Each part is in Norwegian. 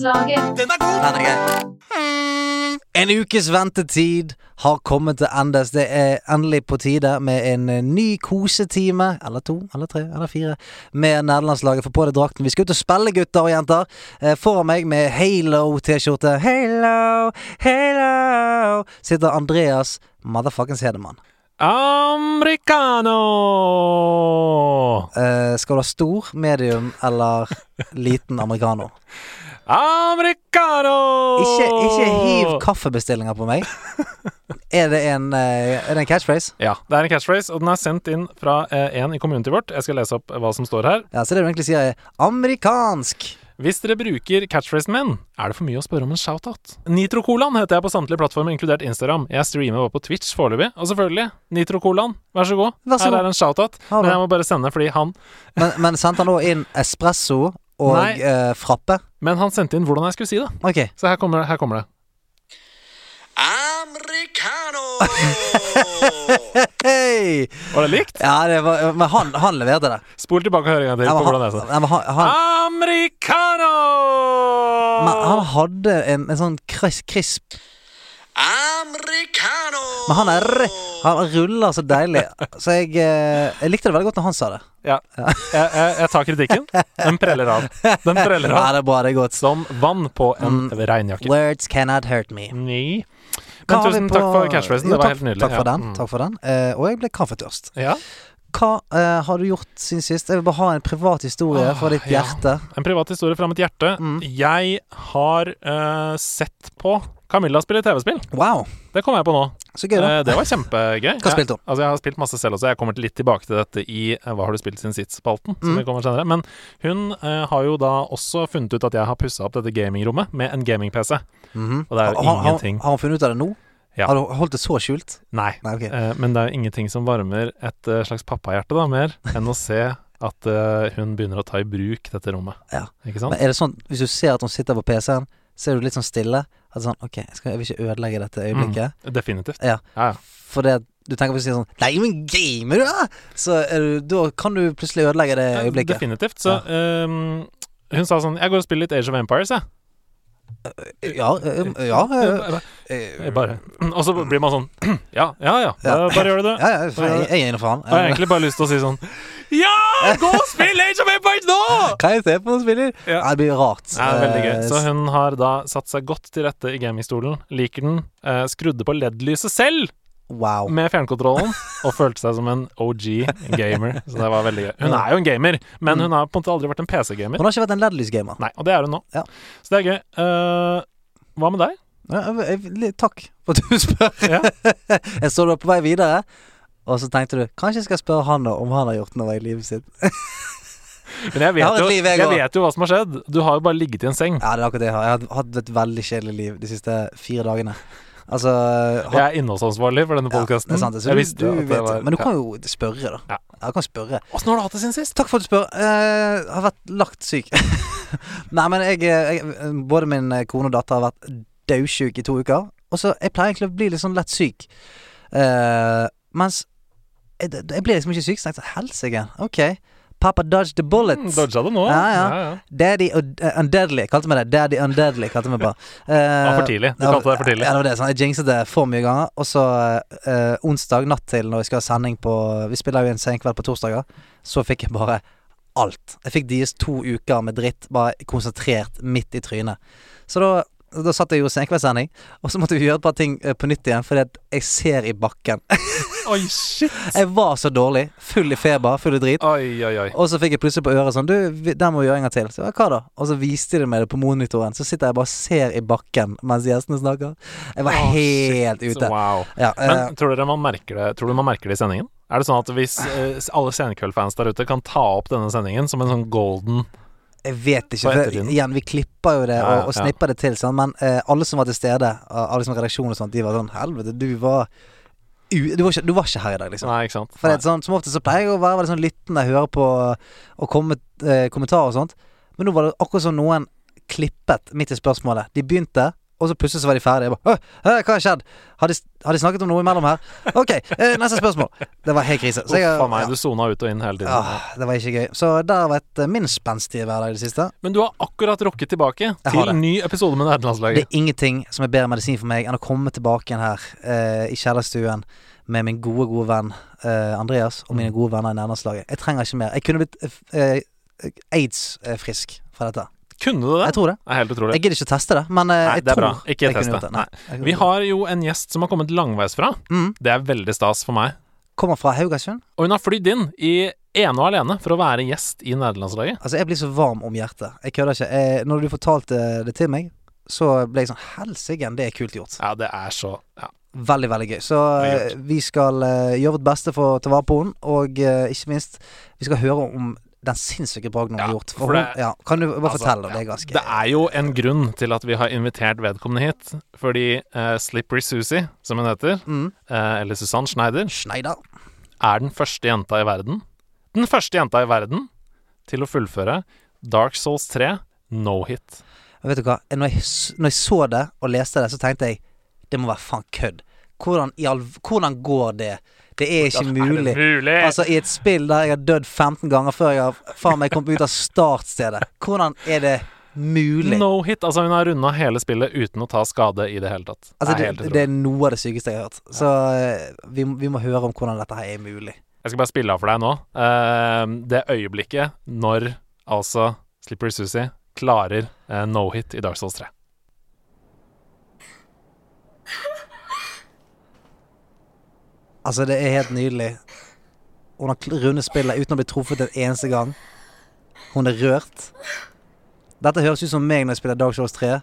Den er grei. En ukes ventetid har kommet til endes. Det er endelig på tide med en eh, ny kosetime, eller to, eller tre, eller fire, med nederlandslaget. Få på deg drakten. Vi skal ut og spille, gutter og jenter. Eh, Foran meg med Halo-T-skjorte. Halo, Halo, sitter Andreas motherfuckings Hedemann. Americano! Eh, skal du ha stor, medium eller liten americano? Americano! Ikke, ikke hiv kaffebestillinger på meg. Er det en, eh, er det en catchphrase? Ja, det er en catchphrase, og den er sendt inn fra eh, en i community vårt. Jeg skal lese opp hva som står her. Ja, Så det du egentlig sier, er amerikansk. Hvis dere bruker catchphrasen min, er det for mye å spørre om en shoutout. Nitrocolan heter jeg på samtlige plattformer, inkludert Instagram. Jeg streamer bare på Twitch foreløpig. Og selvfølgelig, Nitrocolan, vær så god. Vær så Her god. er en shoutout. Men jeg må bare sende fordi han Men, men sendte han da inn espresso og Nei. eh, frappe? Men han sendte inn hvordan jeg skulle si det. Okay. Så her kommer, her kommer det. Americano! Hei! Var det likt? Ja, det var, men han, han leverte det. Spol tilbake og hør en gang til Ja, på men hvordan han, er ja, men han, han, Americano! men han hadde en, en sånn kris, krisp Americano! Men han er Han ruller så deilig. Så jeg, eh, jeg likte det veldig godt når han sa det. Ja. Jeg, jeg, jeg tar kritikken. Den preller av. Den preller Ja, av det er bra. Det er godt. som vann på en Mm. regnjakke. Words cannot hurt me. Nei. Men tusen på- takk for catchphrasen. Det var takk- helt nydelig. Takk for Ja. den. Mm. Takk for den. Eh, og jeg ble kaffetørst. Ja. Hva uh, har du gjort siden sist? Jeg vil bare ha en privat historie ah, fra ditt ja. hjerte. En privat historie fra mitt hjerte. Mm. Jeg har uh, sett på Camilla spiller TV-spill. Wow, Det kom jeg på nå. så gøy, da. Eh, det var kjempegøy. Hva spilte hun? Jeg, altså, jeg har spilt masse selv også. Jeg kommer litt tilbake til dette i eh, Hva har du spilt sin sist-spalten. Som Mm. vi kommer senere Men hun eh, har jo da også funnet ut at jeg har pussa opp dette gamingrommet med en gaming-PC. Mhm. Og det er jo ha, ingenting ingenting har hun funnet ut av det nå? Ja. Har du holdt det så skjult? Nei. Nei, okay. Eh, men det er jo ingenting som varmer et uh, slags pappahjerte da mer enn å se at uh, hun begynner å ta i bruk dette rommet. Ja. Ikke sant? Men er det sånn, hvis du ser at hun sitter på PC-en, så er du litt sånn stille? At sånn, ok, jeg, skal, jeg vil ikke ødelegge dette øyeblikket. Definitivt. Ja. Ja, ja. For det du tenker på å si sånn Nei, men gamer du, da? Så du, da kan du plutselig ødelegge det Ja, øyeblikket. Definitivt. Så ehm, hun sa sånn Jeg går og spiller litt Age of Empires, jeg. Ja, eh, ja, eh, Jeg eh, bare Og så blir man sånn Ja, ja, ja. Ja. Bare gjør det. Ja, ja, jeg, jeg inne for han. Jeg har egentlig bare lyst til å si sånn Ja! Gå og spill Age of Empires nå! Kan jeg se på noen spiller? Ja. Ja, det blir rart. Ja, veldig gøy. Eh, Så hun har da satt seg godt til rette i gamingstolen. Liker den. Eh, skrudde på LED-lyset selv Wow. med fjernkontrollen og følte seg som en OG gamer. Så det var veldig gøy. Hun er jo en gamer, men hun har på en måte aldri vært en PC-gamer. Hun har ikke vært en LED-lysgamer. Nei, og det er hun nå. Ja. Så det er gøy. Uh, hva med deg? Ja, jeg- jeg- Takk for at du spør. Ja. jeg så du var på vei videre, og så tenkte du kanskje jeg skal spørre han om han har gjort noe i livet sitt. Men jeg vet, Jeg jo, liv, jeg jeg vet jo hva som har skjedd. Du har jo bare ligget i en seng. Ja, det er akkurat det jeg har. Jeg har hatt et veldig kjedelig liv de siste fire dagene. Altså Jeg er innholdsansvarlig for denne Ja, podkasten. det er sant. Så jeg du, visste du at det var Men du kan jo spørre, da. Ja. Jeg kan spørre. Åssen har du hatt det siden sist? Takk for at du spør. Jeg har vært lagt syk. Nei, men jeg, jeg Både min kone og datter har vært daudsjuk i to uker. Og så Jeg pleier egentlig å bli litt sånn lett syk. Uh, mens jeg, jeg blir liksom ikke syk, så jeg tenkte helsike. Ok. Papa dodged the bullets. Mm, Dodga det nå. Ja, ja. Daddy uh, Undeadly. Kalte meg det. Daddy Undeadly kalte meg bare. Uh, Det var for tidlig. Du kalte det for tidlig. Ja, det var det. Sånn. Jeg jinxet det for mye ganger. Og så uh, onsdag natt til når vi skal ha sending på Vi spiller jo en senkveld på torsdager. Så fikk jeg bare alt. Jeg fikk deres to uker med dritt bare konsentrert midt i trynet. Så da da satt jeg jo senkveldssending, og så måtte vi gjøre et par ting eh, på nytt igjen, fordi at jeg ser i bakken. Oi, shit. jeg var så dårlig. Full i feber, full i drit. Oi, oi, oi. Og så fikk jeg plutselig på øret sånn Du, den må vi gjøre en gang til. Så hva da? Og så viste de meg det på monitoren. Så sitter jeg bare og ser i bakken mens gjestene snakker. Jeg var oh, helt shit. ute. Wow. Ja, Men uh, tror dere man merker det Tror du man merker det i sendingen? Er det sånn at hvis uh, alle Senkveld-fans der ute kan ta opp denne sendingen som en sånn golden jeg vet ikke. For, igjen, vi klipper jo det Ja, og, og ja. snipper det til, sant? men eh, alle som var til stede, av liksom redaksjonen og sånt, de var sånn Helvete, du var du, var ikke, du var ikke her i dag, liksom. Nei, ikke sant? For det er sånn, Som ofte så pleier jeg å være veldig sånn lyttende, høre på og komme med eh, kommentarer og sånt. Men nå var det akkurat som noen klippet midt i spørsmålet. De begynte, og så plutselig så var de ferdige. Jeg bare, øh, hva har skjedd? Har de, har de snakket om noe imellom her? Ok, eh, neste spørsmål. Det var helt krise. Så jeg, Uff a meg, ja, du sona ut og inn hele tiden. Ja, det var ikke gøy. Så det har vært eh, min spenstige hverdag i det siste. Men du har akkurat rocket tilbake til ny episode med Det er ingenting som er bedre medisin for meg enn å komme tilbake igjen her eh, i kjellerstuen med min gode, gode venn eh, Andreas og Mm. mine gode venner i nederlandslaget. Jeg trenger ikke mer. Jeg kunne blitt eh, aids-frisk fra dette. Kunne du det? Jeg tror det. Det er helt utrolig. Jeg gidder ikke teste det, men eh, Nei, jeg det er tror bra. Ikke jeg teste. det. Nei, Vi har jo en gjest som har kommet langveisfra. mm, Det er veldig stas for meg. Kommer fra Haugasund. Og hun har flydd inn i ene og alene for å være gjest i nederlandslaget. Altså, jeg blir så varm om hjertet. Jeg kødder ikke. Jeg, når du fortalte det til meg, så ble jeg sånn Helsike, det er kult gjort. Ja, det er så ja. Veldig, veldig gøy. Så eh, vi skal uh, gjøre vårt beste for å ta vare på henne, og uh, ikke minst, vi skal høre om den sinnssyke bragden hun har gjort. for for det- ja, kan du bare Altså, fortelle? om Det er ganske Det er jo en grunn til at vi har invitert vedkommende hit. Fordi uh, Slippery Susie, som hun heter, mm. uh, eller Susann Schneider, Schneider. er den første jenta i verden Den første jenta i verden til å fullføre Dark Souls 3 no hit. Vet du hva? Når jeg, når jeg så det og leste det, så tenkte jeg det må være faen kødd. Hvordan, hvordan går det? Det er ikke mulig. Altså, i et spill der jeg har dødd 15 ganger før jeg har faen meg kommet ut av startstedet. Hvordan er det mulig? no hit. Altså, hun har runda hele spillet uten å ta skade i det hele tatt. Altså, det er det, er noe av det sykeste jeg har hørt. Så eh, vi, vi må høre om hvordan dette her er mulig. Jeg skal bare spille av for deg nå. Uh, det øyeblikket når altså Slippery Susie klarer uh, no hit i Dark Souls 3. Altså, det er helt nydelig. Hun har rundet spillet uten å bli truffet en eneste gang. Hun er rørt. Dette høres ut som meg når jeg spiller Dark Souls 3,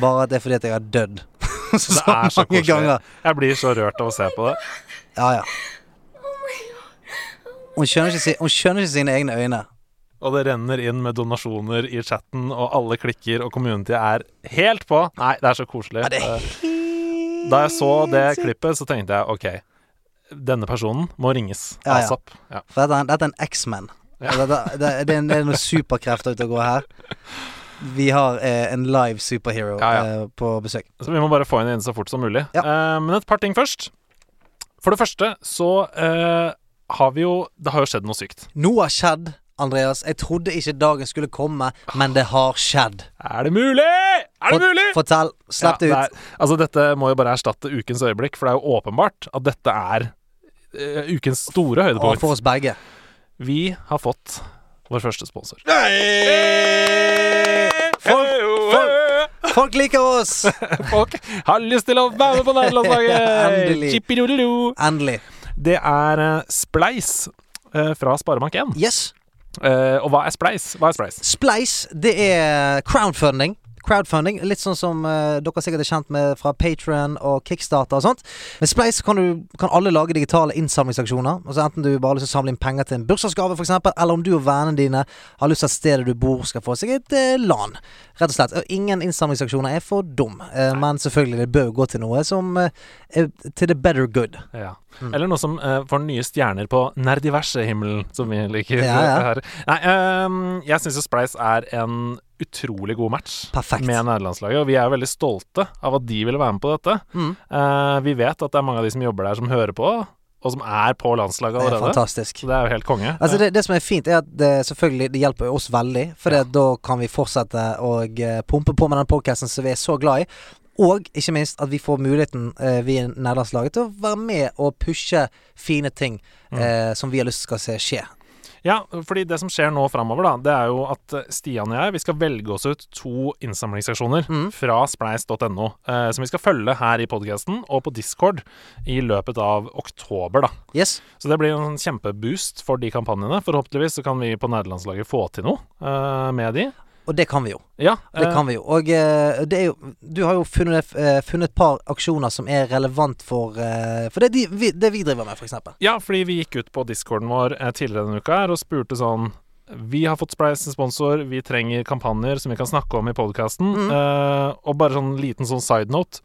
bare at det er fordi at jeg har dødd så, Det er så mange koselig. ganger. Jeg blir så rørt av å se på det. Ja, ja. Hun skjønner ikke, hun skjønner ikke sine egne øyne. Og det renner inn med donasjoner i chatten, og alle klikker, og community er helt på. Nei, det er så koselig. Ja, er Eh, Da jeg så det klippet, så tenkte jeg OK, denne personen må ringes Ja, ja. asap. Ja. Dette er, dette er en X-Man. Ja. Altså, Det, det, det, er det noen superkrefter ute og går her. Vi har eh, en live superhero. Eh, på besøk. Så vi må bare få henne inn så fort som mulig. Eh, men et par ting først. For det første så eh, har vi jo Det har jo skjedd noe sykt. Noe har skjedd, Andreas. Jeg trodde ikke dagen skulle komme, men det har skjedd. Er det mulig?! Er det Fort- mulig?! Fortell. Slipp det Ja, ut. er- altså Dette må jo bare erstatte ukens øyeblikk, for det er jo åpenbart at dette er eh, ukens store Og høydepunkt. for oss begge. Vi har fått vår første sponsor. Folk- Folk liker oss! Folk har lyst til å være med på nederlandslaget! Endelig. Endelig. Det er eh, Spleis eh, fra Sparebank1. Yes. Uh, og hva er Spleis? Hva er Spleis? Splice, det er crowdfunding. Crowdfunding, Litt sånn som uh, dere sikkert er kjent med fra Patron og Kickstarter og sånt. Med Splice kan, du, kan alle lage digitale innsamlingsaksjoner. Altså Enten du bare har lyst til å samle inn penger til en bursdagsgave, f.eks., eller om du og vennene dine har lyst til at stedet du bor skal få seg et uh, LAN. Rett og slett. Ingen innsamlingsaksjoner er for dum, uh, men selvfølgelig, det bør gå til noe som uh, er til the better good. Ja. Mm. Eller noe som uh, får nye stjerner på nerdiverse-himmelen, som vi liker Ja, ja. her. Nei, um, jeg syns jo Spleis er en utrolig god match Perfekt. med nederlandslaget, og vi er jo veldig stolte av at de ville være med på dette. Mm. Uh, vi vet at det er mange av de som jobber der, som hører på, og som er på landslaget Det er fantastisk. Så det er jo helt konge. Altså det, det som er fint, er at det selvfølgelig det hjelper oss veldig. For Ja. da kan vi fortsette å eh, pumpe på med den podcasten som vi er så glad i. Og ikke minst at vi får muligheten, eh, vi i nederlandslaget, til å være med og pushe fine ting Mm. eh, som vi har lyst til skal se skje. Ja, fordi det som skjer nå framover, da, det er jo at Stian og jeg vi skal velge oss ut to innsamlingsaksjoner Mm. fra spleis.no, eh, som vi skal følge her i podkasten og på Discord i løpet av oktober, da. Yes. Så det blir jo en kjempeboost for de kampanjene. Forhåpentligvis så kan vi på nederlandslaget få til noe eh, med de. Og det kan vi jo. Ja, Det eh, kan vi jo. Og eh, det er jo Du har jo funnet, eh, funnet et par aksjoner som er relevant for eh, For det, de, vi, det vi driver med, f.eks. Ja, fordi vi gikk ut på discorden vår eh, tidligere denne uka her og spurte sånn Vi har fått Spleis en sponsor, vi trenger kampanjer som vi kan snakke om i podkasten. Mm. og bare sånn liten sånn side note.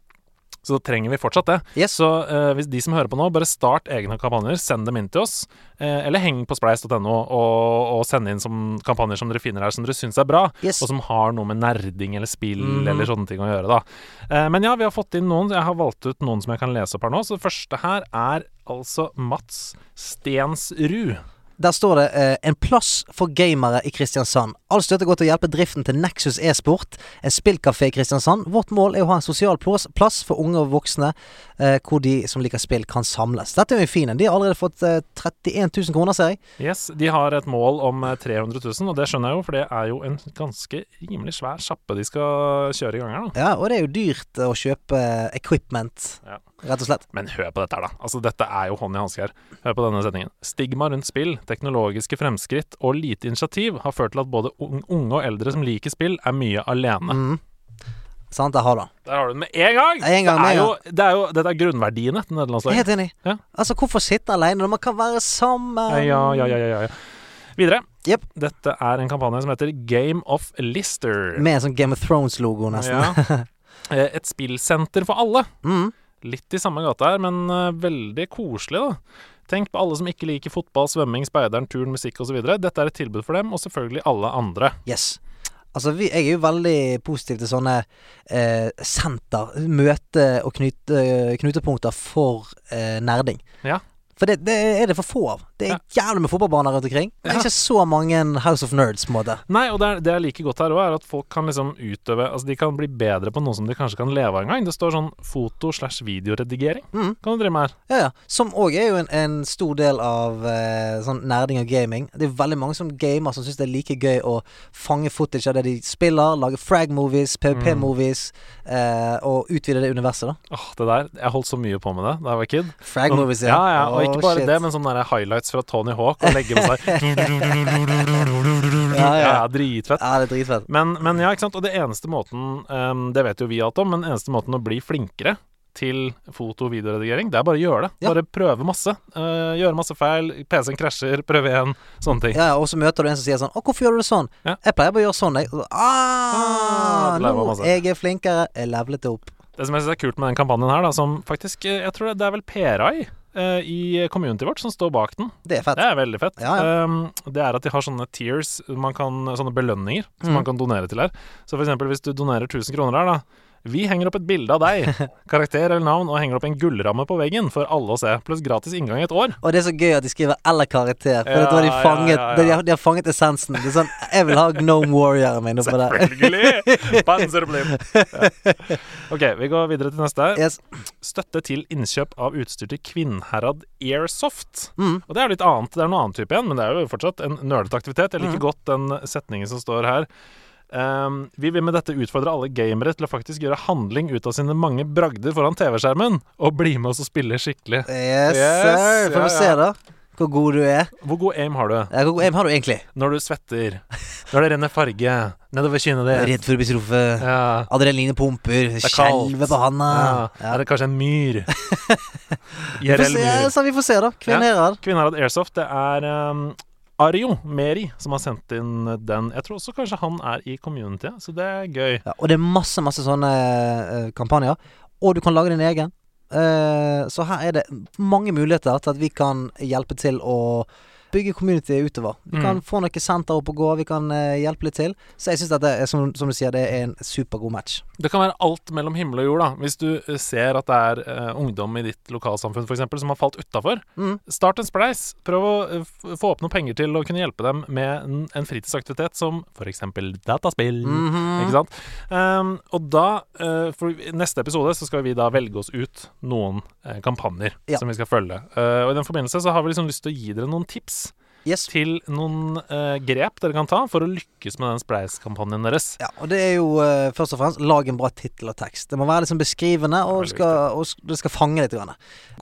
Så trenger vi fortsatt det. Yes. Så uh, hvis de som hører på nå, bare start egne kampanjer, send dem inn til oss. Uh, eller heng på spleis.no og, og send inn som kampanjer som dere finner her som dere syns er bra, Yes. og som har noe med nerding eller spill mm. eller sånne ting å gjøre, da. Uh, men ja, vi har fått inn noen. Jeg har valgt ut noen som jeg kan lese opp her nå. Så det første her er altså Mats Stensrud. Der står det eh, 'En plass for gamere i Kristiansand'. All støtte går til å hjelpe driften til Nexus e-sport, en spillkafé i Kristiansand. Vårt mål er å ha en sosial plass, for unge og voksne, eh, hvor de som liker spill, kan samles. Dette er jo fin en. De har allerede fått eh, 31 000 kroner, ser jeg. Yes, De har et mål om eh, 300 000, og det skjønner jeg jo, for det er jo en ganske rimelig svær sjappe de skal kjøre i gang her, da. Ja, og det er jo dyrt eh, å kjøpe eh, equipment, Ja. rett og slett. Men hør på dette her, da. Altså, dette er jo hånd i hanske her. Hør på denne setningen. Stigma rundt spill, teknologiske fremskritt og lite initiativ har ført til at både unge og eldre som liker spill, er mye alene. Mm. Sant, der har du den. Der har du den med en gang! En gang, det, er jo, det er jo Dette er grunnverdiene til er nederlandslaget. helt enig. Ja. Altså, hvorfor sitte alene når man kan være sammen? Ja, ja, ja, ja, ja. Videre. Yep. Dette er en kampanje som heter Game of Lister. Med en sånn Game of Thrones-logo, nesten. Ja. Eh, Et spillsenter for alle. Mm. Litt i samme gata her, men eh, veldig koselig, da. Tenk på alle som ikke liker fotball, svømming, speideren, turn, musikk osv. Dette er et tilbud for dem, og selvfølgelig alle andre. Yes. Altså, vi, jeg er jo veldig positiv til sånne eh, senter, møte- og knute, knutepunkter for eh, nerding. Ja. For det, det er det for få av. Det er jævlig med fotballbaner rundt omkring. Men Ja. ikke så mange House of Nerds, på en måte. Nei, og det, er, det jeg liker godt her òg, er at folk kan liksom utøve Altså, de kan bli bedre på noe som de kanskje kan leve av en gang. Det står sånn foto slash videoredigering. Mm. Kan du drive med her. Ja, ja. Som òg er jo en, en stor del av eh, sånn nerding og gaming. Det er veldig mange som gamer som syns det er like gøy å fange footage av det de spiller, lage frag-movies, PVP-movies, eh, og utvide det universet, da. Åh, det der Jeg holdt så mye på med det da jeg var kid. Frag-movies, ja. ja, Og Åh, ikke bare shit. det, men sånne der highlights fra Tony Hawk og legge med seg Ja, ja. Dritfett. Ja, det er dritfett. Men, men ja, ikke sant. Og det eneste måten um, Det vet jo vi alt om, men eneste måten å bli flinkere til foto- og videoredigering, det er bare å gjøre det. Ja. Bare prøve masse. Uh, gjøre masse feil. PC-en krasjer, prøve igjen. Sånne ting. Ja, og så møter du en som sier sånn 'Å, hvorfor gjør du det sånn?' Ja. 'Jeg pleier bare å gjøre sånn, jeg.' Så, Ah, ah, nå, jeg er flinkere. Jeg levelet opp. Det som jeg synes er kult med den kampanjen her, da, som faktisk eh, Jeg tror det, er vel Perai eh, i communityet vårt som står bak den. Det er fett. Det er veldig fett. Ja, ja. Um, det er at de har sånne tears, man kan, sånne belønninger, som Mm. man kan donere til her. Så for eksempel hvis du donerer 1000 kroner her, da. Vi henger opp et bilde av deg, karakter eller navn, og henger opp en gullramme på veggen for alle å se. Pluss gratis inngang i et år. Og det er så gøy at de skriver 'eller karakter', for Ja, da har de fanget ja, ja. De, har, de har fanget essensen. Det er sånn 'Jeg vil ha Gnome Warrioren min oppå der'. Selvfølgelig! Panserblim. Ok, vi går videre til neste. Yes. Støtte til innkjøp av utstyr til Kvinnherad Airsoft. Mm. Og det er litt annet. Det er noe annet type igjen, men det er jo fortsatt en nerdete aktivitet. Jeg liker Mm. godt den setningen som står her. Ehm, vi vil med dette utfordre alle gamere til å faktisk gjøre handling ut av sine mange bragder foran TV-skjermen, og bli med oss og spille skikkelig. Yes, Yes, sir. Får ja, vi se, da. Hvor god du er. Hvor god aim har du Ja, hvor god aim har du egentlig? når du svetter? Når det renner farge nedover kinnet ditt? Redd for å bli truffet. Ja. Adrenalinet pumper. er. Skjelver på handa. ja. Er det kanskje en myr? Vi får IRL se, myr. så vi får se, da. Kvinneherad. Kvinnherad Airsoft, det er um, Ario Meri som har sendt inn den. Jeg tror også kanskje han er i community, så det er gøy. Ja, og det er masse, masse sånne uh, kampanjer. Og du kan lage din egen. Uh, så her er det mange muligheter til at vi kan hjelpe til å bygge community utover. Vi Mm. kan få noe senter opp og gå, vi kan uh, hjelpe litt til. Så jeg syns at det er, som, som du sier, det er en supergod match. Det kan være alt mellom himmel og jord, da. Hvis du eh, ser at det er uh, ungdom i ditt lokalsamfunn eksempel, som har falt utafor, Mm. start en spleis. Prøv å få opp noen penger til å kunne hjelpe dem med en, en fritidsaktivitet som f.eks. dataspill. Mhm. Ikke sant? Um, og da, uh, for neste episode, så skal vi da velge oss ut noen kampanjer Ja. som vi skal følge. Eh, og i den forbindelse så har vi liksom lyst til å gi dere noen tips Yes. til noen uh, grep dere kan ta for å lykkes med den Spleis-kampanjen deres. Ja, og det er jo uh, først og fremst lag en bra tittel og tekst. Det må være liksom beskrivende, og, det skal, og det skal fange litt. Grann.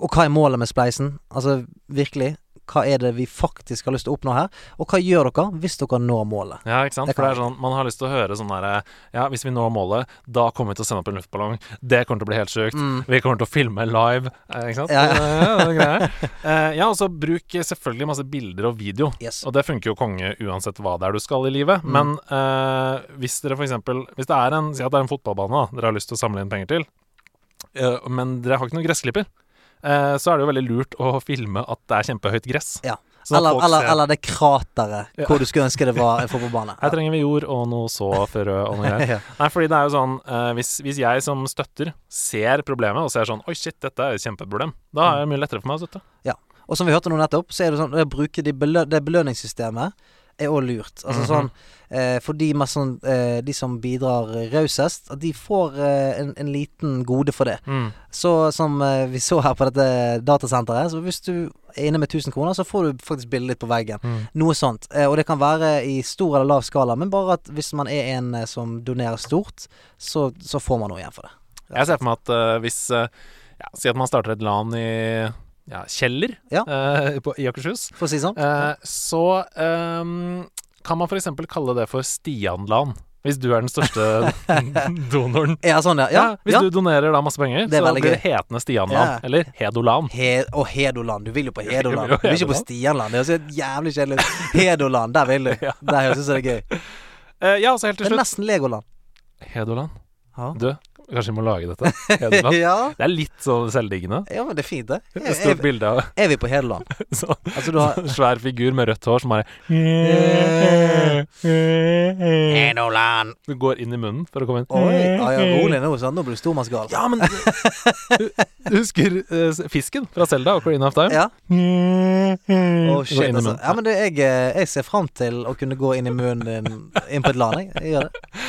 Og hva er målet med spleisen? Altså virkelig. Hva er det vi faktisk har lyst til å oppnå her? Og hva gjør dere hvis dere når målet? Ja, ikke sant? Det For det er sånn, Man har lyst til å høre sånn derre Ja, hvis vi når målet, da kommer vi til å sende opp en luftballong. Det kommer til å bli helt sjukt. Mm. Vi kommer til å filme live. Eh, ikke sant? Ja, ja. Ja, det greier. Eh, ja, og så bruk selvfølgelig masse bilder og video. Yes. Og det funker jo konge uansett hva det er du skal i livet. Mm. Men uh, hvis dere eksempel Hvis det er en Si at det er en fotballbane da dere har lyst til å samle inn penger til. uh, men dere har ikke noen gressklipper, så er det jo veldig lurt å filme at det er kjempehøyt gress. Ja. Sånn Eller, eller, eller det krateret Ja. hvor du skulle ønske det var en fotballbane. Her trenger vi jord og noe såfrø og noe greier. Ja. Nei, fordi det er jo sånn eh, hvis, hvis jeg som støtter ser problemet og ser sånn Oi, shit, dette er et kjempeproblem. Da er det mye lettere for meg å støtte. Og som vi hørte nå nettopp, så er det sånn å bruke de belø det belønningssystemet er òg lurt. Altså Mhm. sånn eh, For de, sånn, eh, de som bidrar rausest, at de får eh, en, en liten gode for det. Mm. Så som eh, vi så her på dette datasenteret, så hvis du er inne med 1000 kroner, så får du faktisk bildet ditt på veggen. Mm. Noe sånt. Eh, og det kan være i stor eller lav skala, men bare at hvis man er en eh, som donerer stort, så, så får man noe igjen for det. Jeg ser for meg at hvis ja, Si at man starter et LAN i ja, Kjeller Ja. Uh, på, i Akershus. For å si sånn. Uh, så um, kan man f.eks. kalle det for Stian-LAN. Hvis du er den største donoren. Ja, sånn, ja. Ja, hvis ja. du donerer da masse penger, er så blir det hetende Stian-LAN. Ja. Eller Hedolan. He og Hedoland. Du vil jo på Hedoland. Du vil ikke på Hedoland. Stianland. Det høres helt jævlig kjedelig ut. Hedoland, der vil du. Der høres det ut det er gøy. Uh, ja, så helt til slutt. Det er nesten Legoland. Hedolan. Ja. Du, kanskje vi må lage dette? Hedeland. ja. Det er litt sånn selvdiggende. ja, men det er fint, det. Et stort er, bilde av er vi på Hedeland? så, Altså, du har svær figur med rødt hår som bare Hedoland. Du går inn i munnen for å komme inn. Oi, ja, ja, rolig nå, sånn. Nå blir du stormannsgal. Ja, men du, du husker uh, fisken fra Selda, Ocarina of Time? Ja. Å, shit, altså. Ja, men du, jeg, eh, jeg ser fram til å kunne gå inn i munnen din inn på et land, jeg. jeg gjør det.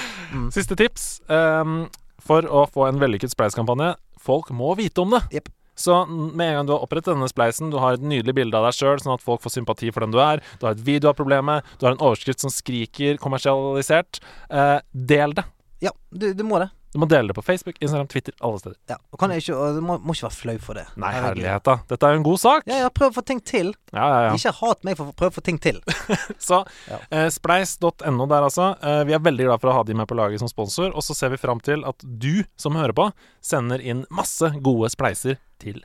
Siste tips. ehm, for å få en vellykket spleiskampanje, folk må vite om det. Yep. Så med en gang du har opprettet denne spleisen, du har et nydelig bilde av deg sjøl, sånn at folk får sympati for den du er, du har et video av problemet, du har en overskrift som skriker kommersialisert, eh, del det. Ja, du, du må det. Du må dele det på Facebook, Instagram, Twitter, alle steder. Ja. Og kan jeg ikke, og du må, må ikke være flau for det. Nei, herlighet, da. Dette er jo en god sak. Ja, ja, prøv å få ting til. Ja, ja, ja. Ikke hat meg for å prøve å få ting til. Så Ja. eh, spleis.no der, altså. Eh, vi er veldig glad for å ha de med på laget som sponsor. Og så ser vi fram til at du som hører på, sender inn masse gode spleiser til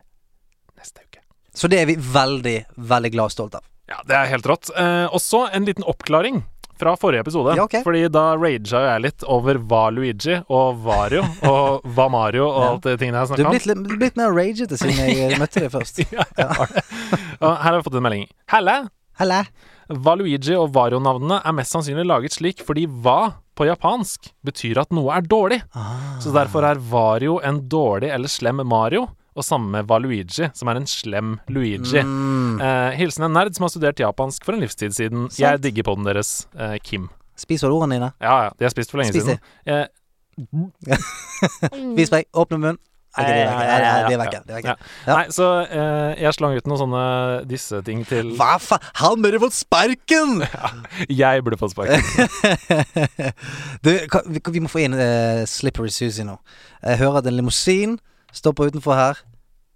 neste uke. Så det er vi veldig, veldig glad og stolt av. Ja, det er helt rått. Eh, også en liten oppklaring fra forrige episode. Ja, okay. Fordi da raga jeg litt over hva Luigi og Vario og hva Mario og Ja. alt det tingene jeg Du snakka er om. blitt, litt- blitt mer ragete siden jeg møtte deg først. Ja. Og her har vi fått en melding. Helle! Helle. Valuigi og Vario-navnene er mest sannsynlig laget slik fordi hva på japansk betyr at noe er dårlig. Ah. Så derfor er Vario en dårlig eller slem Mario, og samme med Valuigi, som er en slem Luigi. Mm. Eh, hilsen en nerd som har studert japansk for en livstid siden. Sant. Jeg digger poden deres, eh, Kim. Spiser du ordene dine? Ja, ja, de har spist for lenge Spiser. siden. Eh, Vis meg. Åpne munnen. Ok, det er vekke. Ja, ja. Ja. Nei, så eh, jeg slang ut noen sånne disse ting til Hva faen? Han burde fått sparken! Jeg burde fått sparken. du, vi, vi må få inn uh, Slippery Susie nå. Jeg hører at en limousin stopper utenfor her.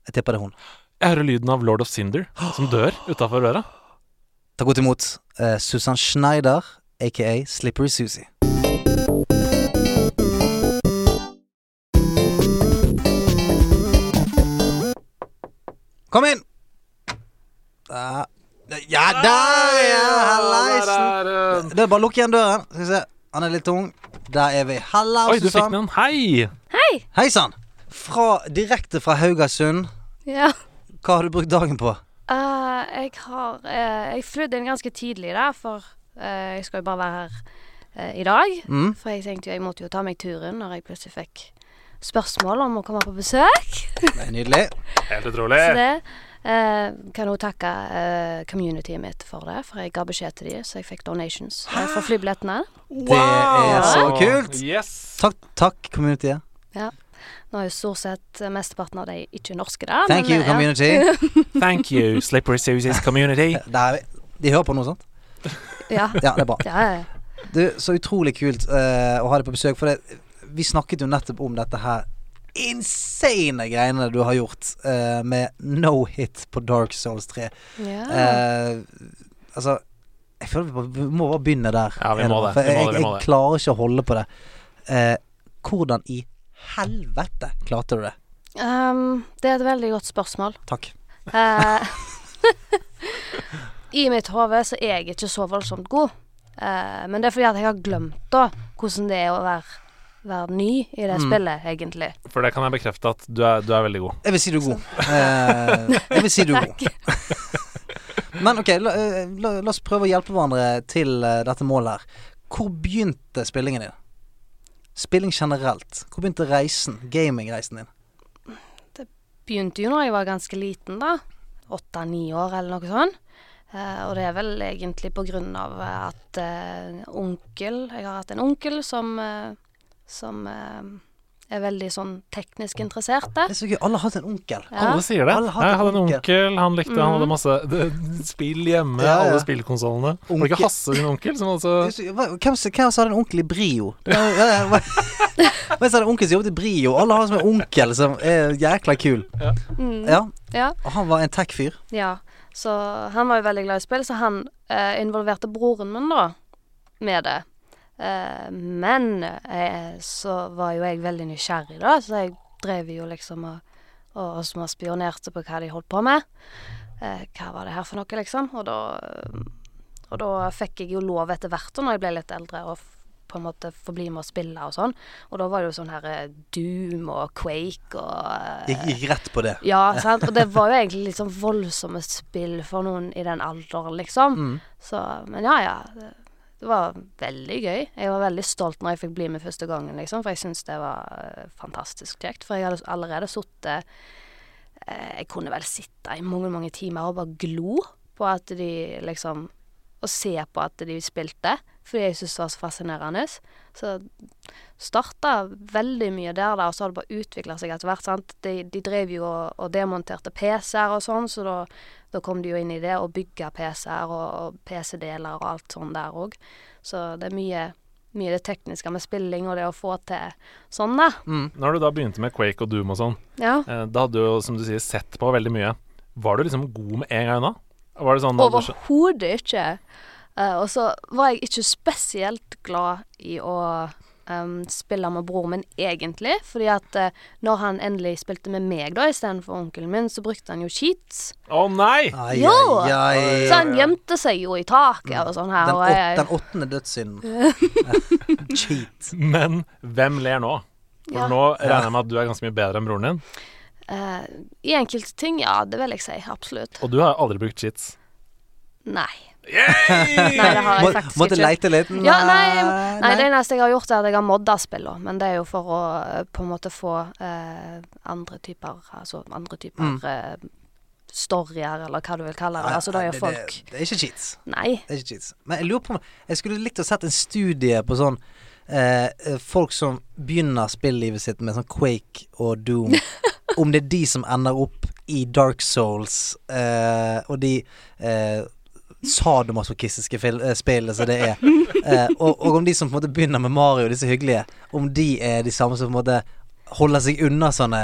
Jeg tipper det er hun. Jeg hører lyden av Lord of Cinder som dør utafor døra. Ta godt imot eh, Susan Schneider, aka Slippery Susie. Kom inn! Da. Ja, der, ja! Hallaisen. Det er bare å lukke igjen døren. Skal vi se. Han er litt tung. Der er vi. Halla, Oi, du fikk med den. Hei! Hei sann! Fra, direkte fra Haugasund. Ja. Hva har du brukt dagen på? Uh, jeg har uh, Jeg flydde inn ganske tidlig, da, for uh, jeg skal jo bare være her i dag. Mm? For jeg tenkte jo jeg måtte jo ta meg turen når jeg plutselig fikk spørsmål om å komme på besøk. Det er nydelig. Helt utrolig. Så det eh, kan jo takke eh, communityet mitt for det, for jeg ga beskjed til dem, så jeg fikk donations eh, for flybillettene. Det er så kult. Yes. Takk, takk communityet. Nå er jo stort sett mesteparten av de ikke norske, da. Thank you, men, you, community. Thank you, Slippery Susies community. Der er. De hører på noe sånt? Ja. Ja, det er bra. ja. ja, ja. Du, så utrolig kult uh, å ha deg på besøk. For det, vi snakket jo nettopp om dette her insane greiene du har gjort uh, med no hit på Dark Souls 3. Yeah. Uh, altså Jeg føler vi, bare, vi må bare begynne der. Ja, vi må det. For jeg, jeg, det, vi må jeg klarer ikke å holde på det. Eh, hvordan i helvete klarte du det? Um, det er et veldig godt spørsmål. Takk. Eh, I mitt hode så er jeg ikke så voldsomt god. Uh, men det er fordi at jeg har glemt da hvordan det er å være være ny i det Mm. spillet, egentlig. For det kan jeg bekrefte at du er, du er veldig god. Jeg vil si du er god. Eh, jeg vil si du er god. Men ok, la, la, la oss prøve å hjelpe hverandre til dette målet her. Hvor begynte spillingen din? Spilling generelt. Hvor begynte reisen? Gamingreisen din? Det Begynte jo når jeg var ganske liten, da. Åtte-ni år, eller noe sånt. Uh, og det er vel egentlig på grunn av at uh, onkel Jeg har hatt en onkel som uh, Som er veldig sånn teknisk interessert. Det er så gøy. Alle har hatt en onkel. Ja. Alle sier det. Alle hadde Jeg hadde en onkel. onkel, han likte Han hadde Mhm. masse det, spill hjemme, Ja, ja. alle spillkonsollene. Var det ikke Hasse din onkel som altså Hvem, som hadde en onkel i Brio? Hvem sa det en onkel som jobbet i Brio? Alle har som en onkel som er jækla kul. Mm, Ja, ja. og han var en tech-fyr. Ja, så han var jo veldig glad i spill, så han eh, involverte broren min da med det. Eh, men eh, så var jo jeg veldig nysgjerrig, da, så jeg drev jo liksom og, og, som spionerte på hva de holdt på med. Eh, hva var det her for noe, liksom? Og da, og da fikk jeg jo lov etter hvert, da når jeg ble litt eldre, å på en måte få bli med og spille og sånn. Og da var det jo sånn her Doom og Quake og Gikk, gikk rett på det. ja, sant? og det var jo egentlig litt sånn voldsomme spill for noen i den alderen, liksom. Mm. Så, men ja, ja. Det, var veldig gøy. Jeg var veldig stolt når jeg fikk bli med første gangen, liksom, for jeg syns det var eh, fantastisk kjekt. For jeg hadde allerede sittet eh, Jeg kunne vel sitte i mange, mange timer og bare glo på at de liksom Og se på at de spilte, fordi jeg syntes det var så fascinerende. Så starta veldig mye der, da, og så har det bare utvikla seg etter hvert. sant? De, de drev jo og, og demonterte PC-er og sånn, så da, da kom de jo inn i det, og bygga PC-er og, og PC-deler og alt sånn der òg. Så det er mye, mye det tekniske med spilling og det å få til sånn, da. Mm. Når du da begynte med Quake og Doom og sånn, Ja. eh, da hadde du jo, som du sier, sett på veldig mye. Var du liksom god med en gang da? Sånn Overhodet ikke. Eh, og så var jeg ikke spesielt glad i å spille med broren min, egentlig. Fordi at eh, når han endelig spilte med meg da istedenfor onkelen min, så brukte han jo cheats. Å nei! Ai, Jo! ai, ai. Så han gjemte seg jo i taket og sånn her. Den, åt, den åttende dødssynden. Cheat. Men hvem ler nå? For Ja. nå regner jeg med at du er ganske mye bedre enn broren din. Uh, I enkelte ting, ja, det vil jeg si. Absolutt. Og du har aldri brukt cheats. Nei. Nei, det har jeg faktisk måtte ikke. leite litt? Ja, nei, nei, det eneste jeg har gjort, er at jeg har modda spillene. Men det er jo for å eh, på en måte få eh, andre typer Altså andre typer Mm. eh, storyer, eller hva du vil kalle det. Altså da er jo folk Det, det er ikke cheats. Nei. Det er ikke cheats. Men jeg lurer på Jeg skulle likt å sett en studie på sånn eh, eh, Folk som begynner spillivet sitt med sånn Quake og Doom. om det er de som ender opp i Dark Souls, eh, og de eh, sadomasochistiske eh, som det er. Eh, og, og om de som på en måte begynner med Mario, disse hyggelige, om de er de samme som på en måte holder seg unna sånne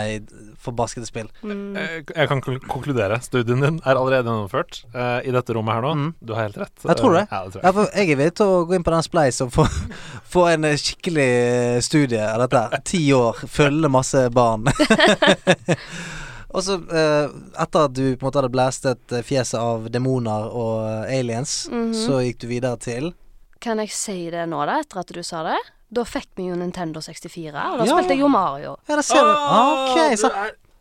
forbaskede spill. Mm. Eh, Jeg kan konkludere. Studien din er allerede gjennomført eh, i dette rommet her nå. Mm. Du har helt rett. Jeg tror det. Ja, det tror Ja, jeg. for jeg er villig til å gå inn på den Spleis og få, få en skikkelig studie av dette. Ti år, følge masse barn. og så, eh, etter at du på en måte hadde blæstet eh, fjeset av demoner og aliens, aliens, -hmm. så gikk du videre til Kan jeg si det nå, da, etter at du sa det? Da fikk vi jo Nintendo 64, og da Ja. spilte jeg jo Mario. Ja, da ser du. Ah, Ok, så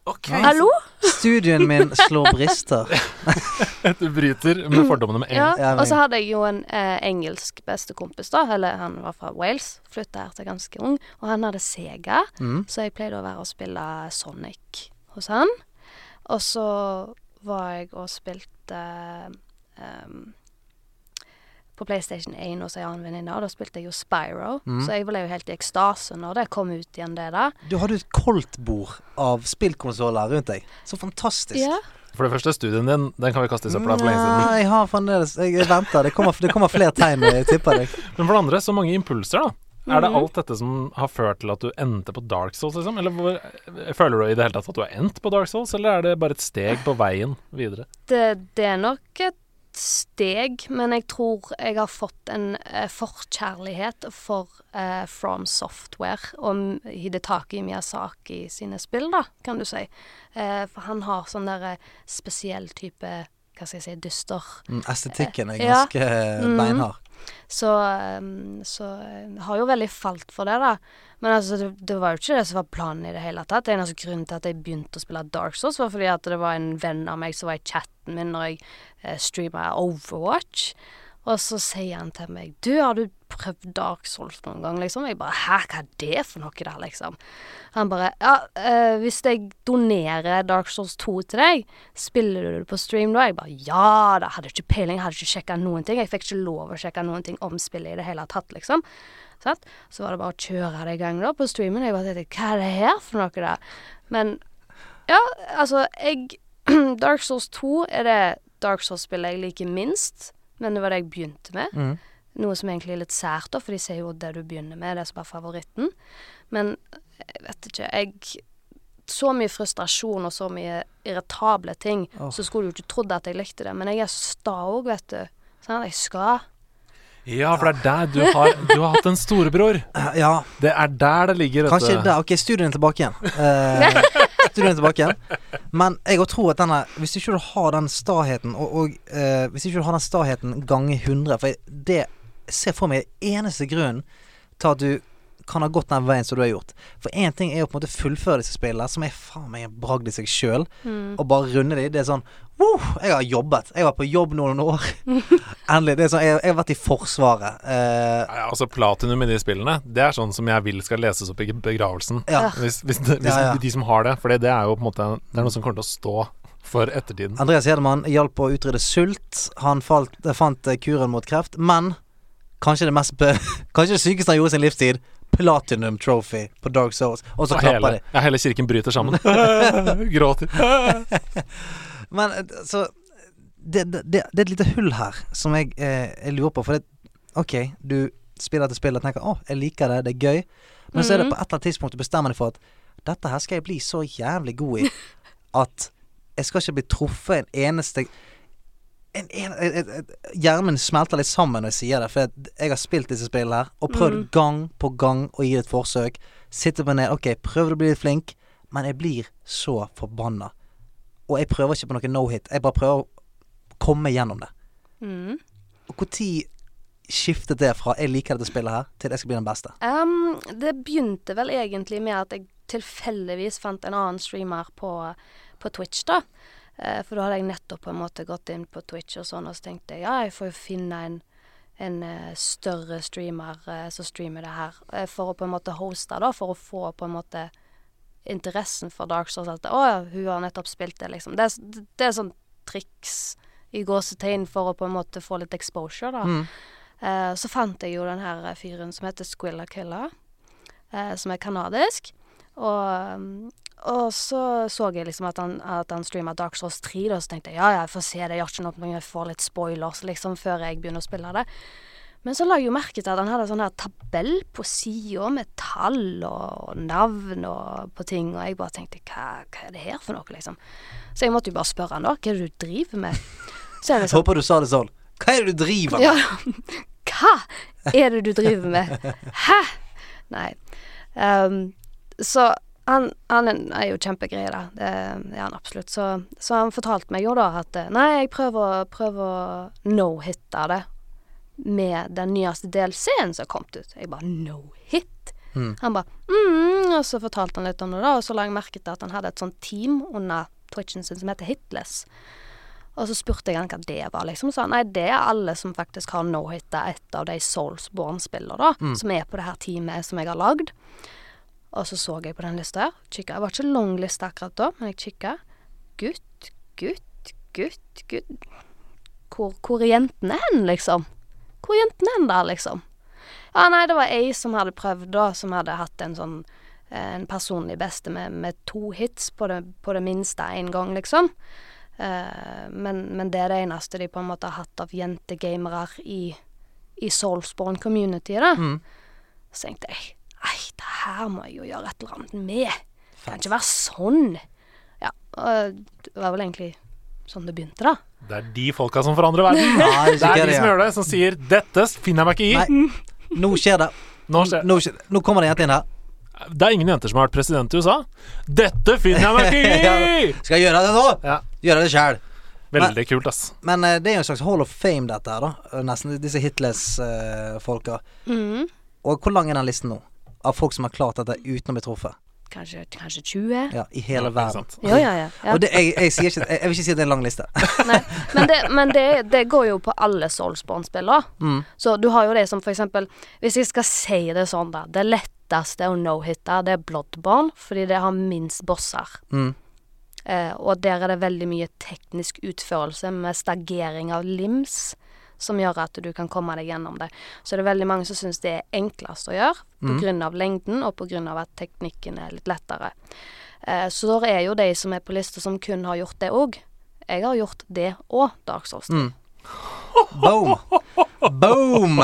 Okay. Hallo? studien min slår brister. Du bryter med fordommene med en Ja, gang. Ja, og så hadde jeg jo en eh, engelsk bestekompis, da. Eller han var fra Wales. Flytta her til ganske ung. Og han hadde Sega, Mm. så jeg pleide å være og spille Sonic hos han. Og så var jeg og spilte ehm, på PlayStation 1 hos ei annen venninne, og da spilte jeg jo Spyro. Mm. Så jeg ble jo helt i ekstase når det kom ut igjen, det da. Du hadde et koldtbord av spillkonsoller rundt deg. Så fantastisk. Ja. For det første, studien din Den kan vi kaste i søpla for lenge siden. Nei, jeg har fremdeles Jeg jeg venter. Det kommer, det kommer flere tegn, jeg tipper deg. Men for det andre, så mange impulser, da. Er det Mhm. alt dette som har ført til at du endte på Dark Souls, liksom? Eller hvor, føler du i det hele tatt at du har endt på Dark Souls, eller er det bare et steg på veien videre? Det, det er nok et steg, men jeg tror jeg har fått en eh, forkjærlighet for eh, From Software og Hidetaki Miyazaki sine spill, da, kan du si. Eh, for han har sånn der eh, spesiell type hva skal jeg si, dyster Mm, Estetikken er ganske ja. Mhm. beinhard. Så, um, så jeg har jo veldig falt for det, da. Men altså, det, det var jo ikke det som var planen i det hele tatt. Det eneste grunnen til at jeg begynte å spille Dark Souls, var fordi at det var en venn av meg som var i chatten min når jeg eh, streama Overwatch. Og så sier han til meg 'Du, har du prøvd Dark Souls noen gang?' liksom. Jeg bare 'Hæ, hva er det for noe der', liksom. Han bare 'Ja, øh, hvis jeg donerer Dark Souls 2 til deg, spiller du det på stream da?' Jeg bare 'Ja da'. Hadde ikke peiling, hadde ikke sjekka noen ting. Jeg fikk ikke lov å sjekke noen ting om spillet i det hele tatt, liksom. Sånn? Så var det bare å kjøre det i gang da på streamen. Jeg bare tenkte 'Hva er det her for noe der?' Men ja, altså, jeg Dark Souls 2 er det Dark Souls-spillet jeg liker minst. Men det var det jeg begynte med. Mm. Noe som egentlig er litt sært, da, for de sier jo at det du begynner med, det som er favoritten. Men jeg vet ikke, jeg Så mye frustrasjon og så mye irritable ting, oh. så skulle du ikke trodd at jeg likte det. Men jeg er sta òg, vet du. Sånn, jeg skal. Ja, for det er der du har, du har hatt en storebror. Ja, Det er der det ligger. vet kanskje det. Ok, studien er tilbake igjen. Eh, du er tilbake igjen. Men jeg òg tror at denne Hvis ikke du har den staheten, og, og uh, hvis ikke har den staheten ganger 100 For jeg- det ser for meg eneste grunnen til at du kan ha gått den veien som du har gjort. For én ting er jo på en måte fullføre disse spillene, som er faen meg en bragd i seg sjøl. Mm. Og bare runde de. Det er sånn Wow, jeg har jobbet. Jeg var på jobb noen år. Endelig. Det er sånn, jeg, jeg har vært i Forsvaret. Uh, Ja, altså Platinum i de spillene, det er sånn som jeg vil skal leses opp i begravelsen. ja. Hvis, hvis, det, hvis Ja, ja. de som har det. For det er jo på en måte Det er noe som kommer til å stå for ettertiden. Andreas Hedemann hjalp å utrydde sult. Han falt, fant kuren mot kreft. Men kanskje det mest be Kanskje det sykeste han gjorde i sin livstid. Platinum Trophy på Dark Souls. Og så Og klapper hele, de. ja, hele kirken bryter sammen. Gråter. Men eh, så det, det, det, er et lite hull her som jeg, eh, jeg lurer på. For det, OK, du spiller til spill og tenker 'Å, jeg liker det. Det er gøy'. Men så er det på et eller annet tidspunkt du bestemmer deg for at 'Dette her skal jeg bli så jævlig god i at jeg skal ikke bli truffet en eneste en, en, en, Hjernen smelter litt sammen når jeg sier det. For jeg, jeg har spilt disse spillene her og prøvd Mm. gang på gang å gi det et forsøk. Sitte på ned. OK, prøver å bli litt flink, men jeg blir så forbanna. Og jeg prøver ikke på noe no-hit. Jeg bare prøver å komme gjennom det. Mm. Og når skiftet det fra 'jeg liker dette spillet her' til 'jeg skal bli den beste'? Um, det begynte vel egentlig med at jeg tilfeldigvis fant en annen streamer på, på Twitch, da. Eh, for da hadde jeg nettopp på en måte gått inn på Twitch og sånn, og så tenkte jeg ja, jeg får jo finne en, en eh, større streamer eh, som streamer det her, eh, for å på en måte hoste, da, for å få på en måte interessen for Dark Souls. At å ja, hun har nettopp spilt det, liksom. Det, er det er sånn triks i gåsetegn for å på en måte få litt exposure, da. Mm. Eh, så fant jeg jo den her fyren som heter Squilla Killer, eh, som er kanadisk. Og, um, og så så jeg liksom at han, at han streama Dark Souls 3, da, så tenkte jeg ja, ja, jeg får se det, gjør ikke noe om jeg får litt spoilers liksom før jeg begynner å spille det. Men så la jeg jo merke til at han hadde sånn her tabell på sida med tall og navn og på ting, og jeg bare tenkte hva, hva er det her for noe, liksom. Så jeg måtte jo bare spørre han da, hva er det du driver med? Så jeg liksom, Håper du sa det sånn. Hva er det du driver med? ja. Hva er det du driver med? Hæ? Nei. Um, så han, han er- jo kjempegrei, da. Det er han absolutt. Så, så han fortalte meg jo da at eh, nei, jeg prøver, prøver å no-hitte det med den nyeste DLC-en som har kommet ut. Jeg bare no-hit? Mm. Han bare mm, Og så fortalte han litt om det, da, og så la jeg merke til at han hadde et sånt team under Twitchen sin som heter Hitless. Og så spurte jeg han hva det var, liksom. Sa han, nei, det er alle som faktisk har no-hitta et av de Soulsborne-spillene, da. Mm. Som er på det her teamet som jeg har lagd. Og så så jeg på den lista her. Kikka. Det var ikke lang liste akkurat da, men jeg kikka. Gutt, gutt, gutt, gutt. Hvor, hvor er jentene hen, liksom? Hvor er jentene hen der, liksom? Ja, nei, det var ei som hadde prøvd, da, som hadde hatt en sånn eh, En personlig beste med, med to hits på det, på det minste én gang, liksom. Uh, men, men det er det eneste de på en måte har hatt av jentegamere i, i Soulsborne community, da. Mm. Så tenkte jeg Nei, det her må jeg jo gjøre et eller annet med. Det kan ikke være sånn. Ja, og det var vel egentlig sånn det begynte, da. Det er de folka som forandrer verden. Nei, det er Det er de som gjør det, som sier 'dette finner jeg meg ikke i'. Nei. Nå skjer det. Nå skjer Nå, skjer, nå kommer det en jente inn her. Det er ingen jenter som har vært president i USA. 'Dette finner jeg meg ikke i'! Skal jeg gjøre det nå? Ja. Gjøre det sjæl. Veldig kult, ass. Men eh, det er jo en slags Hall of Fame, dette her, da. Nesten disse Hitlers-folka. Mhm. Og hvor lang er den listen nå? Av folk som har klart dette uten å bli truffet? Kanskje, kanskje 20? Ja, i hele Ja, verden. Ja, ja, ja. ja. Og det, jeg, jeg, sier ikke, jeg, jeg vil ikke si at det er en lang liste. Nei, men det, men det, det går jo på alle Soulsborne-spillere. Mm. Så du har jo det som for eksempel Hvis jeg skal si det sånn, da. Det letteste å no-hitte, det er Bloodborne, fordi det har minst bosser. Mm. Eh, og der er det veldig mye teknisk utførelse med stagering av lims som gjør at du kan komme deg gjennom det. Så det er veldig mange som syns det er enklest å gjøre på Mhm. grunn av lengden og på av at teknikken er litt lettere. Eh, så det er jo de som er på lista som kun har gjort det òg. Jeg har gjort det og Dark Souls. Mm. Boom! Boom!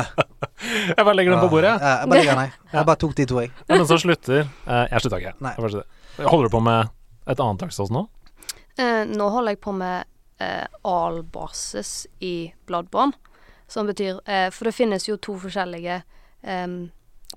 Jeg bare legger den på bordet. Ja, jeg bare legger den, jeg. Jeg bare tok de to, jeg. Ja, men så slutter eh, Jeg slutta ikke. Nei. Jeg det. Holder du på med et annet Dark Souls nå? Eh, nå holder jeg på med eh, all basis i Bloodborne. Som betyr eh, For det finnes jo to forskjellige em,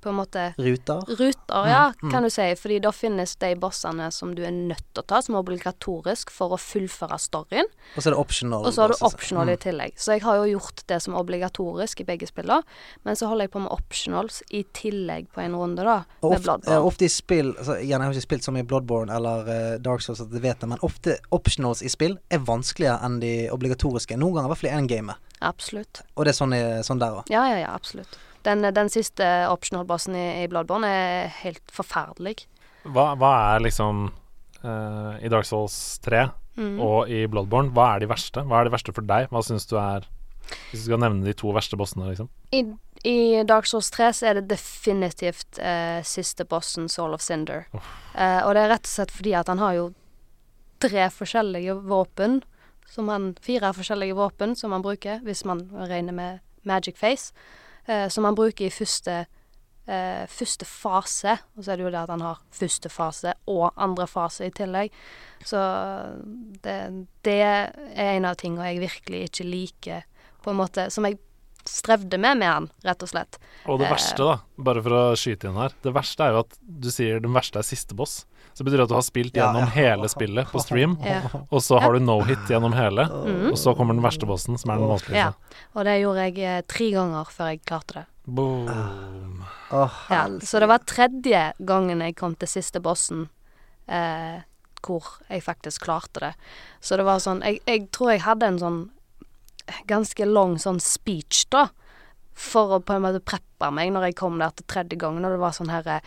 på en måte Ruter. ruter, ja, Mm, mm. kan du si. Fordi da finnes de bossene som du er nødt til å ta, som er obligatorisk for å fullføre storyen. Og så er det optional. Og så har du optional i tillegg. Så jeg har jo gjort det som obligatorisk i begge spillene. Men så holder jeg på med optionals i tillegg på en runde, da. Og Med Bloodborne. eh, ofte i spill altså, Igjen, jeg har ikke spilt så mye Bloodborne eller uh, Dark Souls at jeg vet det, men ofte optionals i spill er vanskeligere enn de obligatoriske. Noen ganger i hvert fall i endgamet. Absolutt. Og det er sånn, i- sånn der òg. Ja, ja, ja, absolutt. Den, den siste optional-bossen i, i Bloodborne er helt forferdelig. Hva, hva er liksom uh, I Dark Souls 3 Mm. og i Bloodborne, hva er de verste? Hva er det verste for deg? Hva syns du er Hvis du skal nevne de to verste bossene, liksom. I, I Dark Souls 3 så er det definitivt eh, siste bossen, Soul of Cinder. Eh, og det er rett og slett fordi at han har jo tre forskjellige våpen, som han, fire forskjellige våpen som han bruker, hvis man regner med Magic Face, eh, som han bruker i første, eh, første fase. Og så er det jo det at han har første fase og andre fase i tillegg. Så det, det er en av tingene jeg virkelig ikke liker, på en måte, som jeg strevde med med han, rett og slett. Og det Eh. verste, da, bare for å skyte inn her Det verste er jo at du sier den verste er siste boss. Så betyr det at du har spilt gjennom ja. hele spillet på stream, Ja. og så har du no-hit gjennom hele, Mhm. og så kommer den verste bossen, som er den vanskeligste. Ja. Og det gjorde jeg eh, tre ganger før jeg klarte det. Boom. Oh, Ja, så det var tredje gangen jeg kom til siste bossen eh, hvor jeg faktisk klarte det. Så det var sånn jeg, jeg tror jeg hadde en sånn ganske lang sånn speech, da. For å på en måte preppe meg når jeg kom der til tredje gangen, og det var sånn herre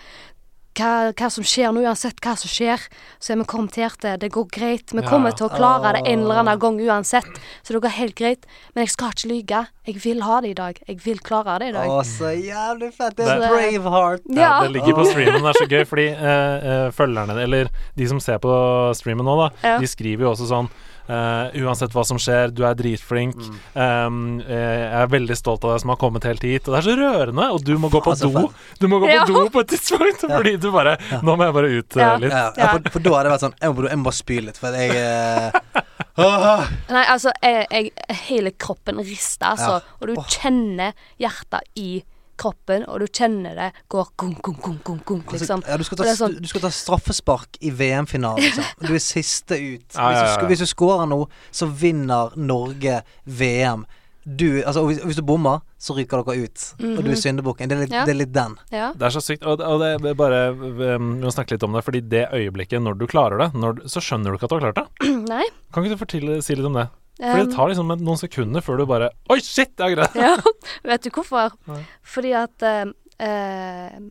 hva, hva som skjer nå, uansett hva som skjer, så er vi kommet her til det går greit. Vi Ja. kommer til å klare det en eller annen gang uansett, så det går helt greit. Men jeg skal ikke lyge. Jeg vil ha det i dag. Jeg vil klare det i dag. Å, så jævlig fett. Det er Det- Braveheart. Ja, Ja. det ligger på streamen. Det er så gøy, fordi eh, eh, følgerne, eller de som ser på streamen nå, da, Ja. de skriver jo også sånn eh, uansett hva som skjer, du er dritflink. Um, eh, jeg er veldig stolt av deg som har kommet helt hit. Og det er så rørende. Og du må gå på altså, do. Du må gå Ja. på do på et tidspunkt, fordi du bare Nå må jeg bare ut Ja. litt. Ja, ja, Ja. for, for da hadde det vært sånn Jeg må, jeg må bare spy litt, for jeg uh. Nei, altså, jeg, jeg, hele kroppen rister, altså. Ja. Og du kjenner hjertet i kroppen, og du kjenner det går gung, gung, gung, gung, liksom. Altså, ja, du, skal ta, det er sånn- du, skal ta straffespark i VM-finalen, liksom. Du er siste ut. Ja, ja, Hvis, du, hvis du scorer nå, så vinner Norge VM. Du, altså, og hvis, hvis du bommer, så ryker dere ut. Og du er syndebukken. Det, Ja. det er litt den. Ja. Det er så sykt. Og, og det er bare um, Vi må snakke litt om det, fordi det øyeblikket når du klarer det, når, så skjønner du ikke at du har klart det. Nei. Kan ikke du fortelle, si litt om det? For Um, det tar liksom noen sekunder før du bare Oi, shit, jeg har greid det! ja. Vet du hvorfor? Nei. Fordi at eh,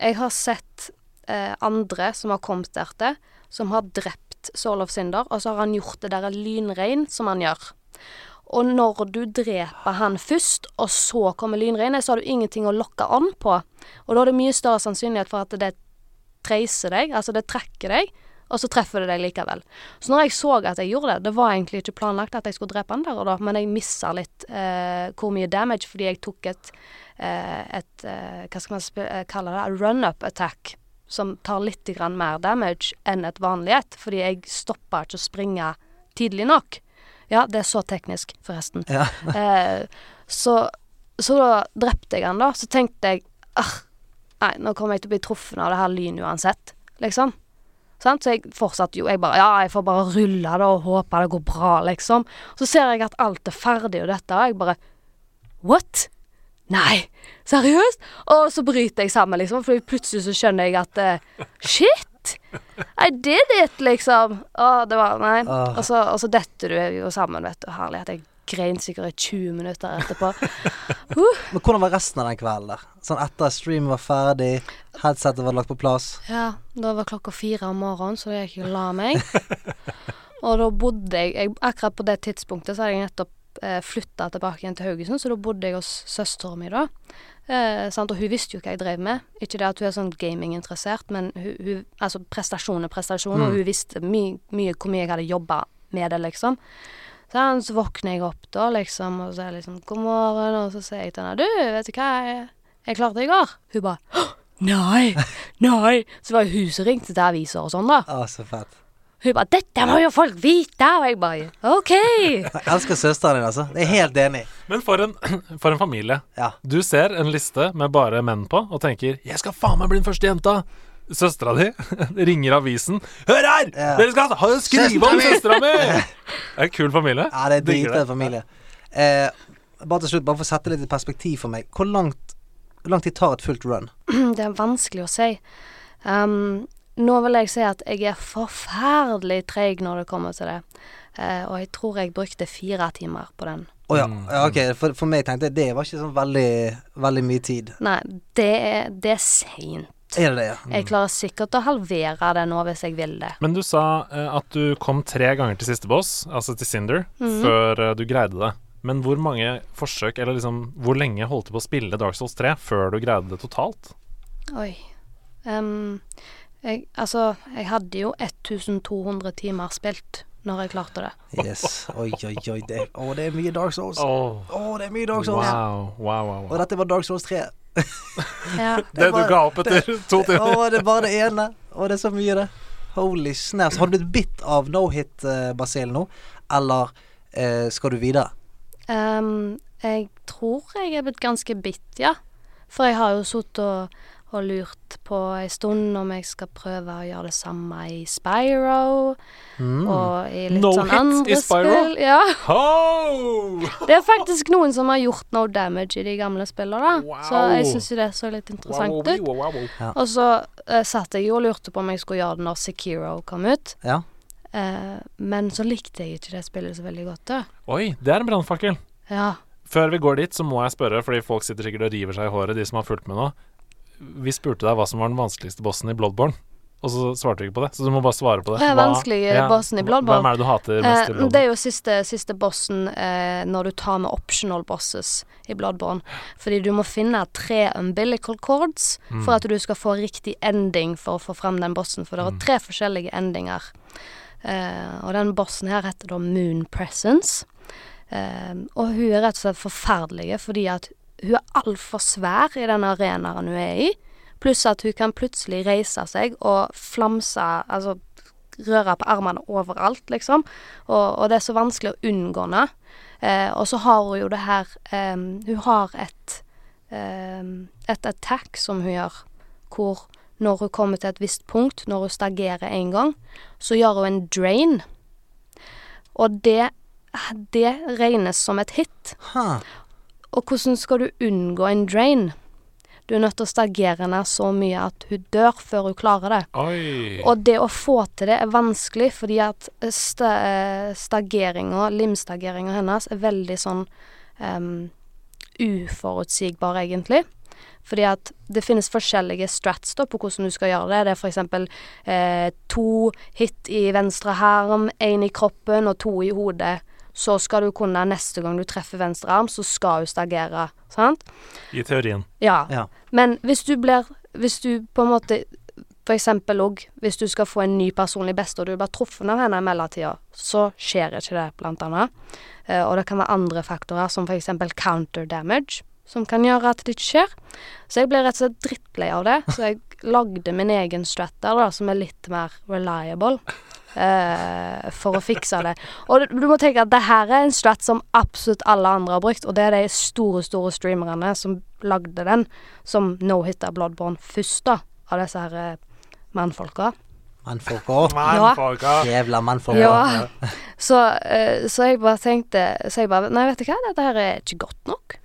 Jeg har sett eh, andre som har kommet der til, som har drept Soul of Cinder, og så har han gjort det der lynrein som han gjør. Og når du dreper han først, og så kommer lynregnet, så har du ingenting å lokke an på. Og da er det mye større sannsynlighet for at det treiser deg, altså det trekker deg, og så treffer det deg likevel. Så når jeg så at jeg gjorde det, det var egentlig ikke planlagt at jeg skulle drepe han der og da, men jeg missa litt eh, hvor mye damage fordi jeg tok et, eh, et eh, hva skal man eh, kalle det, run-up attack, som tar litt grann mer damage enn et vanlig et, fordi jeg stoppa ikke å springe tidlig nok. Ja, det er så teknisk, forresten. Ja. Eh, så, så da drepte jeg han, da. Så tenkte jeg ah, Nei, nå kommer jeg til å bli truffet av det her lynet uansett, liksom. Sant? Så jeg fortsatte jo. Jeg bare Ja, jeg får bare rulle det og håpe det går bra, liksom. Så ser jeg at alt er ferdig og dette, og jeg bare What? Nei, seriøst? Og så bryter jeg sammen, liksom, for plutselig så skjønner jeg at uh, Shit! I did it, liksom. Å, det var Nei. Og så, og så detter du jo sammen, vet du. Herlighet. Jeg grein sikkert i 20 minutter etterpå. Men hvordan var resten av den kvelden der? Sånn etter at streamen var ferdig, headsetet var lagt på plass. Ja, da var klokka fire om morgenen, så jeg gikk og la meg. Og da bodde jeg, jeg Akkurat på det tidspunktet så hadde jeg nettopp eh, flytta tilbake igjen til Haugesund, så da bodde jeg hos søstera mi da. Eh? Og hun visste jo hva jeg drev med. Ikke det at hun er sånn gaminginteressert, men hun, hun Altså, prestasjon er prestasjon, og hun visste my, mye hvor mye jeg hadde jobba med det, liksom. Så, så våkner jeg opp da, liksom, og så er jeg liksom 'God morgen', og så sier jeg til henne 'Du, vet du hva jeg, jeg klarte i går?' Hun bare 'Nei, nei'. Så var det hun som ringte til aviser og sånn, da. Å, så fett. Hun bare 'Dette må jo folk vite', og jeg bare 'OK'. Jeg elsker søsteren din, altså. Jeg er helt enig. Men for en, for en familie. Ja. Du ser en liste med bare menn på og tenker 'Jeg skal faen meg bli den første jenta'. Søstera di ringer avisen. 'Hør her! Ja. Dere skal ha skrive om søstera mi!' Det er en kul familie. Ja, det er dritfett familie. Eh, bare til slutt, bare for å sette litt i perspektiv for meg. Hvor langt hvor langt tid tar et fullt run? Det er vanskelig å si. Um, nå vil jeg si at jeg er forferdelig treig når det kommer til det. Uh, og jeg tror jeg brukte fire timer på den. Å ja. Mm. ja, ok. For, for meg tenkte jeg det var ikke sånn veldig, veldig mye tid. Nei, det det er seint. Er det det, ja? Jeg klarer sikkert å halvere det nå hvis jeg vil det. Men du sa eh, at du kom tre ganger til siste boss, altså til Cinder, mm. før eh, du greide det. Men hvor mange forsøk, eller liksom hvor lenge holdt du på å spille Dark Souls 3 før du greide det totalt? Oi. Um, jeg, altså, jeg hadde jo 1200 timer spilt når jeg klarte det. Yes. Oi, oi, oi. Det, å, det er mye Dark Souls. Å, Oh, det er mye Dark Souls. wow, wow, wow, Og dette var Dark Souls 3. Ja. Det du ga opp etter to timer. å, det er bare det ene. Og det er så mye, det. Holy snaps. Har du blitt bitt av no-hit-basillen nå, eller eh, skal du videre? Um, jeg tror jeg er blitt ganske bitt, ja. For jeg har jo sittet og, og lurt på ei stund om jeg skal prøve å gjøre det samme i Spyro. Mm. Og i litt No sånn andre Spyro? spill. Ja. Ho! Det er faktisk noen som har gjort no damage i de gamle spillene, da. Wow. Så jeg syns jo det så litt interessant Wow, ut. wow, wow, Ja. Og så uh, satt jeg jo og lurte på om jeg skulle gjøre det når Sekiro kom ut. Ja. Uh, men så likte jeg ikke det spillet så veldig godt, da. Oi, det er en brannfakkel. Ja. Før vi går dit, så må jeg spørre, fordi folk sitter sikkert og river seg i håret, de som har fulgt med nå. Vi spurte deg hva som var den vanskeligste bossen i Bloodborne, og så svarte du ikke på det. Så du må bare svare på det. Hva er vanskelige bossen i Bloodborne? Hvem er det du hater mest i Bloodborne? det er jo siste, siste bossen eh, når du tar med optional bosses i Bloodborne. Fordi du må finne tre umbilical cords Mm. for at du skal få riktig ending for å få frem den bossen. For det Mm. er tre forskjellige endinger. Eh, og den bossen her heter da Moon Presence. Eh, og hun er rett og slett forferdelig fordi at hun er altfor svær i den arenaen hun er i. Pluss at hun kan plutselig reise seg og flamse Altså røre på armene overalt, liksom. Og, og det er så vanskelig å unngå henne. Eh, og så har hun jo det her eh, Hun har et eh, et attack som hun gjør, hvor når hun kommer til et visst punkt, når hun stagerer en gang, så gjør hun en drain. Og det, det regnes som et hit. Ha. Og hvordan skal du unngå en drain? Du er nødt til å stagere henne så mye at hun dør før hun klarer det. Oi. Og det å få til det er vanskelig, fordi at sta stageringa, limstageringa hennes, er veldig sånn um, uforutsigbar, egentlig. Fordi at det finnes forskjellige strats da, på hvordan du skal gjøre det. Det er eksempel eh, to hit i venstre herm, én i kroppen og to i hodet. Så skal du kunne, neste gang du treffer venstre arm, så skal du stagere. Sant? I teorien. Ja. Ja. Men hvis du blir Hvis du på en måte For eksempel òg hvis du skal få en ny personlig beste, og du blir truffet av henne i mellomtida, så skjer ikke det, blant annet. Eh, og det kan være andre faktorer, som for eksempel counter damage, som kan gjøre at det ikke skjer. Så jeg ble rett og slett drittlei av det, så jeg lagde min egen strat der, da, som er litt mer reliable. Eh, for å fikse det. Og du, må tenke at det her er en strat som absolutt alle andre har brukt, og det er de store, store streamerne som lagde den, som no-hitta Bloodborne først, da, av disse her eh, mannfolka. Mannfolka. Mannfolka. Jævla mannfolka. Ja. Så, eh, så jeg bare tenkte Så jeg bare Nei, vet du hva, dette her er ikke godt nok.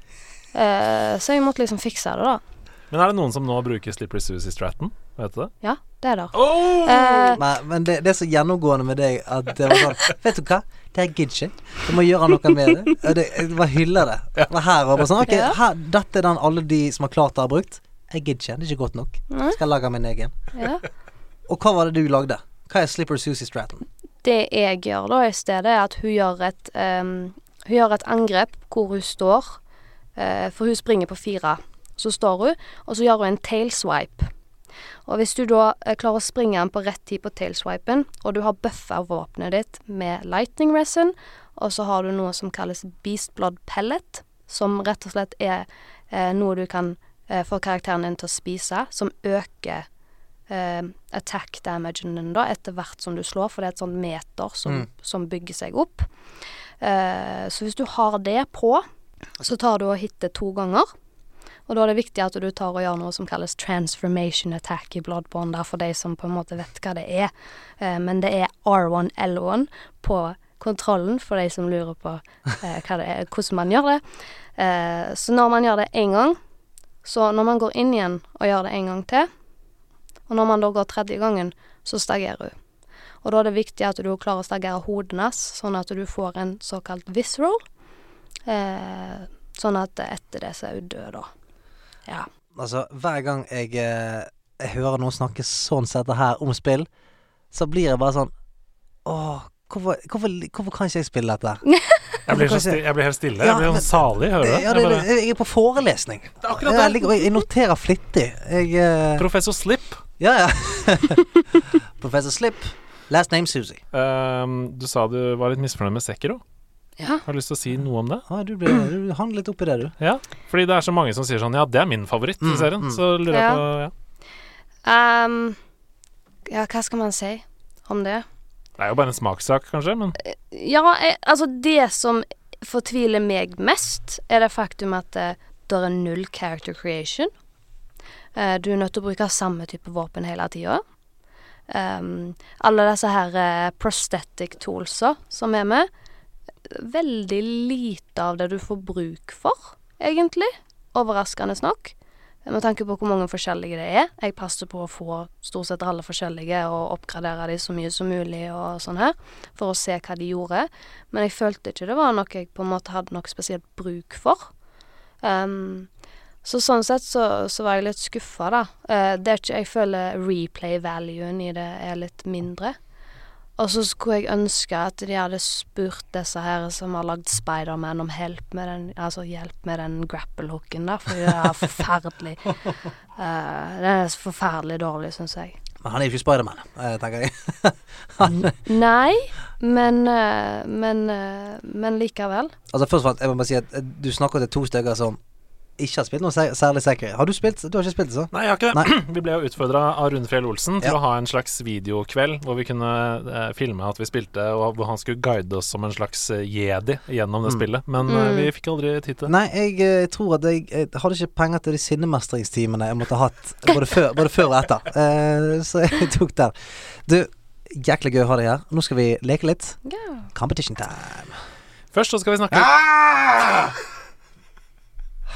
Eh, så jeg måtte liksom fikse det, da. Men er det noen som nå bruker Slippery Susie Stratton? Vet du det? Ja, det er det. Oh! Eh, Men, men det, det er så gjennomgående med deg at det var sånn Vet du hva? Det er ikke. Du må gjøre noe med det. Det jeg bare hyller det. Det var her og bare sånn Ok, her, dette er den alle de som har klart det, har brukt. Jeg gidder ikke. Det er ikke godt nok. Nei. Jeg skal lage min egen. ja. Og hva var det du lagde? Hva er Slipper Susie Stratton? Det jeg gjør da i stedet, er at hun gjør et um, Hun gjør et angrep hvor hun står. uh, for hun springer på fire. Så står hun, og så gjør hun en tailswipe. Og hvis du da eh, klarer å springe den på rett tid på tailswipen, og du har buffa våpenet ditt med lightning resin, og så har du noe som kalles beast blood pellet, som rett og slett er eh, noe du kan eh, få karakteren din til å spise, som øker eh, attack damagen din da, etter hvert som du slår, for det er et sånt meter som, Mm. som bygger seg opp. Eh, så hvis du har det på, så tar du og hitter to ganger. Og da er det viktig at du tar og gjør noe som kalles transformation attack i Bloodborne, der for de som på en måte vet hva det er. Eh, men det er R1, L1 på kontrollen, for de som lurer på eh, er, hvordan man gjør det. Eh, så når man gjør det én gang, så når man går inn igjen og gjør det en gang til, og når man da går tredje gangen, så stagerer hun. Og da er det viktig at du klarer å stagere hodet hennes, sånn at du får en såkalt visceral. Eh, sånn at etter det så er hun død, da. Ja. Altså, hver gang jeg, eh, jeg hører noen snakke sånn som dette her om spill, så blir jeg bare sånn Åh, hvorfor, hvorfor, hvorfor kan ikke jeg spille dette? Jeg blir, så sti jeg blir helt stille. Ja, Jeg blir sånn salig. Hører du det? Ja, Jeg det, bare- det, jeg er på forelesning. Det er akkurat Jeg, det. jeg noterer flittig. Jeg uh... Professor Slip. Ja, ja. Professor Slip. Last name Susie. Um, du sa du var litt misfornøyd med Sekiro. Ja. Har du lyst til å si noe om det? Ja, du, ble, du handler litt opp i det, du. Ja, fordi det er så mange som sier sånn Ja, det er min favoritt i Mm, serien. mm. Så lurer jeg Ja. på ja. Um, ja, hva skal man si om det? Det er jo bare en smakssak, kanskje, men Ja, jeg, altså det som fortviler meg mest, er det faktum at det, det er null character creation. Uh, du er nødt til å bruke samme type våpen hele tida. Um, alle disse her uh, prosthetic toolsa som er med, veldig lite av det du får bruk for, egentlig. Overraskende nok. Med tanke på hvor mange forskjellige det er. Jeg passer på å få stort sett alle forskjellige og oppgradere de så mye som mulig og sånn her, for å se hva de gjorde. Men jeg følte ikke det var noe jeg på en måte hadde noe spesielt bruk for. Um, så sånn sett så, så var jeg litt skuffa, da. Uh, det er ikke Jeg føler replay-valuen i det er litt mindre. Og så skulle jeg ønske at de hadde spurt disse her som har lagd Spiderman om hjelp med den Altså hjelp med den grapple-hooken der, for det er forferdelig. uh, det er forferdelig dårlig, syns jeg. Men han er jo ikke Spiderman, eh, tenker jeg. Nei, men eh, Men, men likevel. Altså Først og fremst, jeg må bare si at du snakker til to stykker som ikke har spilt noe særlig Sekiro. Har du spilt? Du har ikke spilt det, så? Nei, jeg har ikke det. Vi ble jo utfordra av Rune Fjell Olsen til Ja. å ha en slags videokveld hvor vi kunne eh, filme at vi spilte, og hvor han skulle guide oss som en slags eh, jedi gjennom det Mm. spillet. Men eh, Mm. vi fikk aldri tid til det. Nei, jeg jeg, tror at jeg, jeg hadde ikke penger til de sinnemestringsteamene jeg måtte ha hatt både før, både før og etter. Eh, så jeg tok den. Du, jæklig gøy å ha deg her. Nå skal vi leke litt. Yeah. Competition time. Først så skal vi snakke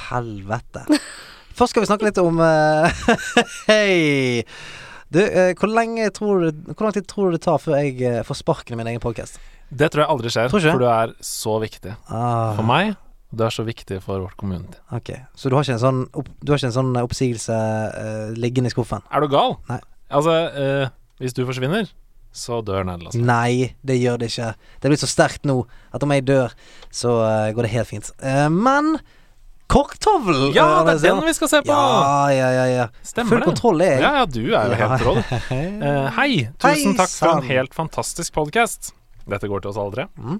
Helvete. Først skal vi snakke litt om uh, Hei! Du, uh, hvor lenge tror du Hvor lang tid tror du det tar før jeg uh, får sparken i min egen podkast? Det tror jeg aldri skjer, for du er så viktig Ah, for meg. Du er så viktig for vårt community. Ok, Så du har ikke en sånn, opp, du har ikke en sånn oppsigelse uh, liggende i skuffen? Er du gal? Nei. Altså, uh, hvis du forsvinner, så dør nederlandslaget. Nei, det gjør det ikke. Det er blitt så sterkt nå at om jeg dør, så uh, går det helt fint. Men korktavl Ja, eh, det er den vi skal se på! Ja, ja, ja. ja. Stemmer Full det. kontroll er jeg. Ja, ja, du er jo helt rå, du. Eh, hei, tusen Hei, takk for en helt fantastisk podkast. Dette går til oss alle. Mm.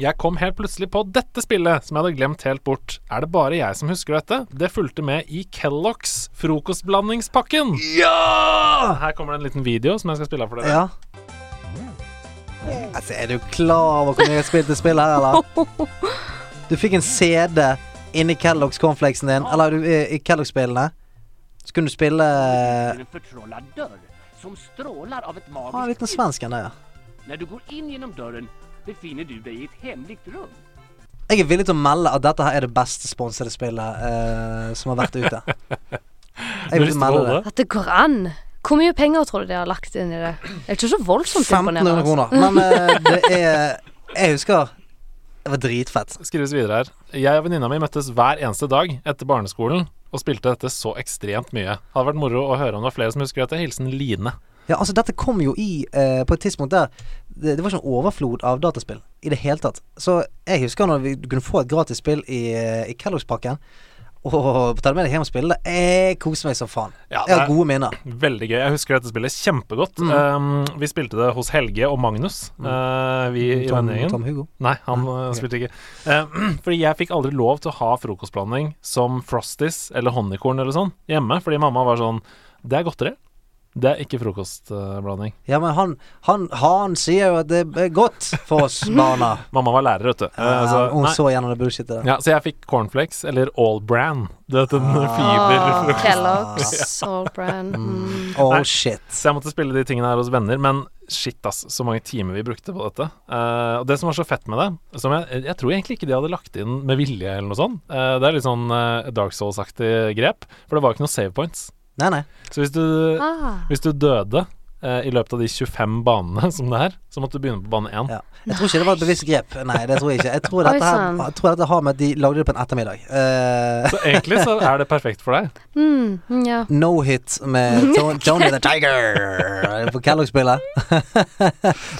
Jeg kom helt plutselig på dette spillet som jeg hadde glemt helt bort. Er det bare jeg som husker dette? Det fulgte med i Kellogg's frokostblandingspakken. Ja! Her kommer det en liten video som jeg skal spille av for dere. Ja. Altså, er du klar over hvor mye jeg har spilt det spillet her, eller? Du fikk en CD inni Kellogg's cornflakesen din, eller i, i Kellogg's-spillene. Så kunne du spille som stråler av et magisk ah, en liten svensk en der, ja. Når du går inn gjennom døren, befinner du deg i et hemmelig rum. Jeg er villig til å melde at dette her er det beste sponsede spillet eh, som har vært ute. Jeg vil melde det. det? At det går an. Hvor mye penger tror du de har lagt inn i det? Jeg er ikke så voldsomt 1500 imponerende. kroner. Men eh, det er Jeg husker det var dritfett. Skrives videre her. Jeg og venninna mi møttes hver eneste dag etter barneskolen og spilte dette så ekstremt mye. Hadde vært moro å høre om det var flere som husker dette. Hilsen Line. Ja, altså Dette kom jo i eh, på et tidspunkt der det, det var ikke en overflod av dataspill i det hele tatt. Så jeg husker når vi kunne få et gratis spill i, eh, i Kellogg's-pakken. Og ta det med deg hjem og spille det. Jeg koser meg som faen. Ja, jeg har gode minner. Veldig gøy. Jeg husker dette spillet kjempegodt. Mm. Um, vi spilte det hos Helge og Magnus, uh, vi i Tom, vennegjengen. Tom Hugo. Nei, han uh, spilte ikke. Uh, fordi jeg fikk aldri lov til å ha frokostblanding som Frosties eller honningkorn eller sånn hjemme, fordi mamma var sånn Det er godteri. Det er ikke frokostblanding. Ja, men han, han, han sier jo at det er godt for oss barna. Mamma var lærer, vet du. Ja, så, hun nei. så gjennom det bullshitet der. Ja, så jeg fikk cornflakes, eller All Bran. Du vet den Ah. fiberfrokosten. Åh, Kellogg's, All Brand. Mm. Oh Nei. shit. Så jeg måtte spille de tingene her hos venner, men shit, ass, så mange timer vi brukte på dette. Uh, og det som var så fett med det, som jeg, jeg tror egentlig ikke de hadde lagt inn med vilje eller noe sånt. uh, det er litt sånn uh, Dark Souls-aktig grep, for det var ikke noe save points. Nei, nei. Så hvis du, Ah. hvis du døde eh, i løpet av de 25 banene som det er, så måtte du begynne på bane 1. Ja. Jeg tror ikke det var et bevisst grep. Nei, det tror jeg ikke. Jeg tror dette, her, jeg tror dette har med at de lagde det på en ettermiddag. Uh. Så egentlig så er det perfekt for deg. Mm, mm, ja. no hit med Johnny the Tiger på Kellogg-spillet.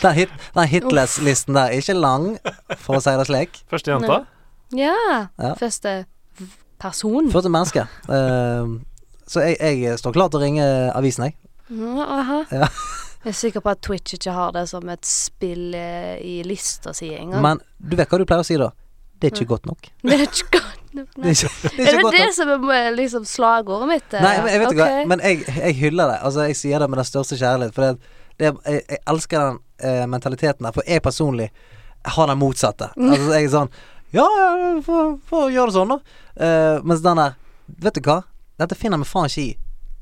den hit, den hitless-listen der er ikke lang, for å si det slik. Første jenta. ja. Ja. Første person. Første menneske. Eh, så jeg, jeg står klar til å ringe avisen, jeg. Mm, aha. Ja. Jeg er sikker på at Twitch ikke har det som et spill eh, i lista si engang. Men du vet hva du pleier å si da? Det er ikke godt nok. Det er ikke godt nok. Det er ikke, det er Er det det nok. som er eh, liksom slagordet mitt? eh? Nei, men jeg vet ikke Ok. hva Men jeg, jeg hyller det. Altså, jeg sier det med den største kjærlighet. For det, det, jeg, jeg elsker den eh, mentaliteten der. For jeg personlig har den motsatte. Altså, jeg er sånn Ja, få gjøre det sånn, da. Uh, mens den der Vet du hva? Dette finner vi faen ikke i.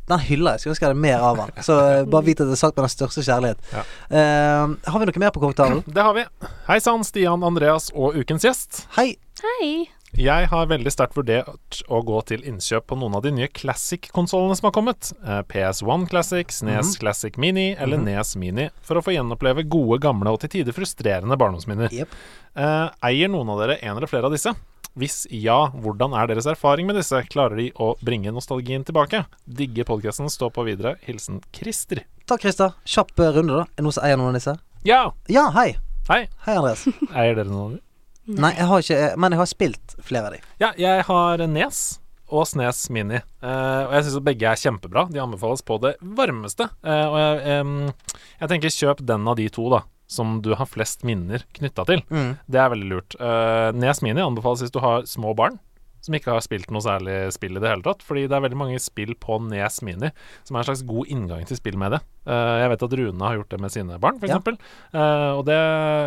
Den hyller jeg. Skulle ønske jeg hadde mer av den. Så eh, bare vit at det er sagt med den største kjærlighet. Ja. Uh, har vi noe mer på kokktavlen? Det har vi. Hei sann, Stian, Andreas og ukens gjest. Hei. Hei. Jeg har veldig sterkt vurdert å gå til innkjøp på noen av de nye Classic-konsollene som har kommet. Eh, PS1 Classic, SNES Classic Mini eller NES Mini, for å få gjenoppleve gode, gamle og til tider frustrerende barndomsminner. Eh, eier noen av dere en eller flere av disse? Hvis ja, hvordan er deres erfaring med disse? Klarer de å bringe nostalgien tilbake? Digger podkasten, stå på videre. Hilsen Christer. Takk, Christer. Kjapp eh, runde, da. Er det noen som eier noen av disse? Ja! Ja, hei. Hei. Hei, Andreas. Eier dere noen av dem? Nei, jeg har ikke eh, Men jeg har spilt flere av de. Ja, jeg har Nes og Snes Mini. Uh, og jeg syns begge er kjempebra. De anbefales på det varmeste. Uh, og jeg, um, jeg tenker kjøp den av de to, da. Som du har flest minner knytta til. Mm. Det er veldig lurt. Uh, Nes Mini anbefales hvis du har små barn som ikke har spilt noe særlig spill i det hele tatt. Fordi det er veldig mange spill på Nes Mini som er en slags god inngang til spill med det. Uh, jeg vet at Rune har gjort det med sine barn, f.eks. Ja. Uh, og det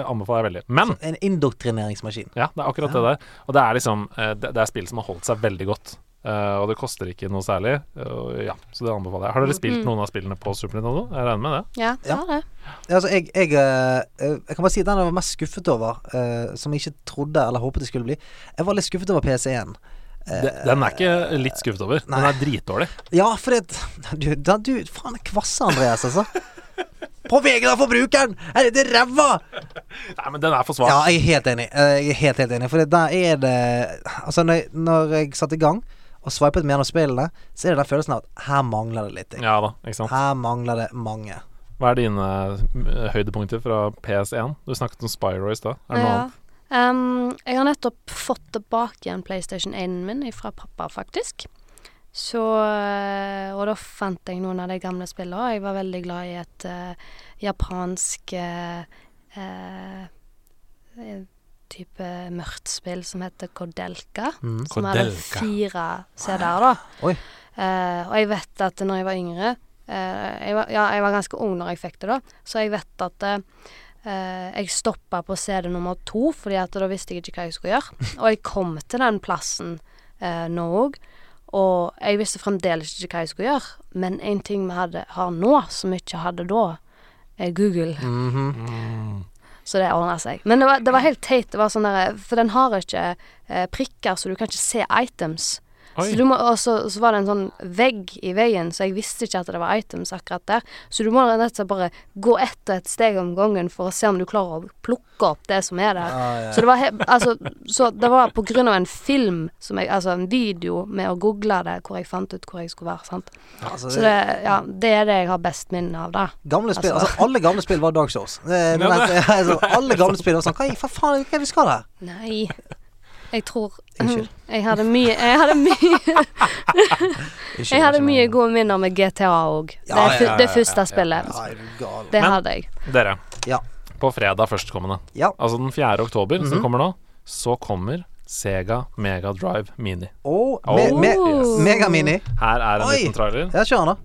anbefaler jeg veldig. Men En indoktrineringsmaskin. ja, det er akkurat det der. Og det er liksom uh, det, det er spill som har holdt seg veldig godt. Eh, og det koster ikke noe særlig. Uh, ja, så det anbefaler jeg. Har dere spilt Mm. noen av spillene på Super Nintendo? Jeg regner med det. Ja, Ja. ja. det. Altså, jeg, jeg, eh, jeg kan bare si den jeg var mest skuffet over, eh, som jeg ikke trodde eller håpet det skulle bli Jeg var litt skuffet over PC1. Eh, det. Den er ikke litt skuffet over. Den Nei. er dritdårlig. Ja, for det Du, da, du faen, kvasse Andreas, altså. På vegne av forbrukeren! Er det ræva? Nei, men den er for svak. Ja, jeg er helt enig. Jeg er helt, helt enig. For da der er det Altså, når jeg, når jeg satte i gang og sveipet med gjennom spillene, så er det den følelsen av at her mangler det litt. Ja da, ikke sant. Her mangler det mange. Hva er dine eh, høydepunkter fra PS1? Du snakket om Spyro i stad. Er det noe Ja. annet? Um, jeg har nettopp fått tilbake igjen PlayStation 1-en min fra pappa, faktisk. Så eh, Og da fant jeg noen av de gamle spillene. og Jeg var veldig glad i et uh, japansk uh, uh, eh, type mørkt spill som heter Kodelka. Mm. Som hadde fire CD-er, da. Oi. Uh, og jeg vet at når jeg var yngre uh, jeg, var, Ja, jeg var ganske ung når jeg fikk det, da. Så jeg vet at eh, eh, jeg stoppa på CD nummer to, fordi at da visste jeg ikke hva jeg skulle gjøre. Og jeg kom til den plassen eh, nå òg. Og jeg visste fremdeles ikke hva jeg skulle gjøre. Men en ting vi hadde, har nå, som vi ikke hadde da, er Google. Mhm. Så det ordna seg. Men det var, det var helt teit. Det var sånn der, for den har ikke eh, prikker, så du kan ikke se items. Oi. Så, du må, og så, så var det en sånn vegg i veien, så jeg visste ikke at det var items akkurat der. Så du må rett og slett bare gå etter et steg om gangen for å se om du klarer å plukke opp det som er der. Ah, ja. Så det var he altså, Så det var på grunn av en film, som jeg, altså en video med å google det, hvor jeg fant ut hvor jeg skulle være. sant? Altså, Så det, ja, det er det jeg har best minne av, da. Gamle spill, Altså- altså Alle gamle spill var. Det, det, er- altså, alle gamle spill var sånn Hva i hva faen hva er det vi skal her? Nei. Jeg tror Unnskyld. Jeg hadde mye Jeg hadde mye Jeg hadde mye gode minner med GTA òg. Ja, det, ja, fu- ja, det ja, første ja, spillet. Det hadde jeg. Dere, Ja. på fredag førstkommende, Ja. altså den 4. oktober som Mhm. kommer nå, så kommer Sega Mega Drive Mini. Oh, me, Oh, me, yes. Megamini. Her er en Oi. liten trailer. Ja, kjør den, da.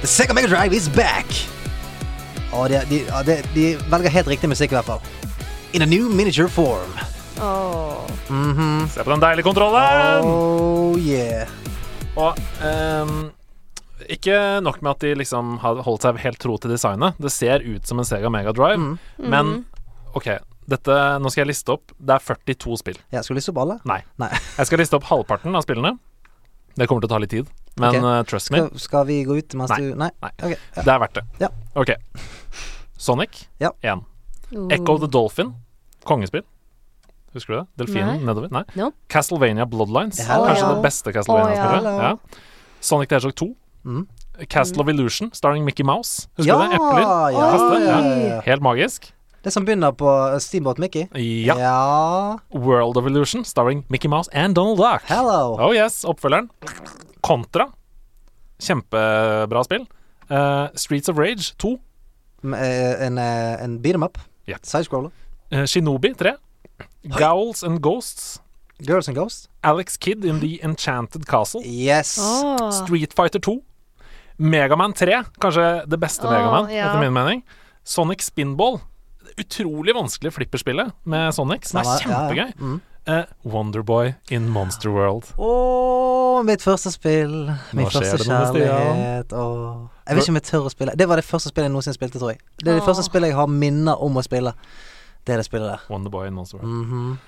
The Sega Mega Drive is back! Og de, de, de, de velger helt riktig musikk, i hvert fall. In a new miniature form. Oh. Mm -hmm. Se på den deilige kontrollen! Oh yeah. Og um, ikke nok med at de liksom har holdt seg helt tro til designet. Det ser ut som en Sega Mega Drive, Mm. men OK. Dette, nå skal jeg liste opp. Det er 42 spill. Jeg skal liste opp alle? Nei. Nei. Jeg skal liste opp halvparten av spillene. Det kommer til å ta litt tid, men okay. uh, trust me, Skal, skal vi gå ut mens Nei. du Nei? Nei. Okay. Ja. det er verdt det. Ja. OK. Sonic Ja. 1. Uh. Echo the Dolphin. Kongespill. Husker du det? Delfinen Nei. nedover? Nei. No. Castlevania Bloodlines. Hello. Kanskje ja. det beste Castlevania-spillet. Oh, ja. ja. Sonic the Hedgehog 2. Mm. Castle of Illusion, starring Mickey Mouse. Husker Ja, du det? Epler. ja, ja, ja. ja, ja. Helt magisk. Det som begynner på Steamboat Mickey? Ja. ja. World of Illusion, starring Mickey Mouse and Donald Duck. Hello. Oh yes, oppfølgeren. Contra. Kjempebra spill. Uh, Streets of Rage 2. M- eh, En, eh, en beat 'em up. Yeah. Sidescroller. Uh, Shinobi 3. Gowls and Ghosts. Girls and Ghosts. Alex Kidd in The Enchanted Castle. Yes. Oh. Street Fighter 2. Megaman 3, kanskje det beste oh, Megaman, ja. etter min mening. Sonic Spinball. Utrolig vanskelig flipperspillet med Sonic, som er Stemmer, ja, ja. kjempegøy. Mm. Uh, Wonderboy in Monster World. Åh, mitt første spill. Min første kjærlighet. Oh. Jeg vet ikke om jeg tør å spille. Det var det første spillet jeg noensinne spilte, tror jeg. Det er det oh. første spillet jeg har minner om å spille. Det er det spillet der. Wonderboy in Monster World. Mhm.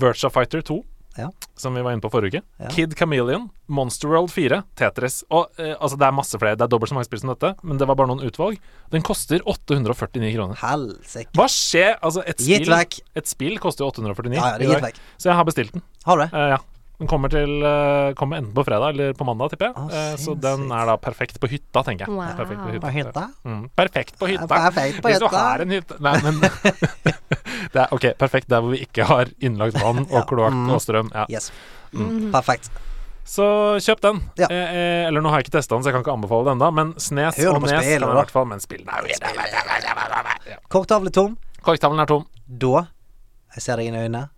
Virtua Fighter 2, Ja. som vi var inne på forrige uke. Ja. Kid Chameleon, Monster World 4, Tetris. Og eh, altså, det er masse flere. Det er dobbelt så mange spill som dette, men det var bare noen utvalg. Den koster 849 kroner. Helsik. Hva skjer? Altså, et spill, et spill koster jo 849. Ja, ja, det er gitt vekk. Så jeg har bestilt den. Har du det? Eh, ja. Den kommer til eh, Kommer enten på fredag eller på mandag, tipper jeg. Eh, så den er da perfekt på hytta, tenker jeg. Wow. Perfekt på hytta. På hytta? Mm, perfekt på hytta. Perfekt på Hvis du har en hytte Nei, men det er, Ok, perfekt der hvor vi ikke har innlagt vann og kloakk Mm. og strøm. Ja. Yes. Mm. Perfekt. Så kjøp den. Ja. Eh, eh, eller nå har jeg ikke testa den, så jeg kan ikke anbefale den da men Snes Hør og Nes spil, kan jeg i hvert fall. Men spill er jo ja. Tom. Korktavlen er tom. Da Jeg ser deg inn i øynene.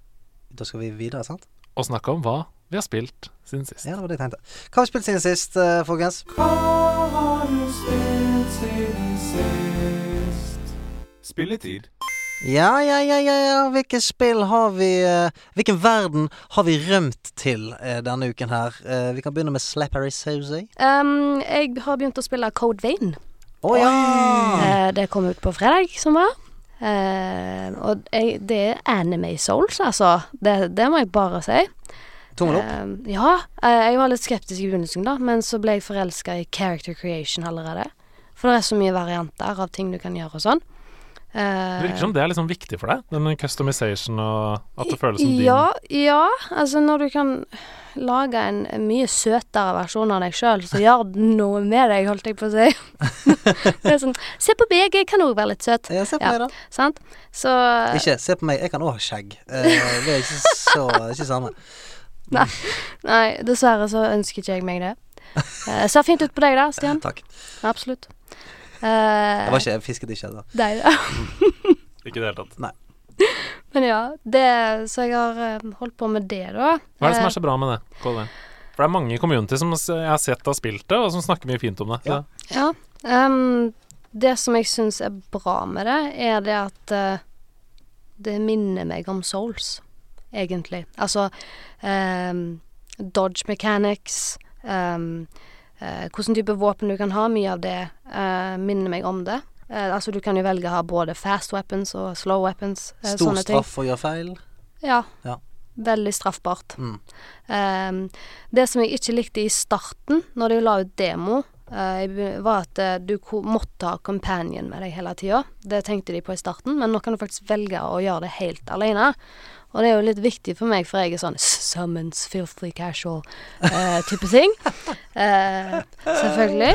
Da skal vi videre, sant? Og snakke om hva vi har spilt siden sist. Ja, det var det jeg tenkte. Hva har vi spilt siden sist, uh, folkens? Spilletid. Ja, ja, ja, ja, ja. Hvilke spill har vi uh, Hvilken verden har vi rømt til uh, denne uken her? Vi kan begynne med Slappery Susie. Um, jeg har begynt å spille Code Vein. Å ja! Det kom ut på fredag, som var. Eh, og jeg, det er Anime Souls, altså. Det, det må jeg bare si. Tommel opp. Eh, ja. eh, jeg var litt skeptisk i begynnelsen, da, men så ble jeg forelska i character creation allerede. For det er så mye varianter av ting du kan gjøre og sånn. Eh, Det virker som det er liksom viktig for deg. Den customization og at det føles som din. Ja, ja. Altså, når du kan lage en, mye søtere versjon av deg sjøl, så gjør noe med deg, holdt jeg på å si. det er sånn Se på meg, jeg kan òg være litt søt. Ja, se på Ja. meg, da. Sant? Så Ikke se på meg, jeg kan òg ha skjegg. Eh, det er ikke så ikke samme. Nei, dessverre så ønsker ikke jeg meg det. Eh, ser fint ut på deg, da, Stian. Takk. Absolutt. Uh, Jeg var ikke, jeg fisket ikke da. Nei, da. Ikke i det hele tatt. Men ja, det Så jeg har eh, holdt på med det, da. Hva er det som Eh, er så bra med det? Det? For det er mange i community som jeg har sett har spilt det, og som snakker mye fint om det. Ja. Ja. um, det som jeg syns er bra med det, er det at uh, det minner meg om Souls. egentlig. Altså um, dodge mechanics, um, uh, hvilken type våpen du kan ha, mye av det uh, minner meg om det. Eh, altså du kan jo velge å ha både fast weapons og slow weapons. eh, Stor straff for å gjøre feil. Ja. Ja. Veldig straffbart. Mm. Ehm, det som jeg ikke likte i starten, når de la ut demo, uh, var at uh, du måtte ha companion med deg hele tida. Det tenkte de på i starten, men nå kan du faktisk velge å gjøre det helt alene. Og det er jo litt viktig for meg, for jeg er sånn summons, filthy casual-type ting. Eh, selvfølgelig.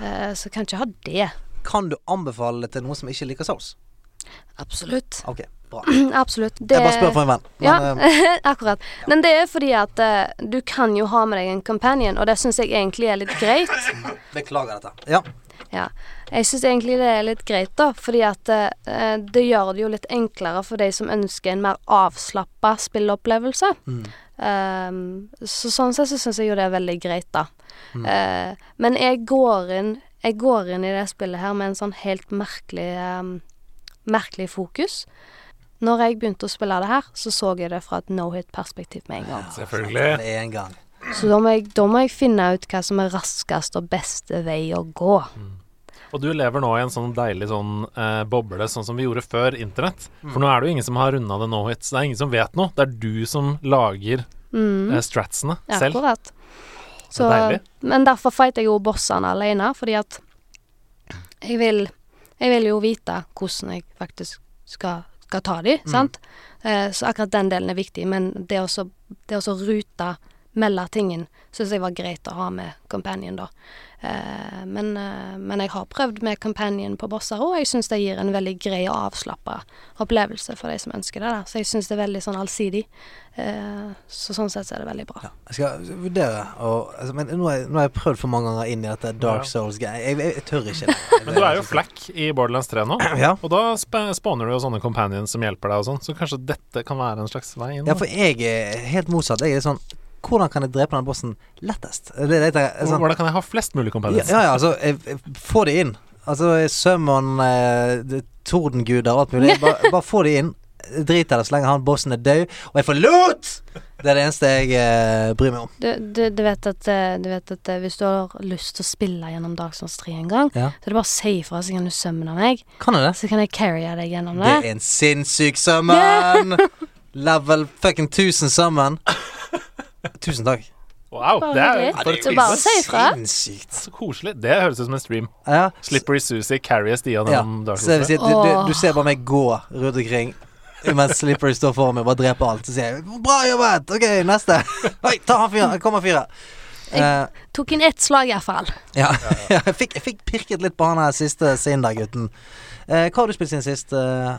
Eh, så kan ikke ha det. Kan du anbefale det til noen som ikke liker Souls? Absolutt. Ok, bra. Absolutt. Det, Jeg bare spør for en venn. Men, Ja, eh, akkurat. Men det er fordi at uh, du kan jo ha med deg en companion, og det syns jeg egentlig er litt greit. beklager dette. Ja. Ja. Jeg syns egentlig det er litt greit, da, fordi at uh, det gjør det jo litt enklere for de som ønsker en mer avslappa spilleopplevelse. Mm. Ehm, så sånn sett så syns jeg jo det er veldig greit, da. Mm. Uh, men jeg går inn Jeg går inn i det spillet her med en sånn helt merkelig ehm, Merkelig fokus. Når jeg begynte å spille det her, så så jeg det fra et no-hit-perspektiv med en gang. Selvfølgelig. Med en gang. Så da må, jeg, da må jeg finne ut hva som er raskest og beste vei å gå. Og du lever nå i en sånn deilig sånn eh, boble, sånn som vi gjorde før internett. For nå er det jo ingen som har runda det no hits. Det er ingen som vet noe. Det er du som lager Mm. eh, stratsene Ja, selv. akkurat. Så, deilig. men derfor fighter jeg jo bossene alene, fordi at jeg vil, jeg vil jo vite hvordan jeg faktisk skal, skal ta de, sant? Eh, så akkurat den delen er viktig, men det å så- det å så rute melde tingen syns jeg var greit å ha med companion, da. Eh, men, eh, men jeg har prøvd med companion på bosser, og jeg syns det gir en veldig grei og avslappa opplevelse for de som ønsker det. Da. Så jeg syns det er veldig sånn allsidig. Eh, så sånn sett så er det veldig bra. Ja, jeg skal vurdere å altså, Men nå har, jeg, nå har jeg prøvd for mange ganger inn i dette Dark Ja. Souls-greiet. Jeg, jeg, jeg tør ikke. det. Men du er jo flack i Borderlands 3 nå, Ja. og da sp spawner du jo sånne companions som hjelper deg og sånn, så kanskje dette kan være en slags vei inn? Ja, for jeg er helt motsatt. Jeg er sånn Hvordan kan jeg drepe den bossen lettest? Det det, det. Sånn, Hvordan kan jeg ha flest mulig ja, companions? ja, ja, altså jeg, jeg, Få det inn. Altså Summon, eh, tordenguder og alt mulig. Bare, bare få det inn. Drit i det så lenge han bossen er død, og jeg får loot! Det er det eneste jeg eh, bryr meg om. Du, du, du, vet at, eh, du vet at eh, hvis du har lyst til å spille gjennom Dark Souls 3 en gang, Ja. så er det bare å si ifra, så kan du summone meg. Kan jeg det? Så kan jeg carrye deg gjennom Det det. er en sinnssyk summon! Level fucking 1000 summon. Tusen takk. Wow, Bare det er jo for Ja, et Så bare si ifra. Sinnssykt. Så koselig. Det høres ut som en stream. Ja. Slippery Susie carrier Stian Ja. gjennom Dark Så det vil Souls. si, at du, du, du ser bare meg gå rundt omkring mens Slippery står foran meg og bare dreper alt. Så sier jeg 'bra jobbet', ok, neste. Oi, ta han fyren, kommer fyren. Eh, Tok inn ett slag iallfall. ja, ja jeg, fikk, jeg fikk pirket litt på han her siste Sinder-gutten. Eh, hva har du spilt siden sist? Uh,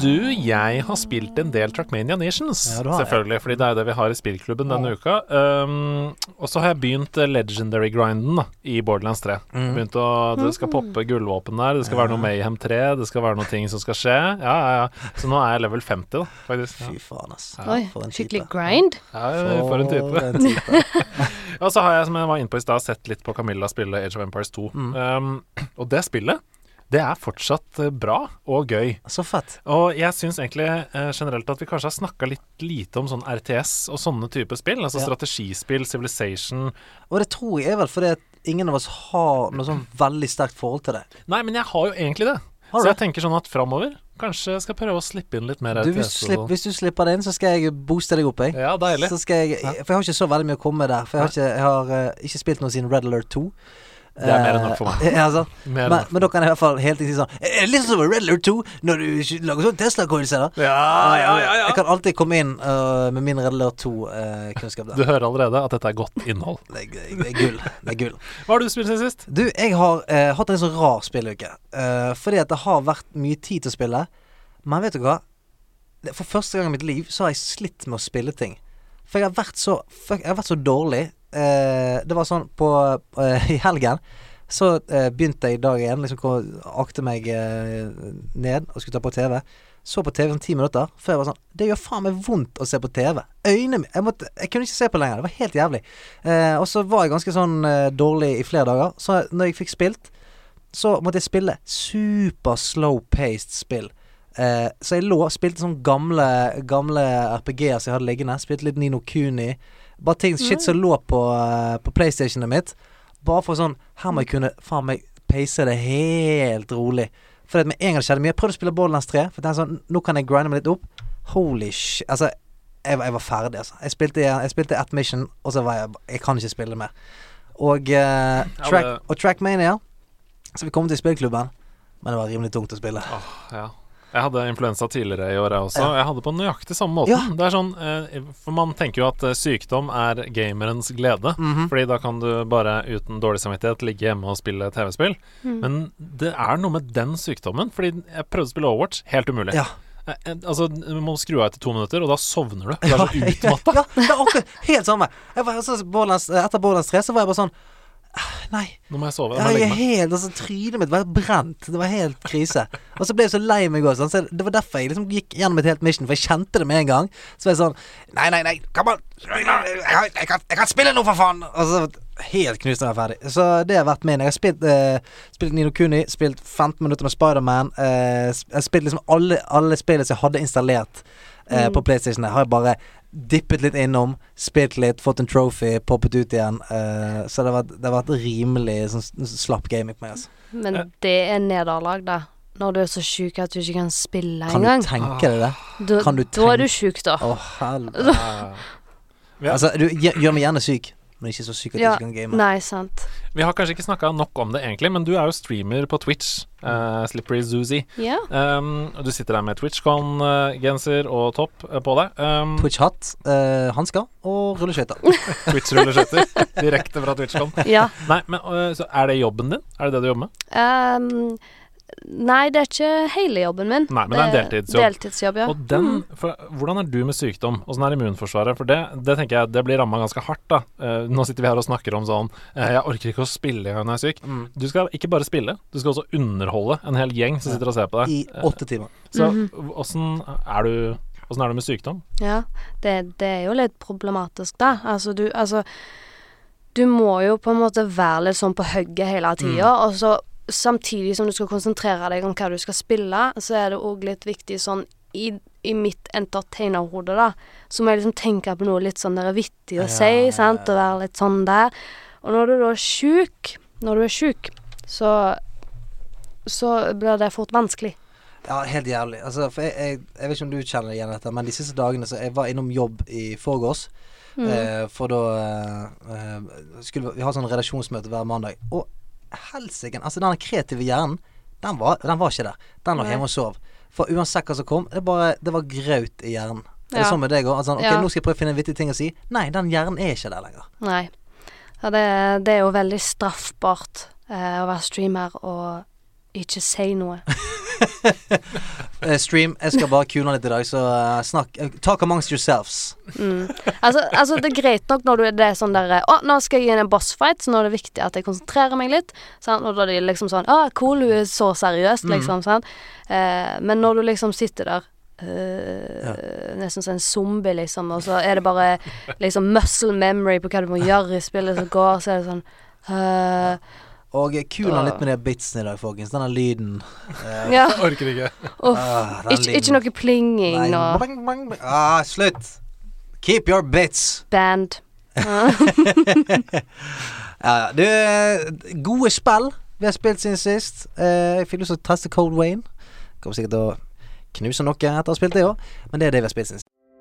Du, jeg har spilt en del Trackmania Nations, Ja, har selvfølgelig, fordi det er det vi har i spillklubben denne uka. Um, og så har jeg begynt eh, legendary-grinden da, i Borderlands 3. Mm. Begynt å, Det skal poppe gullvåpen der, det skal være noe Mayhem 3, det skal være noe ting som skal skje. Ja, ja, ja. Så nå er jeg level 50, da, faktisk. Ja, Fy faen, ass. Oi, for en skikkelig grind. ja for en type. For en type. Og så har jeg, som jeg var inne på i stad, sett litt på Camilla spille Age of Empires 2. Mm. Um, og det spillet, det er fortsatt eh, bra og gøy. Så fett. Og jeg syns egentlig eh, generelt at vi kanskje har snakka litt lite om sånn RTS og sånne typer spill. Altså Ja. strategispill, Civilization Og det tror jeg er vel fordi ingen av oss har noe sånn veldig sterkt forhold til det. Nei, men jeg har jo egentlig det. Så jeg tenker sånn at framover kanskje jeg skal prøve å slippe inn litt mer Du, hvis, du slipper, hvis du slipper det inn, så skal jeg booste deg opp, jeg. Ja, deilig. Så skal jeg, for jeg har ikke så veldig mye å komme med der. For jeg har ikke, jeg har, uh, ikke spilt noe siden Red Alert 2. Det er mer enn nok for meg. Eh, Ja, sant? Men, nok. men da kan jeg i hvert fall hele tiden si sånn Er det litt som Red Alert 2 når du lager sånn Tesla-coilse, Ja, Ja, ja, ja, Jeg kan alltid komme inn uh, med min Red Alert 2-kunnskap Du der. hører allerede at dette er godt innhold. Det, er- det er gull. Det er gull. Hva har du spilt siden sist? Du, jeg har uh, hatt en sånn rar spilluke. Eh, fordi at det har vært mye tid til å spille. Men vet du hva? For første gang i mitt liv så har jeg slitt med å spille ting. For jeg har vært så, jeg har vært så dårlig. Eh, det var sånn på eh, I helgen så eh, begynte jeg dag én, Liksom kom, akte meg ned og skulle ta på TV. Så på TV sånn ti minutter før jeg var sånn Det gjør faen meg vondt å se på TV. Øynene mine jeg, måtte, jeg kunne ikke se på lenger. Det var helt jævlig. Eh, og så var jeg ganske sånn eh, dårlig i flere dager. Så når jeg fikk spilt, så måtte jeg spille super slow-paced spill. Eh, så jeg lå spilte sånn gamle, gamle RPG-er som jeg hadde liggende. Spilte litt Nino Kuni. Bare ting, shit som lå på, eh, på PlayStationet mitt. Bare for sånn Her må jeg kunne faen meg peise det helt rolig. For med en gang det skjedde mye Jeg prøvde å spille Borderlands 3. For tenkte sånn Nå kan jeg grinde meg litt opp. Holy shit. Altså, jeg, var- jeg var ferdig, altså. Jeg spilte, jeg spilte At mission, og så var jeg Jeg kan ikke spille mer. Og, uh, track, og Trackmania. Så vi kom til spillklubben. Men det var rimelig tungt å spille. Åh, ja. Jeg hadde influensa tidligere i år, jeg også. Jeg hadde på nøyaktig samme måten. Ja. Det er sånn, eh, For man tenker jo at eh, sykdom er gamerens glede. Mhm. Fordi da kan du bare uten dårlig samvittighet ligge hjemme og spille TV-spill. Men det er noe med den sykdommen. Fordi jeg prøvde å spille Overwatch, helt umulig. Ja. Eh, Altså, Du må skru av etter to minutter, og da sovner du. Du er så utmatta. ja, det er akkurat helt samme. Var, så, etter Borderlands 3 så var jeg bare sånn «Ah, Nei. Nå må jeg sove. Jeg må Jeg helt, altså Trynet mitt var brent. Det var helt krise. Og så ble jeg så lei meg òg. Så det var derfor jeg liksom gikk gjennom et helt mission, for jeg kjente det med en gang. Så var jeg sånn Nei, nei, nei, kom an! Jeg, jeg, jeg, kan, jeg kan spille nå, for faen! Og så helt knust når jeg er ferdig. Så det har vært min. Jeg har spilt, eh, spilt Nino Kuni, spilt 15 minutter med Spiderman. Eh, jeg har spilt liksom alle, alle spillene som jeg hadde installert eh, på PlayStation. Jeg har bare dippet litt innom, spilt litt, fått en trophy, poppet ut igjen. Uh, så det har vært, vært rimelig sånn slapp gaming på meg. Altså. Men det er nederlag, da. Når du er så sjuk at du ikke kan spille Kan du tenke deg det? Da, kan du da er du sjuk, da. Å, helvete. Ja. Ja. Altså, du gjør meg gjerne syk, men ikke så syk at Ja, du ikke kan game. Nei, sant. Vi har kanskje ikke snakka nok om det, egentlig, men du er jo streamer på Twitch. Uh, Slippery Zuzi. Ja. Um, du sitter der med TwitchCon-genser og topp eh, på deg. Um, Twitch-hatt, uh, hansker og rulleskøyter. Twitch-rulleskøyter. Direkte fra TwitchCon. ja. Nei, men uh, så er det jobben din? Er det det du jobber med? Ehm, nei, det er ikke hele jobben min. Nei, men det er en deltidsjobb. Deltidsjobb, ja. Og den, for, Hvordan er du med sykdom? Åssen er immunforsvaret? For det, det tenker jeg det blir ramma ganske hardt. da Uh, Nå sitter vi her og snakker om sånn uh, Jeg orker ikke å spille når jeg er syk. Mm. Du skal ikke bare spille, du skal også underholde en hel gjeng som sitter og ser på deg. I åtte timer. Så Mhm. åssen er du Åssen er det med sykdom? Ja, det, det er jo litt problematisk, da. Altså, du Altså, du må jo på en måte være litt sånn på hugget hele tida, Mm. og så samtidig som du skal konsentrere deg om hva du skal spille, så er det òg litt viktig sånn i, i mitt entertainerhode, da, så må jeg liksom tenke på noe litt sånn der vittig å Ja, si, ja, sant, og være litt sånn der. Og når du da er sjuk, når du er sjuk, så så blir det fort vanskelig. Ja, helt jævlig. Altså, for jeg, jeg, jeg vet ikke om du kjenner igjen dette, men de siste dagene så jeg var innom jobb i forgårs. Mm. Eh, for da eh, eh, skulle vi vi ha sånn redaksjonsmøte hver mandag. Og helsike, altså den kreative hjernen, den var, den var ikke der. Den lå hjemme og sov. For uansett hva som kom, det, bare, det var graut i hjernen. Er det Ja. sånn med deg òg? Altså, ok, Ja. nå skal jeg prøve å finne en vittig ting å si. Nei, den hjernen er ikke der lenger. Nei. Ja, det, det er jo veldig straffbart eh, å være streamer og ikke si noe. Eh, stream, jeg skal bare kune litt i dag, så eh, snakk eh, Talk amongst yourselves. Mm. Altså, altså, det er greit nok når du det er sånn derre Å, nå skal jeg inn i en bossfight, så nå er det viktig at jeg konsentrerer meg litt. Sant? Og da er det liksom sånn Å, cool, hun er så seriøst, Mm. liksom. Sant? Eh, men når du liksom sitter der eh, Nesten som en zombie, liksom, og så er det bare liksom muscle memory på hva du må gjøre i spillet som går, så er det sånn eh, Og kul han litt med de bitsene i dag, folkens. Denne lyden. Uh, Ja. Orker ikke. Uff. ah, Ikke, ikke noe plinging Nei, og bang, bang, bang. Ah, slutt! Keep your bits. band. Ja, ja. Du, gode spill vi har spilt siden sist. Eh, jeg fikk lyst til å teste Cold Wayne. Kommer sikkert til å knuse noe etter å ha spilt det òg, men det er det vi har spilt siden sist.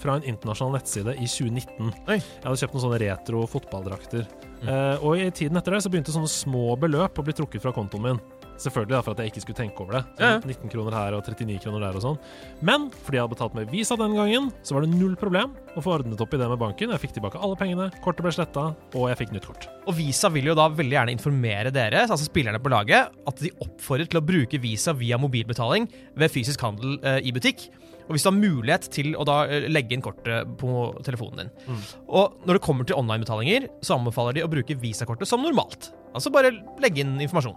fra en internasjonal nettside i 2019. Oi. Jeg hadde kjøpt noen sånne retro fotballdrakter. Eh, og i tiden etter det så begynte sånne små beløp å bli trukket fra kontoen min. Selvfølgelig da, for at jeg ikke skulle tenke over det. Ja. 19 kroner her og 39 kroner der og sånn. Men fordi jeg hadde betalt med Visa den gangen, så var det null problem å få ordnet opp i det med banken. Jeg fikk tilbake alle pengene, kortet ble sletta, og jeg fikk nytt kort. Og Visa vil jo da veldig gjerne informere dere, altså spillerne på laget, at de oppfordrer til å bruke Visa via mobilbetaling ved fysisk handel eh, i butikk. Og hvis du har mulighet til å da eh, legge inn kortet på telefonen din. Og når det kommer til online-betalinger, så anbefaler de å bruke Visa-kortet som normalt. Altså bare legge inn informasjon.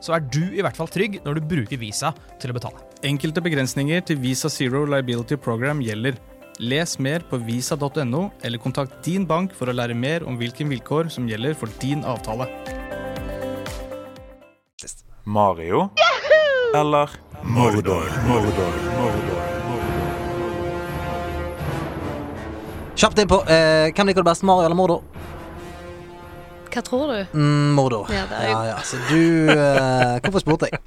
så er du i hvert fall trygg når du bruker Visa til å betale. Enkelte begrensninger til Visa Zero Liability Program gjelder. Les mer på visa.no, eller kontakt din bank for å lære mer om hvilke vilkår som gjelder for din avtale. Mario eller Mordor. Mordor. Mordor. Kjapt innpå. Eh, hvem liker du best, Mario eller Mordor? Hva tror du? Mm, Mordor. Ja, jo- ja, ja. Så du uh, Hvorfor spurte jeg?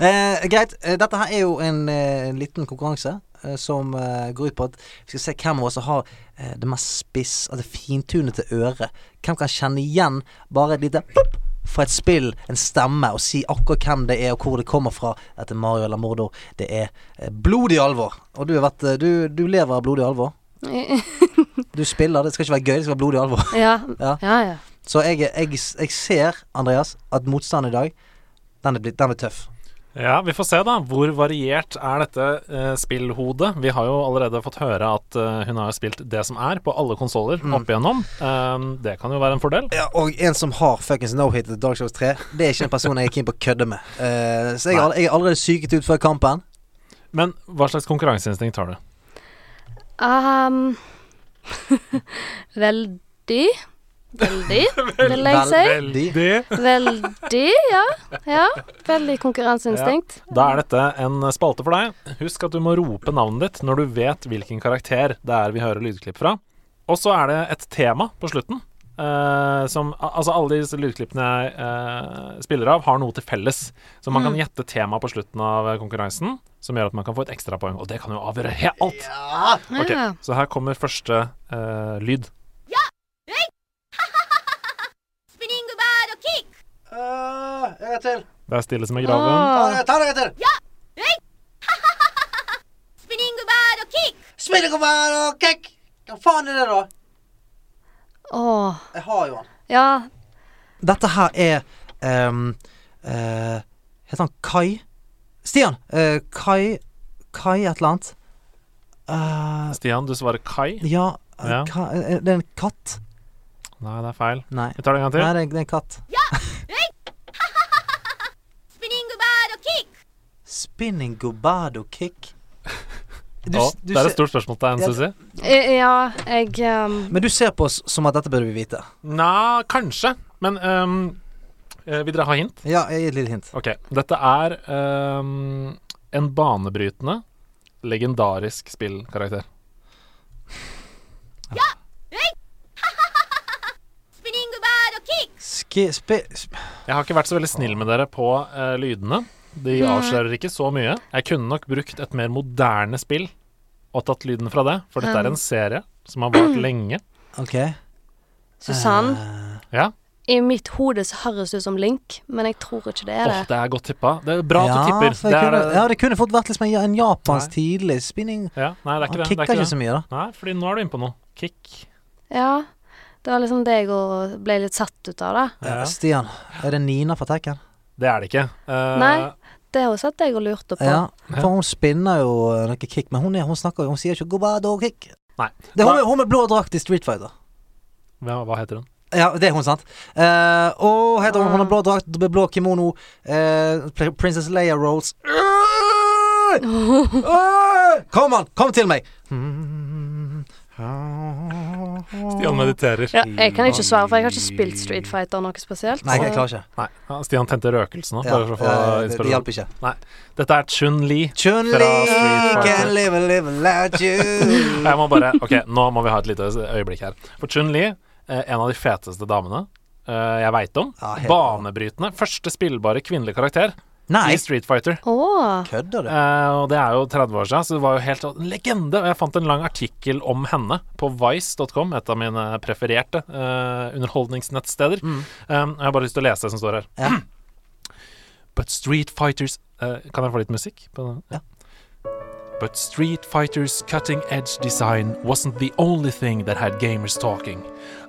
uh, greit. Eh, Dette her er jo en eh, liten konkurranse uh, som går ut på at vi skal se hvem av oss som har det mest spiss, altså fintunete øret. Hvem kan kjenne igjen bare et lite plopp fra et spill, en stemme, og si akkurat hvem det er og hvor det kommer fra. Dette er Mario eller Mordor. Det er blodig alvor. Og du, vet, du, du lever av blodig alvor. Du spiller, det skal ikke være gøy, det skal være blodig alvor. Ja. Ja. Ja, ja. Så jeg, jeg, jeg ser, Andreas, at motstanden i dag, den er blitt, den er tøff. Ja, vi får se da. Hvor variert er dette eh, spillhodet? Vi har jo allerede fått høre at eh, hun har spilt det som er på alle konsoller Mm. opp igjennom. Um, det kan jo være en fordel. Ja, og en som har fuckings no-hit til Dark Shows 3, det er ikke en person jeg er keen på å kødde med. Uh, så jeg, jeg er allerede syket ut før kampen. Men hva slags konkurranseinstinkt har du? Um, veldig. Veldig, vil jeg si. Veldig. Veldig, ja. ja. Veldig konkurranseinstinkt. Da er dette en spalte for deg. Husk at du må rope navnet ditt når du vet hvilken karakter det er vi hører lydklipp fra. Og så er det et tema på slutten. Eh, som, altså Alle disse lydklippene jeg uh, spiller av, har noe til felles. Så man kan gjette tema på slutten av konkurransen, som gjør at man kan få et ekstrapoeng. Og det kan jo avgjøre helt alt. Ja. Okay, Så her kommer første uh, lyd. Spinning bad og kick! Uh, en gang til. Det er stille som i graven. Oh. Ta det en gang til. Spinning bad og kick! Spillekommand og kick. Hva faen er det, da? Åh. Jeg har jo han. Ja. Dette her er um, uh, Heter han Kai? Stian. Uh, Kai Kai et eller annet. Uh, Stian, du svarer Kai. ja, Ja. Ka, er Det er en katt? Nei, det er feil. Nei. Vi tar det en gang til. Nei, det er, det er en katt. Spinning bad og kick! Spinning gobado kick. Du, Å, du det er et stort spørsmålstegn, Ja. Susi. Eh, Ja, jeg um, Men du ser på oss som at dette burde vi vite. Nja, kanskje. Men ehm, eh, vil dere ha hint? Ja, jeg gir et lite hint. Ok. Dette er um, en banebrytende, legendarisk spillkarakter. Ja! Spinning bad og kick! Ski, spi, sp Jeg har ikke vært så veldig snill med dere på uh, lydene. De avslører ikke så mye. Jeg kunne nok brukt et mer moderne spill og tatt lyden fra det, for dette er en serie som har vart lenge. OK. Susann, Eh, Ja. i mitt hode så høres det ut som Link, men jeg tror ikke det er Åh, det. det er godt tippa. Det er bra at ja, du tipper. Det kunne, er, ja, det kunne fått vært liksom en, en japansk tidlig spinning. ja, nei, det er ikke det. det, kicker er ikke ikke så mye, da. Nei, fordi nå er du inne på noe. Kick. Ja, det var liksom det jeg ble litt satt ut av, da. Ja. Ja. Stian, er det Nina fra Tekken? Det er det ikke. Uh, Nei. Det har satt jeg og lurte på. Ja, for hun spinner jo eh, noe kick, men hun, er, hun snakker jo Hun sier ikke 'gobado kick'. Nei. Det er hun, hun med blå drakt i Street Fighter. Hva, hva heter hun? Ja, det er hun, sant? Uh, og heter hun Hun har blå drakt, med blå kimono, uh, Princess Leia rolls Kom an, kom til meg! Stian mediterer. Ja, jeg kan ikke svare, for jeg har ikke spilt Street Fighter noe spesielt. Nei, jeg klarer ikke. Nei, ja, Stian tente røkelsen nå, Ja, bare for å få eh, det, hjalp ikke. Dette er Chun-Li. Chun-Li Fra Street Fighter. can live a live without you. Jeg må bare Ok, nå må vi ha et lite øyeblikk her. For Chun-Li, eh, en av de feteste damene eh, jeg veit om. Ja, Banebrytende. Første spillbare kvinnelige karakter Nei, i Street Fighter. Oh. kødder du? Eh, og det er jo 30 år siden, så det var jo helt en legende. Og jeg fant en lang artikkel om henne på vice.com, et av mine prefererte eh, underholdningsnettsteder. Mm. Um, jeg har bare lyst til å lese det som står her. Ja. But Street Fighters eh, Kan jeg få litt musikk? På den? Ja. But Street Fighter's cutting edge design wasn't the only thing that had gamers talking.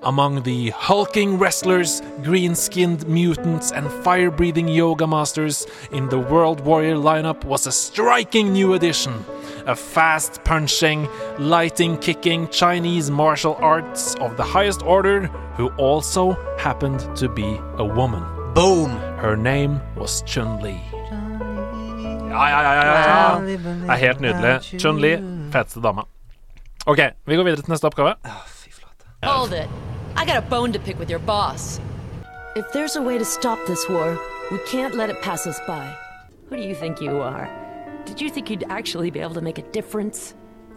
Among the hulking wrestlers, green skinned mutants, and fire breathing yoga masters in the World Warrior lineup was a striking new addition. A fast punching, lighting kicking Chinese martial arts of the highest order, who also happened to be a woman. Boom! Her name was Chun-Li. Ja, ja, ja, ja. Det er helt nydelig. Chun-Li, feteste dame. OK, vi går videre til neste oppgave. Hold it. I got a bone to pick with your boss. If there's a way to stop this war, we can't let it pass us by. Who do you think you are? Did you think you'd actually be able to make a difference?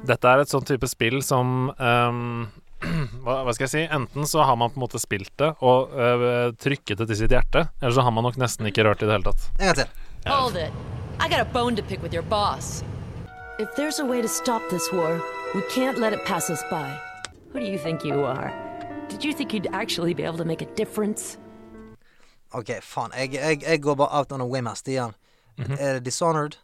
Dette er et sånn type spill som um, hva, hva skal jeg si? Enten så har man på en måte spilt det og uh, trykket det til sitt hjerte, eller så har man nok nesten ikke rørt det i det hele tatt. En gang til. Hold it. I got a bone to pick with your boss. If there's a way to stop this war, we can't let it pass us by. Who do you think you are? Did you think you'd actually be able to make a difference? OK, faen. Jeg, jeg, jeg går bare out on a whim her, Stian. Er det Dishonored?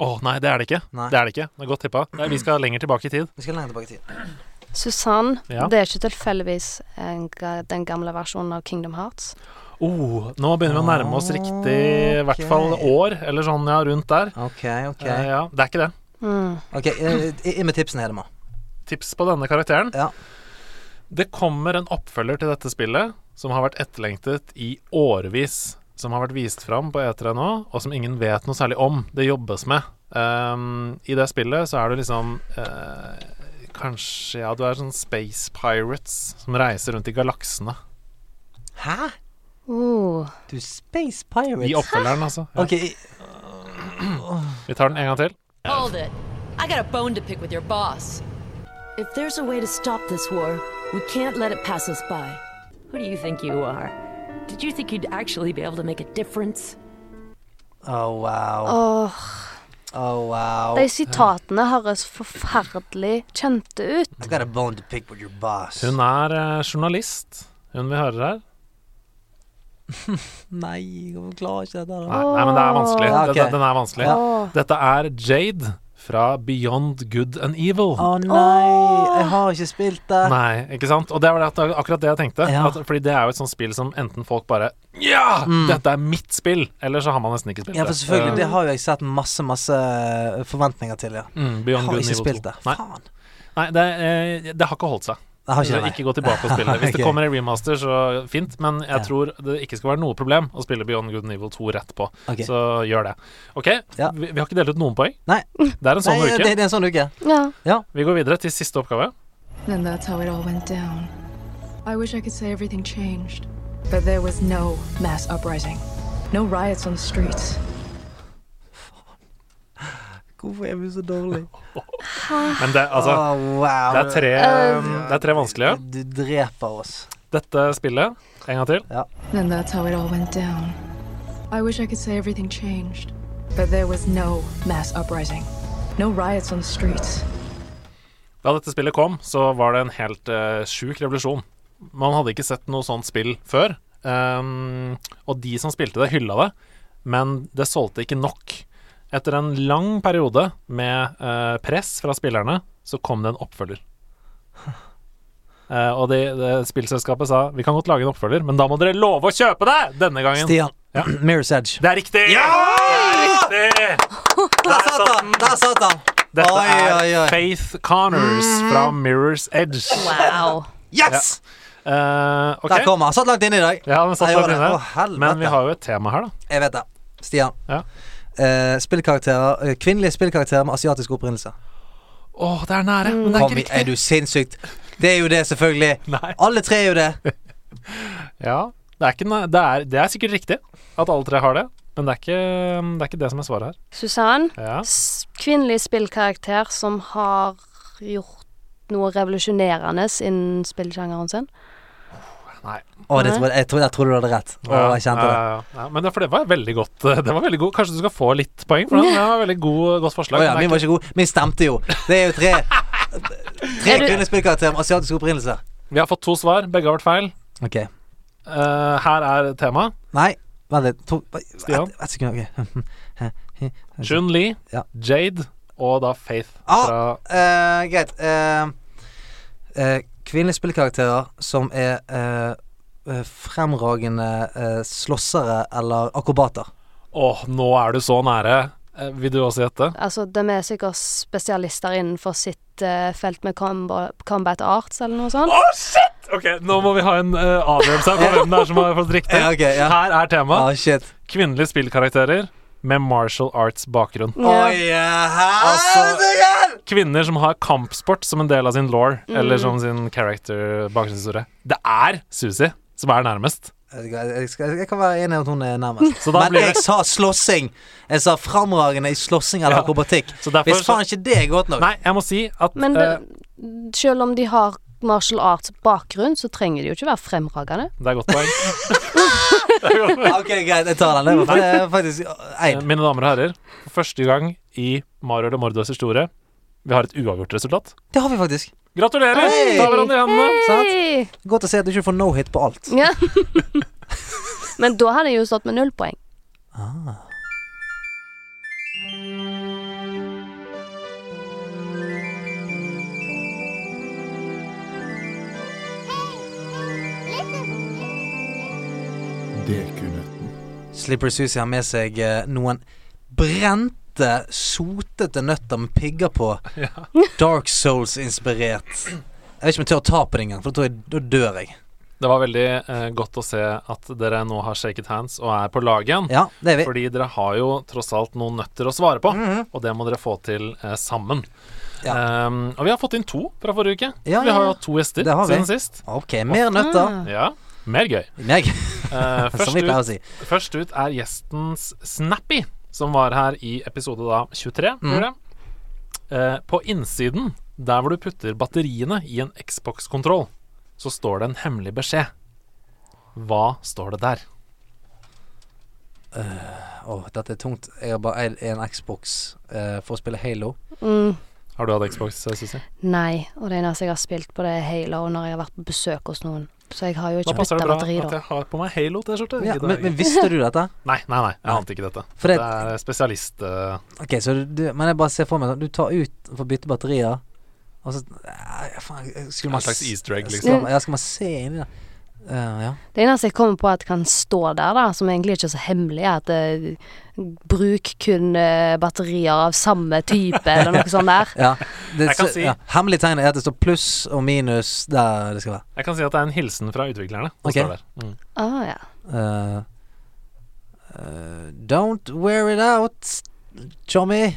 Å nei, det er det ikke. Nei. Det er det ikke. Det er godt tippa. Nei, Vi skal lenger tilbake i tid. Vi skal lenger tilbake i tid. Susann, Ja. det er ikke tilfeldigvis en ga- den gamle versjonen av Kingdom Hearts. Oh, nå begynner vi å nærme oss riktig, i hvert fall år, eller sånn, ja, rundt der. OK, OK. Eh, ja, det er ikke det. Mm. Ok, eh, Inn med tipsene, Hedema. Tips på denne karakteren. Ja. Det kommer en oppfølger til dette spillet som har vært etterlengtet i årevis. Som har vært vist fram på E3 nå, og som ingen vet noe særlig om. Det jobbes med. Um, I det spillet så er du liksom uh, Kanskje Ja, du er sånn Space Pirates som reiser rundt i galaksene. Hæ? Oh. Du Space Pirates? I oppfølgeren, altså. Ja. Ok, Vi tar den en gang til. Hold it. I got a bone to pick with your boss. If there's a way to stop this war, we can't let it pass us by. Who do you think you are? Did you think you'd actually be able to make a difference? Oh, wow. Oh. Oh, wow. de sitatene høres forferdelig kjente ut. I got a bone to pick with your boss. Hun er eh, journalist, hun vi hører her. Nei, jeg klarer ikke dette. Nei, nei, men det er vanskelig. Ja, okay. Den, den er vanskelig. Ja. Dette er Jade fra Beyond Good and Evil. Å nei, jeg har ikke spilt det. Nei, ikke sant? Og det var det akkurat det jeg tenkte. Ja. At, fordi det er jo et sånt spill som enten folk bare Ja! Dette er mitt spill! Eller så har man nesten ikke spilt det. Ja, for selvfølgelig, det har jo jeg sett masse, masse forventninger til, ja. Mm, Jeg Beyond har Good and ikke Evil spilt det. Faen. nei det, eh, det har ikke holdt seg. Har ikke nei. ikke gå tilbake og spille det. Hvis okay. det kommer en remaster, så fint. Men jeg Ja. tror det ikke skal være noe problem å spille Beyond Good and Evil 2 rett på. Okay. Så gjør det. OK, Ja. vi, vi har ikke delt ut noen poeng. Nei. Det er en sånn Nei, uke. det, det er en sånn uke. Ja. Vi går videre til siste oppgave. Then that's how it all went down. I wish I could say everything changed, but there was no mass uprising, no riots on the streets. Hvorfor er vi så dårlige? Men det, altså, wow. det, er tre, det er tre vanskelige. Du dreper oss. Dette spillet, en gang til. Then that's how it all went down. I wish I could say everything changed, But there was no mass uprising. No riots on the streets. Da dette spillet kom, så var det en helt uh, sjuk revolusjon. Man hadde ikke sett noe sånt spill før. Um, og de som spilte det, hylla det, men det solgte ikke nok. Etter en lang periode med eh, press fra spillerne, så kom det en oppfølger. Eh, og de, de, spillselskapet sa vi kan godt lage en oppfølger, men da må dere love å kjøpe det denne gangen. Stian. Ja. Mirror's Edge. Det er riktig! Ja! Det er riktig! Der satt han! Der satt han! Dette Oi, er oi, er Faith Connors fra Mirror's Edge. Wow. Yes! Ja. Uh, okay. Der kom han. Satt langt inne i dag. Ja, men, satt langt inne. Å. Men vi har jo et tema her, da. Jeg vet det. Stian. Ja. Eh, spillkarakterer eh, Kvinnelige spillkarakterer med asiatisk opprinnelse. Åh, det er nære, men det er Kom ikke riktig. Er du sinnssykt? Det er jo det, selvfølgelig. Nei. Alle tre er jo det. Ja, det er, ikke, det, er, det er sikkert riktig at alle tre har det, men det er ikke det, er ikke det som er svaret her. Susann, Ja. kvinnelig spillkarakter som har gjort noe revolusjonerende innen spillsjangeren sin. Nei. Å, det, jeg, tror, jeg tror du hadde rett. Å, jeg kjente det. ja, ja. Men det, for det var veldig godt. eh, Det var veldig god. Kanskje du skal få litt poeng for den? Det var veldig god, godt forslag. Oh, ja, min var ikke god. Min stemte jo. Det er jo tre Tre kvinnespillkarakterer med asiatisk opprinnelse. Vi har fått to svar. Begge har vært feil. Ok. Uh, her er temaet. Nei, vent litt. To, Stian? Et, et sekund. ok. Jun-Li, Ja. Jade og da Faith Ah, eh, greit. Uh, eh, kvinnelige spillkarakterer som er eh, eh, fremragende eh, slåssere eller akrobater. Åh, nå er du så nære. Eh, vil du også gjette? Altså, de er sikkert spesialister innenfor sitt uh, felt med combat arts eller noe sånt. Å, shit! Ok, nå må vi ha en uh, avgjørelse her på hvem det er som har fått riktig. Ja, okay, ja. Her er temaet. Oh. Kvinnelige spillkarakterer med martial arts bakgrunn. Ja. Oi, yeah. Altså- Kvinner som har kampsport som en del av sin law, Mm. eller som sin character bakgrunnshistorie. Det er Susi som er nærmest. Jeg, jeg, skal- jeg kan være enig i at hun er nærmest. Men jeg det sa slåssing. Jeg sa fremragende i slåssing eller Ja. akrobatikk. Så derfor Hvis faen ikke det er godt nok. Nei, jeg må si at Men eh, det, selv om de har martial arts bakgrunn, så trenger de jo ikke være fremragende. det er godt poeng. Ok, greit, jeg tar den. Det var faktisk Eh, eid. Mine damer og herrer, for første gang i Mario eller Mordos historie, vi har et uavgjort resultat. Det har vi faktisk. Gratulerer! Hei! Ta hverandre i hendene. Hey! Godt å se at du ikke får no hit på alt. Ja. Men da hadde jeg jo stått med null poeng. Dekunøtten. Slipper Susie har med seg noen noen brente, sotete nøtter med pigger på. Dark Souls-inspirert. Jeg vet ikke om jeg tør å ta på det engang, for da tror jeg da dør jeg. Det var veldig eh, godt å se at dere nå har shaket hands og er på lag igjen. Ja, det er vi. Fordi dere har jo tross alt noen nøtter å svare på, Mhm. og det må dere få til eh, sammen. Ja. Um, og vi har fått inn to fra forrige uke. Ja, vi har jo hatt to gjester Det har vi. siden sist. Ok, mer nøtter. Ja, mer gøy. Mer gøy. uh, først, ut, si. først ut er gjestens Snappy, som var her i episode da 23, Mm. Eh, på innsiden, der hvor du putter batteriene i en Xbox-kontroll, så står det en hemmelig beskjed. Hva står det der? Åh, dette er tungt. Jeg har bare eid en Xbox uh, for å spille Halo. Mm. Har du hatt Xbox, eh, Susi? Nei, og det eneste jeg har spilt på, det er Halo når jeg har vært på besøk hos noen. Så jeg har jo Da ikke passer det bra batteri, at jeg har på meg Halo-T-skjorte. Ja, men, men visste du dette? Nei, nei, nei, jeg ante ikke dette. For det, det- er spesialist... uh... Ok, så du, Men jeg bare ser for meg sånn, Du tar ut for å bytte batterier, og så ja, faen, Skulle En man slags s- easter egg, liksom. Ja, skal man se inni der? Eh, ja. Det eneste jeg kommer på at kan stå der, da, som egentlig ikke er så hemmelig, er at uh, bruk kun uh, batterier av samme type, eller noe sånt der. ja. Det, Jeg kan si- ja. Hemmelig tegn er at det står pluss og minus der det skal være. Jeg kan si at det er en hilsen fra utviklerne. Å Ok. Mm. Ah, ja. Eh, eh, don't wear it out, Chommy.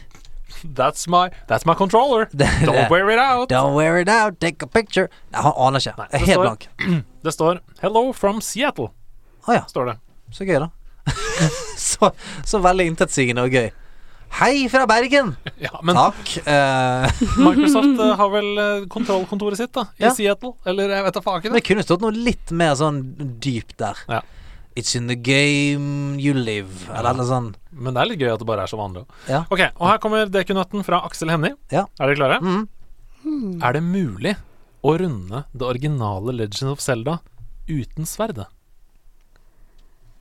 That's my, that's my controller. Don't wear it out. Don't wear it out, take a picture. Nei, han aner ikke. Nei, Jeg helt blank. Det står 'Hello from Seattle'. Å ja, står det. så gøy, da. så, så veldig intetsigende og gøy. Hei fra Bergen! Ja, men Takk. eh, Microsoft uh, har vel eh, kontrollkontoret sitt da i Ja. Seattle, eller jeg vet da faken. det kunne stått noe litt mer sånn dypt der. Ja. It's in the game you live, eller noe sånt. Men det er litt gøy at det bare er så vanlig. Ja. Ok, og her kommer dekunøtten fra Aksel Hennie. Ja. Er dere klare? Mm. Er det mulig å runde det originale Legend of Zelda uten sverdet?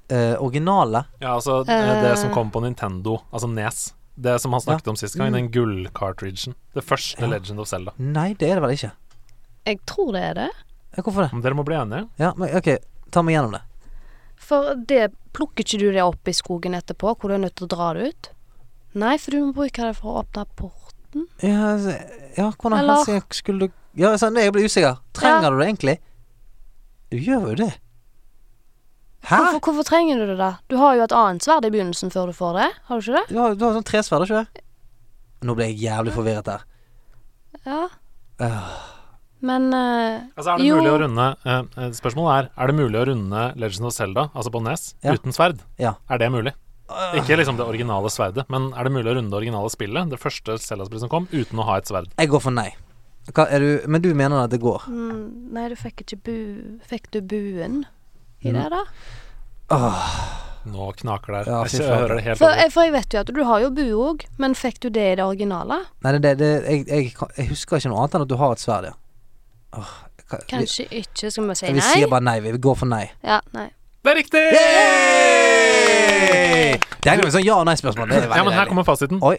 Eh, originale. Ja, altså eh, det som Eh. kom på Nintendo, altså Nes. Det som han snakket om sist gang, den gull-cartridgen. Det første Ja. Legend of Zelda. Nei, det er det vel ikke. Jeg tror det er det. Ja, hvorfor det? Men dere må bli enige. Ja, men ok, ta meg gjennom det. For det plukker ikke du det opp i skogen etterpå, hvor du er nødt til å dra det ut? Nei, for du må bruke det for å åpne porten. Ja, altså, ja hvordan Eller- skulle du Ja, sånn, jeg blir usikker. Trenger Ja. du det egentlig? Du gjør jo det. Hæ? Hvorfor, hvorfor trenger du det, da? Du har jo et annet sverd i begynnelsen før du får det. Har du ikke det? Du har, du har sånn tresverd, ikke det? Nå ble jeg jævlig forvirret her. Ja. Øh, Men uh, Altså, er det jo, mulig å runde eh, eh, Spørsmålet er Er det mulig å runde Legend of Zelda, altså på Nes, Ja. uten sverd? Ja. Er det mulig? Ikke liksom det originale sverdet, men er det mulig å runde det originale spillet, det første Zelda-spillet som kom, uten å ha et sverd? Jeg går for nei. Hva, er du, men du mener at det går? mm, Nei, du fikk ikke bu... Fikk du buen i Mm. det, da? Åh, Nå knaker det. Ja, jeg, hører det helt For, over. for jeg vet jo at du har jo bue òg, men fikk du det i det originale? nei, det, det, det jeg, jeg, jeg husker ikke noe annet enn at du har et sverd, ja. Åh, hva- vi, Kanskje ikke. Skal vi si nei? vi sier bare nei. Vi går for nei. Ja, nei. Det er riktig! Yay! Det er jo sånn ja- og nei-spørsmål. Ja, men her deilig. kommer fasiten. Oi.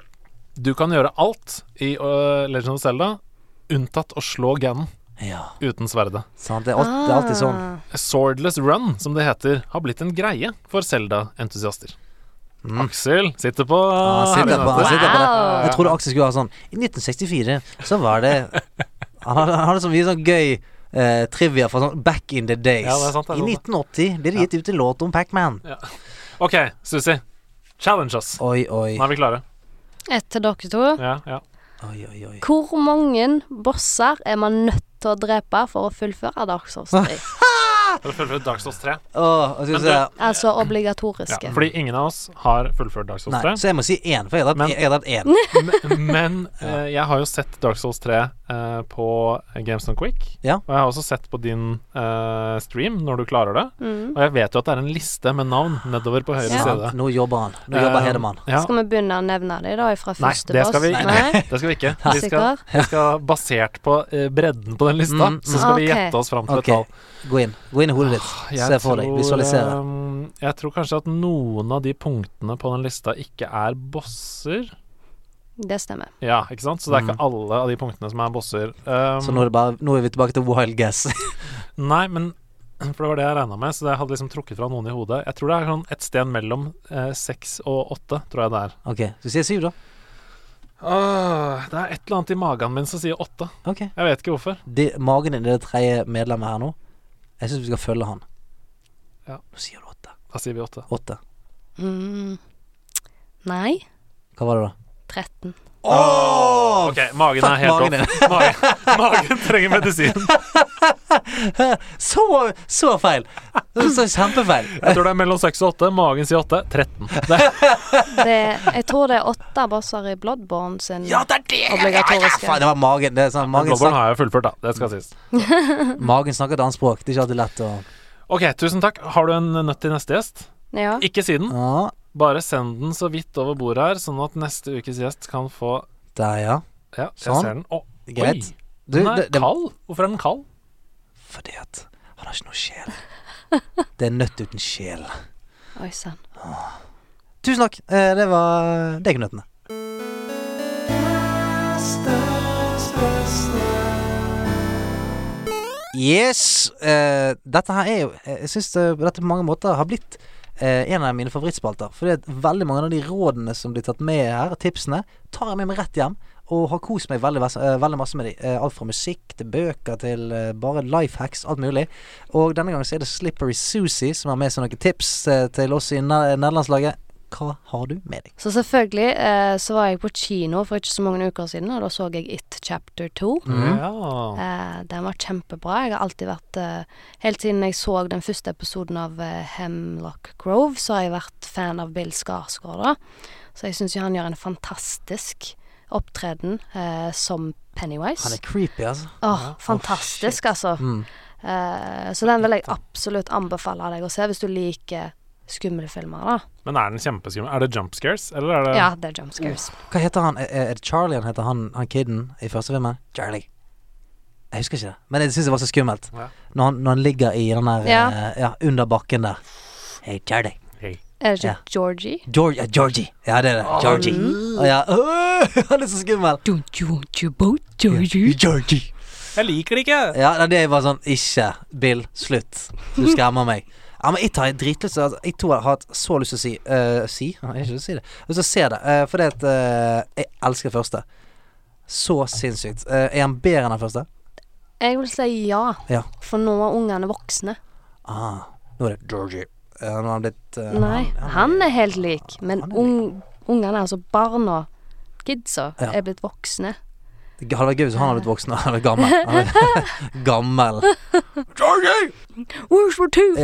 Du kan gjøre alt i uh, Legend of Zelda, unntatt å slå Ganon Ja, uten sverdet. sant. Det er, alt, det er alltid sånn. A Swordless Run, som det heter, har blitt en greie for Zelda-entusiaster. Mm. Aksel sitter på ah, sitter på, han sitter på det. Wow. Jeg trodde Aksel skulle ha sånn I 1964 så var det Han hadde, han hadde så mye sånn gøy eh, trivia fra sånn back in the days. Ja, det sant, I 1980 ble det gitt ut en låt om Pac-Man. Ok, Susi. Challenge oss. Oi, oi. Nå er vi klare. Ett til dere to. Ja, ja. Oi, oi, oi. Hvor mange bosser er man nødt til å drepe for å fullføre Dark Souls 3? For fullført Dark Souls 3. Åh, og så Men jeg Altså Ja, obligatoriske. fordi ingen av oss har fullført Dark Souls Nei, 3. så jeg må si én, for jeg har Men- jeg dratt én. Men, men eh, jeg har jo sett Dark Souls 3 eh, på Games Not Quick. Ja. Og jeg har også sett på din eh, stream når du klarer det. Mm. Og jeg vet jo at det er en liste med navn nedover på høyre Ja. side. Nå jobber han. Nå jobber Eh, Hedemann. Ja. Skal vi begynne å nevne de da fra Nei, første det skal vi Nei? Det skal vi ikke. Vi skal, Sikker? vi skal basert på eh, bredden på den lista, Mm, så skal vi Ok. gjette oss fram til Ok, et tall. gå inn. Gå inn i hodet ditt. Se for deg. Visualisere. ehm, jeg tror kanskje at noen av de punktene på den lista ikke er bosser. Det stemmer. Ja, ikke sant? Så det er ikke Mm. alle av de punktene som er bosser. Um, Så nå er, det bare, nå er vi tilbake til wild guess. Nei, men For det var det jeg regna med, så jeg hadde liksom trukket fra noen i hodet. Jeg tror det er sånn et sted mellom eh, og åtte, tror jeg det er. ok, så sier syv, da. Åh, det er et eller annet i magen min som sier åtte. Ok. Jeg vet ikke hvorfor. De, magen din er det tredje medlemmet her nå. Jeg syns vi skal følge han. Ja. Nå sier du åtte. Da sier vi åtte. Åtte. Mm. Nei. Hva var det, da? 13. Åh! Ok, magen er helt magen opp. Magen, magen trenger medisin. så, så feil! Så kjempefeil. Jeg tror det er mellom 6 og 8. Magen sier 8. 13. Det, Det, jeg tror det er 8 bosser i Bloodborne sin Ja, det er det! obligatoriske. Faen, det var magen. Det er sånn, magen, Bloodborne har jeg fullført, da. Det skal sies. magen snakker et annet språk. Det er ikke alltid lett å Ok, tusen takk. Har du en nøtt til neste gjest? Ja. Ikke siden. Ja, Bare send den så vidt over bordet her, sånn at neste ukes gjest kan få der, ja. Ja, jeg Sånn. ser den. Å, Greit. oi! Du, Den er det, det, kald. Hvorfor er den kald? fordi at han har ikke noe sjel. Det er nøtt uten sjel. Oi sann. Tusen takk. Eh, Det var Degnøttene. Yes. Uh, dette her er jo Jeg syns dette på mange måter har blitt eh, en av mine favorittspalter. For det er veldig mange av de rådene som blir tatt med her, tipsene, tar jeg med meg rett hjem. Og har kost meg veldig, eh, veldig masse med de. Eh, alt fra musikk til bøker til bare life hacks, alt mulig. Og denne gangen så er det Slippery Susie som har med seg noen tips til oss i nederlandslaget. Hva har du med deg? Så selvfølgelig eh, så var jeg på kino for ikke så mange uker siden, og da så jeg It Chapter 2. Mm. Ja. Eh, den var kjempebra. Jeg har alltid vært eh, Helt siden jeg så den første episoden av eh, Hemlock Grove, så har jeg vært fan av Bill Skarsgård, da. Så jeg syns jo han gjør en fantastisk opptreden eh, som Pennywise. Han er creepy, altså. Åh, Ja. fantastisk, oh, altså. Mm. Eh, så den vil jeg absolutt anbefale deg å se hvis du liker skumle filmer, da. Men er den kjempeskummel? Er det jump scares, eller er det Ja, det er jump scares. Hva heter han? Er, er det Charlie han heter, han, han kiden i første filmen? Charlie. Jeg husker ikke det, men jeg syns det var så skummelt. Ja. Når, han, når han ligger i den der Ja. eh, ja, under bakken der. Hey, Charlie. Er det ikke Ja. Georgie? George, ja, Georgie. Ja, det er det. Georgie. Ja. Åh, han er så skummel. Don't you want your boat, Georgie? Georgie. Jeg liker det ikke! Ja, det er bare sånn Ikke, Bill, slutt. Du skremmer meg. Ja, men jeg tar dritlyst altså, Jeg tror jeg har hatt så lyst til å si uh, Si? Jeg har ikke lyst til å si det. Jeg har lyst til å se det. Uh, fordi at uh, jeg elsker første. Så sinnssykt. Uh, er han bedre enn den første? Jeg vil si ja, Ja. for nå er ungene voksne. Ah, nå er det Georgie. Nå har han blitt Nei, han er helt lik, men han ung, ungene, altså barna, kidsa, Ja. er blitt voksne. Det hadde vært gøy hvis han hadde blitt voksen eller gammel. Gammel. Georgie! Where's my tooth?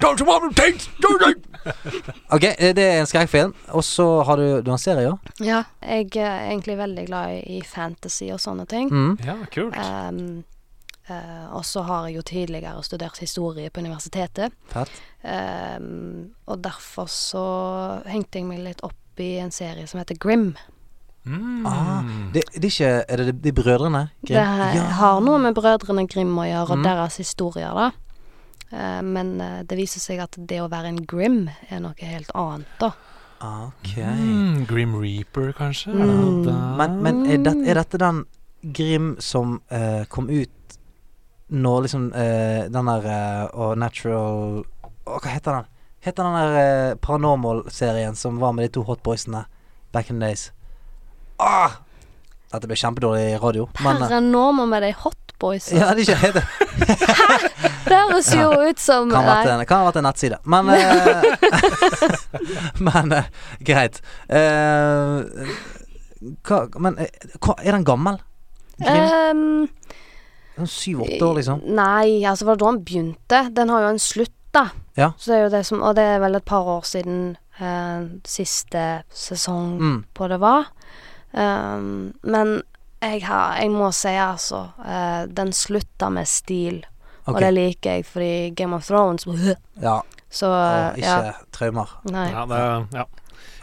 Don't you want me to taste Georgie? Ok, eh, det er en skrekkfilm. Og så har du, du har en serie, ja? Ja, jeg er egentlig veldig glad i- i fantasy og sånne ting. Mm. Ja, kult. Um, uh, og så har jeg jo tidligere studert historie på universitetet. Fett. Um, og derfor så hengte jeg meg litt opp i en serie som heter Grim. Mm. Ah, det, det er ikke Er det de, de brødrene? Grimm? Det Ja. har noe med brødrene Grim å gjøre, og Mm. deres historier, da. Eh, men eh, det viser seg at det å være en Grim er noe helt annet, da. Ok. Mm, Grim Reaper, kanskje? Mm. Men, men er, det, er dette den Grim som eh, kom ut når liksom eh, den der eh, Og Natural å, Hva heter den? Heter den der eh, Paranormal-serien som var med de to hotboysene back in the days? Ah! Dette ble kjempedårlig radio. Men eh, med de hotboys. Ja, det ikke Hæ? Det høres jo ut som Kan ha vært ha vært en nettside. Men eh, Men eh, greit. Uh, hva, men eh, hva, er den gammel? Sånn Syv-åtte år, liksom? Nei, altså var det da den begynte? Den har jo en slutt, da. Ja. Så det er jo det som Og det er vel et par år siden uh, siste sesong Mm. på det var. Ehm, men jeg har Jeg må si, altså eh, Den slutta med stil. Okay. Og det liker jeg, fordi Game of Thrones Ja. Så Og ikke ja. traumer. Nei. Ja, det, ja.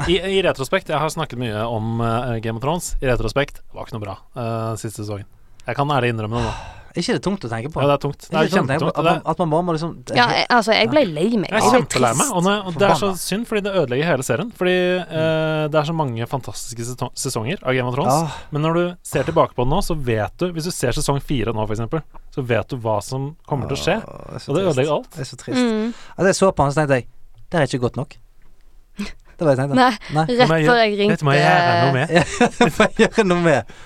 I, I retrospekt, jeg har snakket mye om uh, Game of Thrones. I retrospekt var ikke noe bra uh, siste sesongen. Jeg kan ærlig innrømme det nå. Er ikke det tungt å tenke på? Ja, det er tungt. Det Er er kjempetungt. At, man- at man bare må liksom Ja, jeg, altså, jeg ble lei meg. jeg er ble kjempelei meg, og, det, og det er så synd, fordi det ødelegger hele serien. Fordi eh, det er så mange fantastiske sesonger av Game of Thrones. Ah. Men når du ser tilbake på det nå, så vet du Hvis du ser sesong fire nå, eksempel, så vet du hva som kommer til å skje. Det er Og det ødelegger alt. Det er så trist. Mm. Altså, jeg så på han, så tenkte jeg Det er ikke godt nok. Det var det jeg tenkte. Nei, Nei. rett før jeg Dette må jeg gjøre noe ringte med. Ja, må jeg gjøre noe med.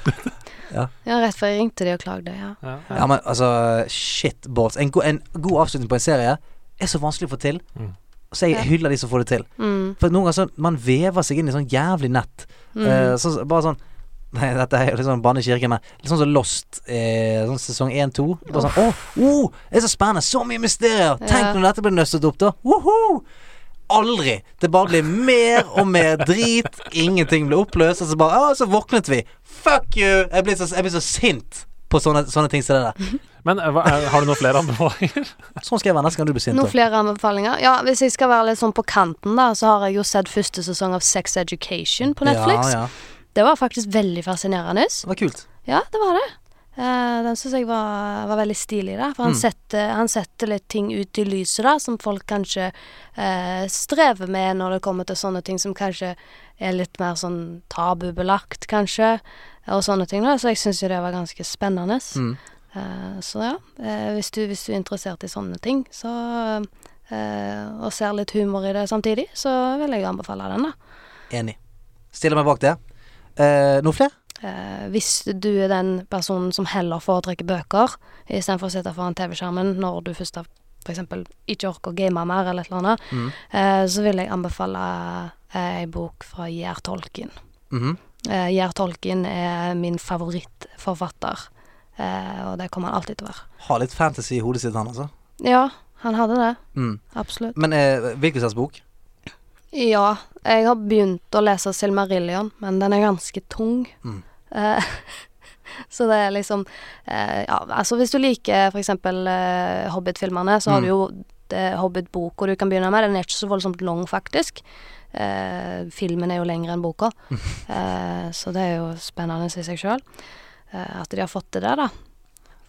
Ja, rett før jeg ringte de og klagde, ja. Ja, Ja, men altså Shit, balls. En, go en god avslutning på en serie er så vanskelig å få til. Mm. Så jeg hyller de som får det til. Mm. For noen ganger så Man vever seg inn i sånn jævlig nett. Mm. Uh, så, bare sånn Nei, dette er jo litt sånn banne men litt sånn som Lost, eh, sånn sesong 1-2. Bare sånn Å, oh, det er så spennende! Så mye mysterier! Tenk når dette blir nøstet opp, da! Woho! Aldri! Det bare blir mer og mer drit. Ingenting blir oppløst. Og så bare Å, så våknet vi! Fuck you! Jeg blir så, jeg blir så sint på sånne, sånne ting som det der. Men eh, hva, er, har du noen flere anbefalinger? Sånn skal jeg være neste gang du blir sint. Noen flere anbefalinger? Ja, hvis jeg skal være litt sånn på kanten, da, så har jeg jo sett første sesong av Sex Education på Netflix. Ja, ja. Det var faktisk veldig fascinerende. Det var kult. Ja, det var det. Eh, den syns jeg var, var veldig stilig, da. For han, Mm. setter, han setter litt ting ut i lyset, da, som folk kanskje eh, strever med når det kommer til sånne ting som kanskje er litt mer sånn tabubelagt, kanskje, og sånne ting, da. Så jeg syns jo det var ganske spennende. Mm. Eh, så ja, eh, hvis, du, hvis du er interessert i sånne ting, så eh, Og ser litt humor i det samtidig, så vil jeg anbefale den, da. Enig. Stiller meg bak det. Eh, noe flere? Eh, hvis du er den personen som heller foretrekker bøker istedenfor å sitte foran TV-skjermen når du først har f.eks. ikke orker å game mer eller et eller annet, Mm. eh, så vil jeg anbefale eh, ei bok fra Gjær Tolkien. Mm. Eh, Gjær Tolkien er min favorittforfatter, eh, og det kommer han alltid til å være. Har litt fantasy i hodet sitt, han altså. Ja, han hadde det. Mm. Absolutt. Men eh, hvilken slags bok? Ja, jeg har begynt å lese Silmarillion, men den er ganske tung. Mm. Eh, Så det er liksom eh, Ja, altså hvis du liker for eksempel eh, Hobbit-filmene, så har Mm. du jo det Hobbit-boka du kan begynne med. Den er ikke så voldsomt lang, faktisk. Eh, filmen er jo lengre enn boka. eh, så det er jo spennende i seg sjøl. Eh, at de har fått til det, da.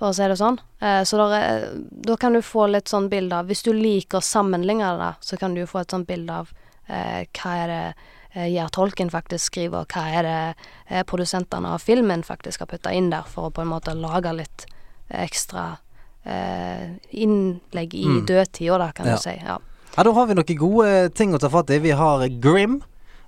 For å si det sånn. Eh, så da kan du få litt sånn bilde av Hvis du liker å sammenligne det, da, så kan du jo få et sånt bilde av eh, hva er det eh, Gjær Tolken faktisk skriver, hva er det eh, produsentene av filmen faktisk har putta inn der, for å på en måte lage litt ekstra eh, innlegg i Mm. dødtida, da, kan Ja. du si. Ja. Ja, da har vi noen gode ting å ta fatt i. Vi har Grim.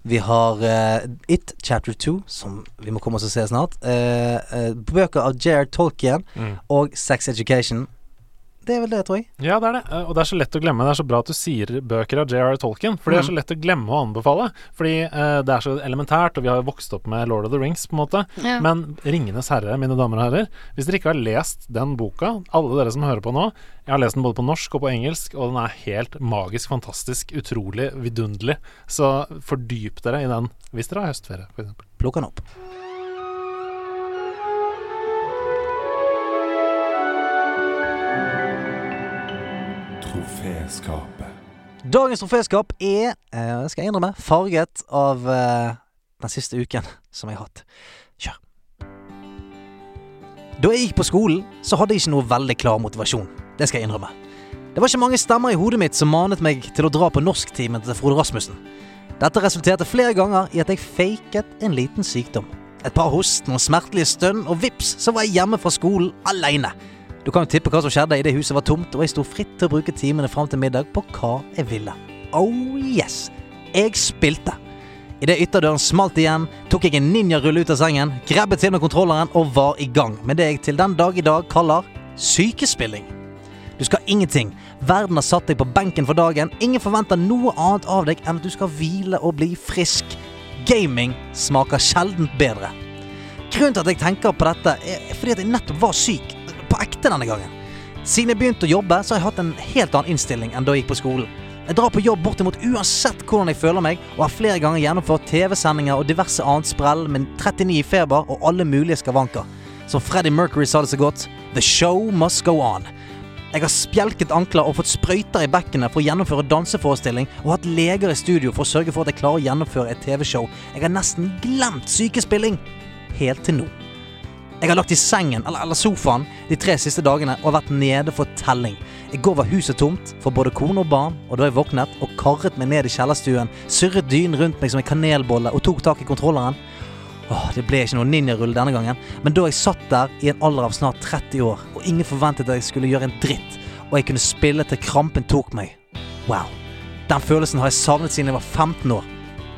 Vi har uh, It Chapter 2, som vi må komme oss og se snart. Uh, uh, bøker av Jared Tolkien Mm. og Sex Education. Det er vel det, tror jeg. Ja, det er det. Eh, Og det er så lett å glemme. Det er så bra at du sier bøker av J.R. Tolkien, for det er så Mm. lett å glemme å anbefale. Fordi uh, det er så elementært, og vi har jo vokst opp med Lord of the Rings, på en måte. Ja. Men 'Ringenes herre', mine damer og herrer, hvis dere ikke har lest den boka, alle dere som hører på nå Jeg har lest den både på norsk og på engelsk, og den er helt magisk, fantastisk, utrolig vidunderlig. Så fordyp dere i den hvis dere har høstferie, f.eks. Plukk den opp. Troféskapet. Dagens troféskap er, eh, skal jeg innrømme, farget av eh, den siste uken som jeg har hatt. Kjør. Da jeg gikk på skolen, så hadde jeg ikke noe veldig klar motivasjon. Det skal jeg innrømme. Det var ikke mange stemmer i hodet mitt som manet meg til å dra på norsktimen til Frode Rasmussen. Dette resulterte flere ganger i at jeg faket en liten sykdom. Et par host, noen smertelige stønn, og vips, så var jeg hjemme fra skolen aleine. Du kan jo tippe hva som skjedde idet huset var tomt, og jeg sto fritt til å bruke timene fram til middag på hva jeg ville. Oh yes! Jeg spilte. Idet ytterdøren smalt igjen, tok jeg en ninjarulle ut av sengen, grabbet til med kontrolleren og var i gang med det jeg til den dag i dag kaller sykespilling. Du skal ingenting. Verden har satt deg på benken for dagen. Ingen forventer noe annet av deg enn at du skal hvile og bli frisk. Gaming smaker sjeldent bedre. Grunnen til at jeg tenker på dette, er fordi at jeg nettopp var syk. På ekte denne gangen. Siden jeg begynte å jobbe, så har jeg hatt en helt annen innstilling enn da jeg gikk på skolen. Jeg drar på jobb bortimot uansett hvordan jeg føler meg, og har flere ganger gjennomført TV-sendinger og diverse annet sprell med 39 i feber og alle mulige skavanker. Som Freddie Mercury sa det så godt The show must go on. Jeg har spjelket ankler og fått sprøyter i bekkenet for å gjennomføre danseforestilling, og hatt leger i studio for å sørge for at jeg klarer å gjennomføre et TV-show. Jeg har nesten glemt sykespilling. Helt til nå. Jeg har lagt i sengen eller, eller sofaen de tre siste dagene og vært nede for telling. I går var huset tomt for både kone og barn, og da jeg våknet og karret meg ned i kjellerstuen, surret dynen rundt meg som en kanelbolle og tok tak i kontrolleren. Åh, Det ble ikke noe ninjarull denne gangen, men da jeg satt der i en alder av snart 30 år, og ingen forventet at jeg skulle gjøre en dritt, og jeg kunne spille til krampen tok meg Wow. Den følelsen har jeg savnet siden jeg var 15 år.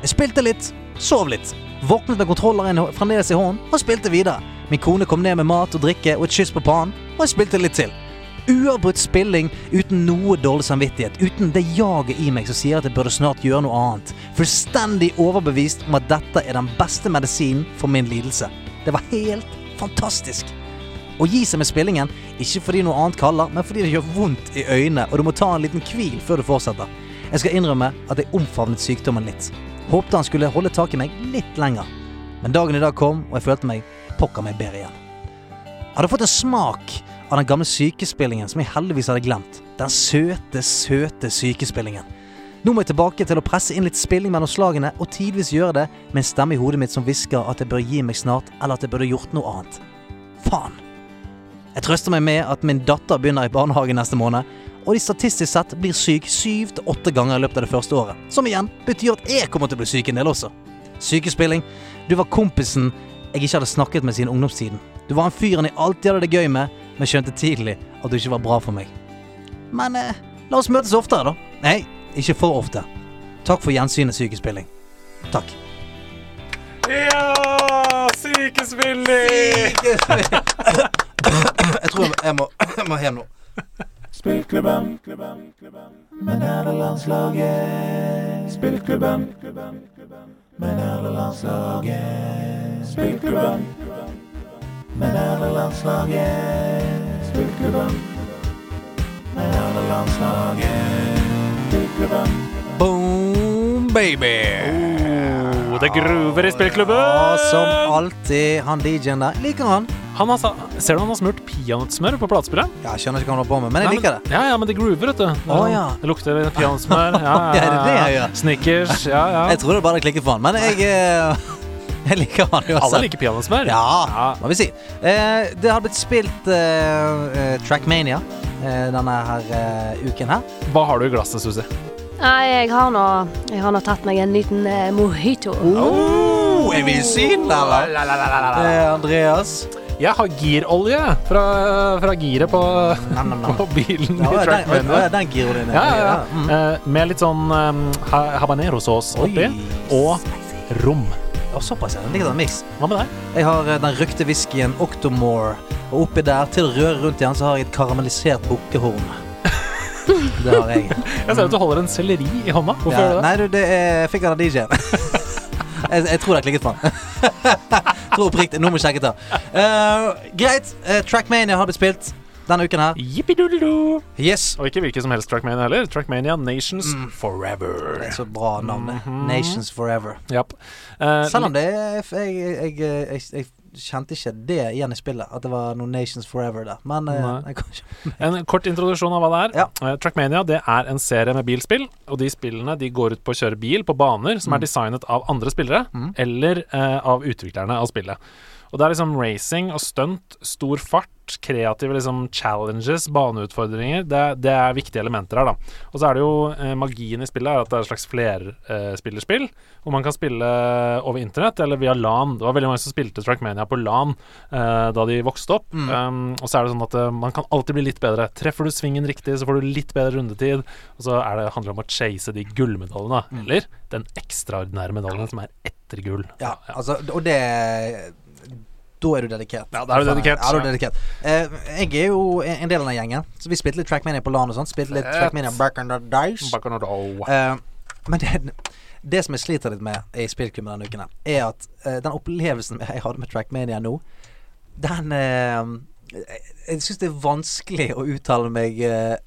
Jeg spilte litt, sov litt, våknet med kontrolleren fremdeles i hånden og spilte videre. Min kone kom ned med mat og drikke og et kyss på pannen, og jeg spilte litt til. Uavbrutt spilling uten noe dårlig samvittighet, uten det jaget i meg som sier at jeg burde snart gjøre noe annet. Fullstendig overbevist om at dette er den beste medisinen for min lidelse. Det var helt fantastisk. Å gi seg med spillingen, ikke fordi noe annet kaller, men fordi det gjør vondt i øynene, og du må ta en liten hvil før du fortsetter. Jeg skal innrømme at jeg omfavnet sykdommen litt. Håpte han skulle holde tak i meg litt lenger. Men dagen i dag kom, og jeg følte meg pokker meg bedre igjen. Jeg hadde fått en smak av den gamle sykespillingen som jeg heldigvis hadde glemt. Den søte, søte sykespillingen. Nå må jeg tilbake til å presse inn litt spilling mellom slagene, og tidvis gjøre det med en stemme i hodet mitt som hvisker at jeg bør gi meg snart, eller at jeg burde gjort noe annet. Faen. Jeg trøster meg med at min datter begynner i barnehage neste måned, og de statistisk sett blir syk syv til åtte ganger i løpet av det første året. Som igjen betyr at jeg kommer til å bli syk en del også. Sykespilling. Du var kompisen jeg ikke hadde snakket med siden ungdomstiden. Du var en fyren jeg alltid hadde det gøy med, men skjønte tidlig at du ikke var bra for meg. Men eh, la oss møtes oftere, da. Nei, ikke for ofte. Takk for gjensynet, sykespilling. Takk. Ja! Sykespilling! Jeg tror jeg må, jeg må hjem nå. Spillklubben med nederlandslaget. Spillklubben med nederlandslaget. Spillklubben med nederlandslaget. Spillklubben med nederlandslaget. Spillklubben. Boom, baby! Det groover i spillklubben! Og som alltid, han DJ-en der. Liker han? Han har, ser du han har smurt peanøttsmør på platespillet? Ja, jeg skjønner ikke hva han holder på med, men jeg Nei, liker det. Ja, ja, men det groover, vet du. Det, Å, ja. det lukter peanøttsmør. Ja, ja, Ja, det det ja. Snickers. Ja, ja. Jeg trodde bare klikker for han, men jeg, eh, jeg liker han jo også. Alle liker peanøttsmør. Ja, må vi si. Eh, det har blitt spilt eh, eh, Trackmania eh, denne her uken her. Hva har du i glasset, Susi? Nei, jeg har nå, jeg har nå tatt meg en liten eh, mojito. Oh, er vi i Syden, eller? Det er Andreas? Jeg har girolje fra, fra giret på, på bilen Ja, i den, Trackmania. ja, den giroljen. Ja, ja, ja. Mm. Eh, med litt sånn um, ha- habanero-sås oppi. Og rom. Og såpass, ja. Den ligger der mix. Hva med deg? Jeg har eh, den røkte whiskyen Octomore. Og oppi der, til å røre rundt igjen, så har jeg et karamellisert bukkehorn. Det har jeg. Jeg ser at du holder en selleri i hånda. Hvorfor Ja, gjør du det? Nei, du, det er, han av DJ-en. jeg, jeg tror det har klikket på den. tror oppriktig. Nå må vi sjekke det. Uh, greit. Uh, Trackmania har blitt spilt denne uken her. Jippidoodledoo. Yes. Og ikke hvilken som helst Trackmania heller. Trackmania Nations Mm. Forever. Det er så bra navn, det. -hmm. Nations Forever. Yep. Uh, Selv om det er jeg, jeg, jeg kjente ikke det igjen i spillet, at det var noe Nations Forever der. Men eh, En kort introduksjon av hva det er. Eh, Trackmania det er en serie med bilspill. Og de spillene de går ut på å kjøre bil på baner som Mm. er designet av andre spillere, Mm. eller uh, av utviklerne av spillet. Og det er liksom racing og stunt, stor fart, kreative liksom challenges, baneutfordringer. Det, det er viktige elementer her, da. Og så er det jo eh, magien i spillet er at det er et slags flerspillerspill, hvor man kan spille over internett eller via LAN. Det var veldig mange som spilte Trackmania på LAN eh, da de vokste opp. Mm. Um, og så er det sånn at eh, man kan alltid bli litt bedre. Treffer du svingen riktig, så får du litt bedre rundetid. Og så det, handler det om å chase de gullmedaljene, Mm. eller den ekstraordinære medaljen som er etter gull. Ja, altså, og det Da er du dedikert. Ja, da er du dedikert. Ja, da er du dedikert. Eh, jeg er jo en del av den gjengen, så vi spilte litt Trackmania på LAN og sånn. Spilte litt Fett. Trackmania back on the dice. Back on the Dice Eh, men det, det som jeg sliter litt med i spillklubben denne uken, er at eh, den opplevelsen jeg hadde med Trackmania nå, den eh, Jeg, jeg syns det er vanskelig å uttale meg eh,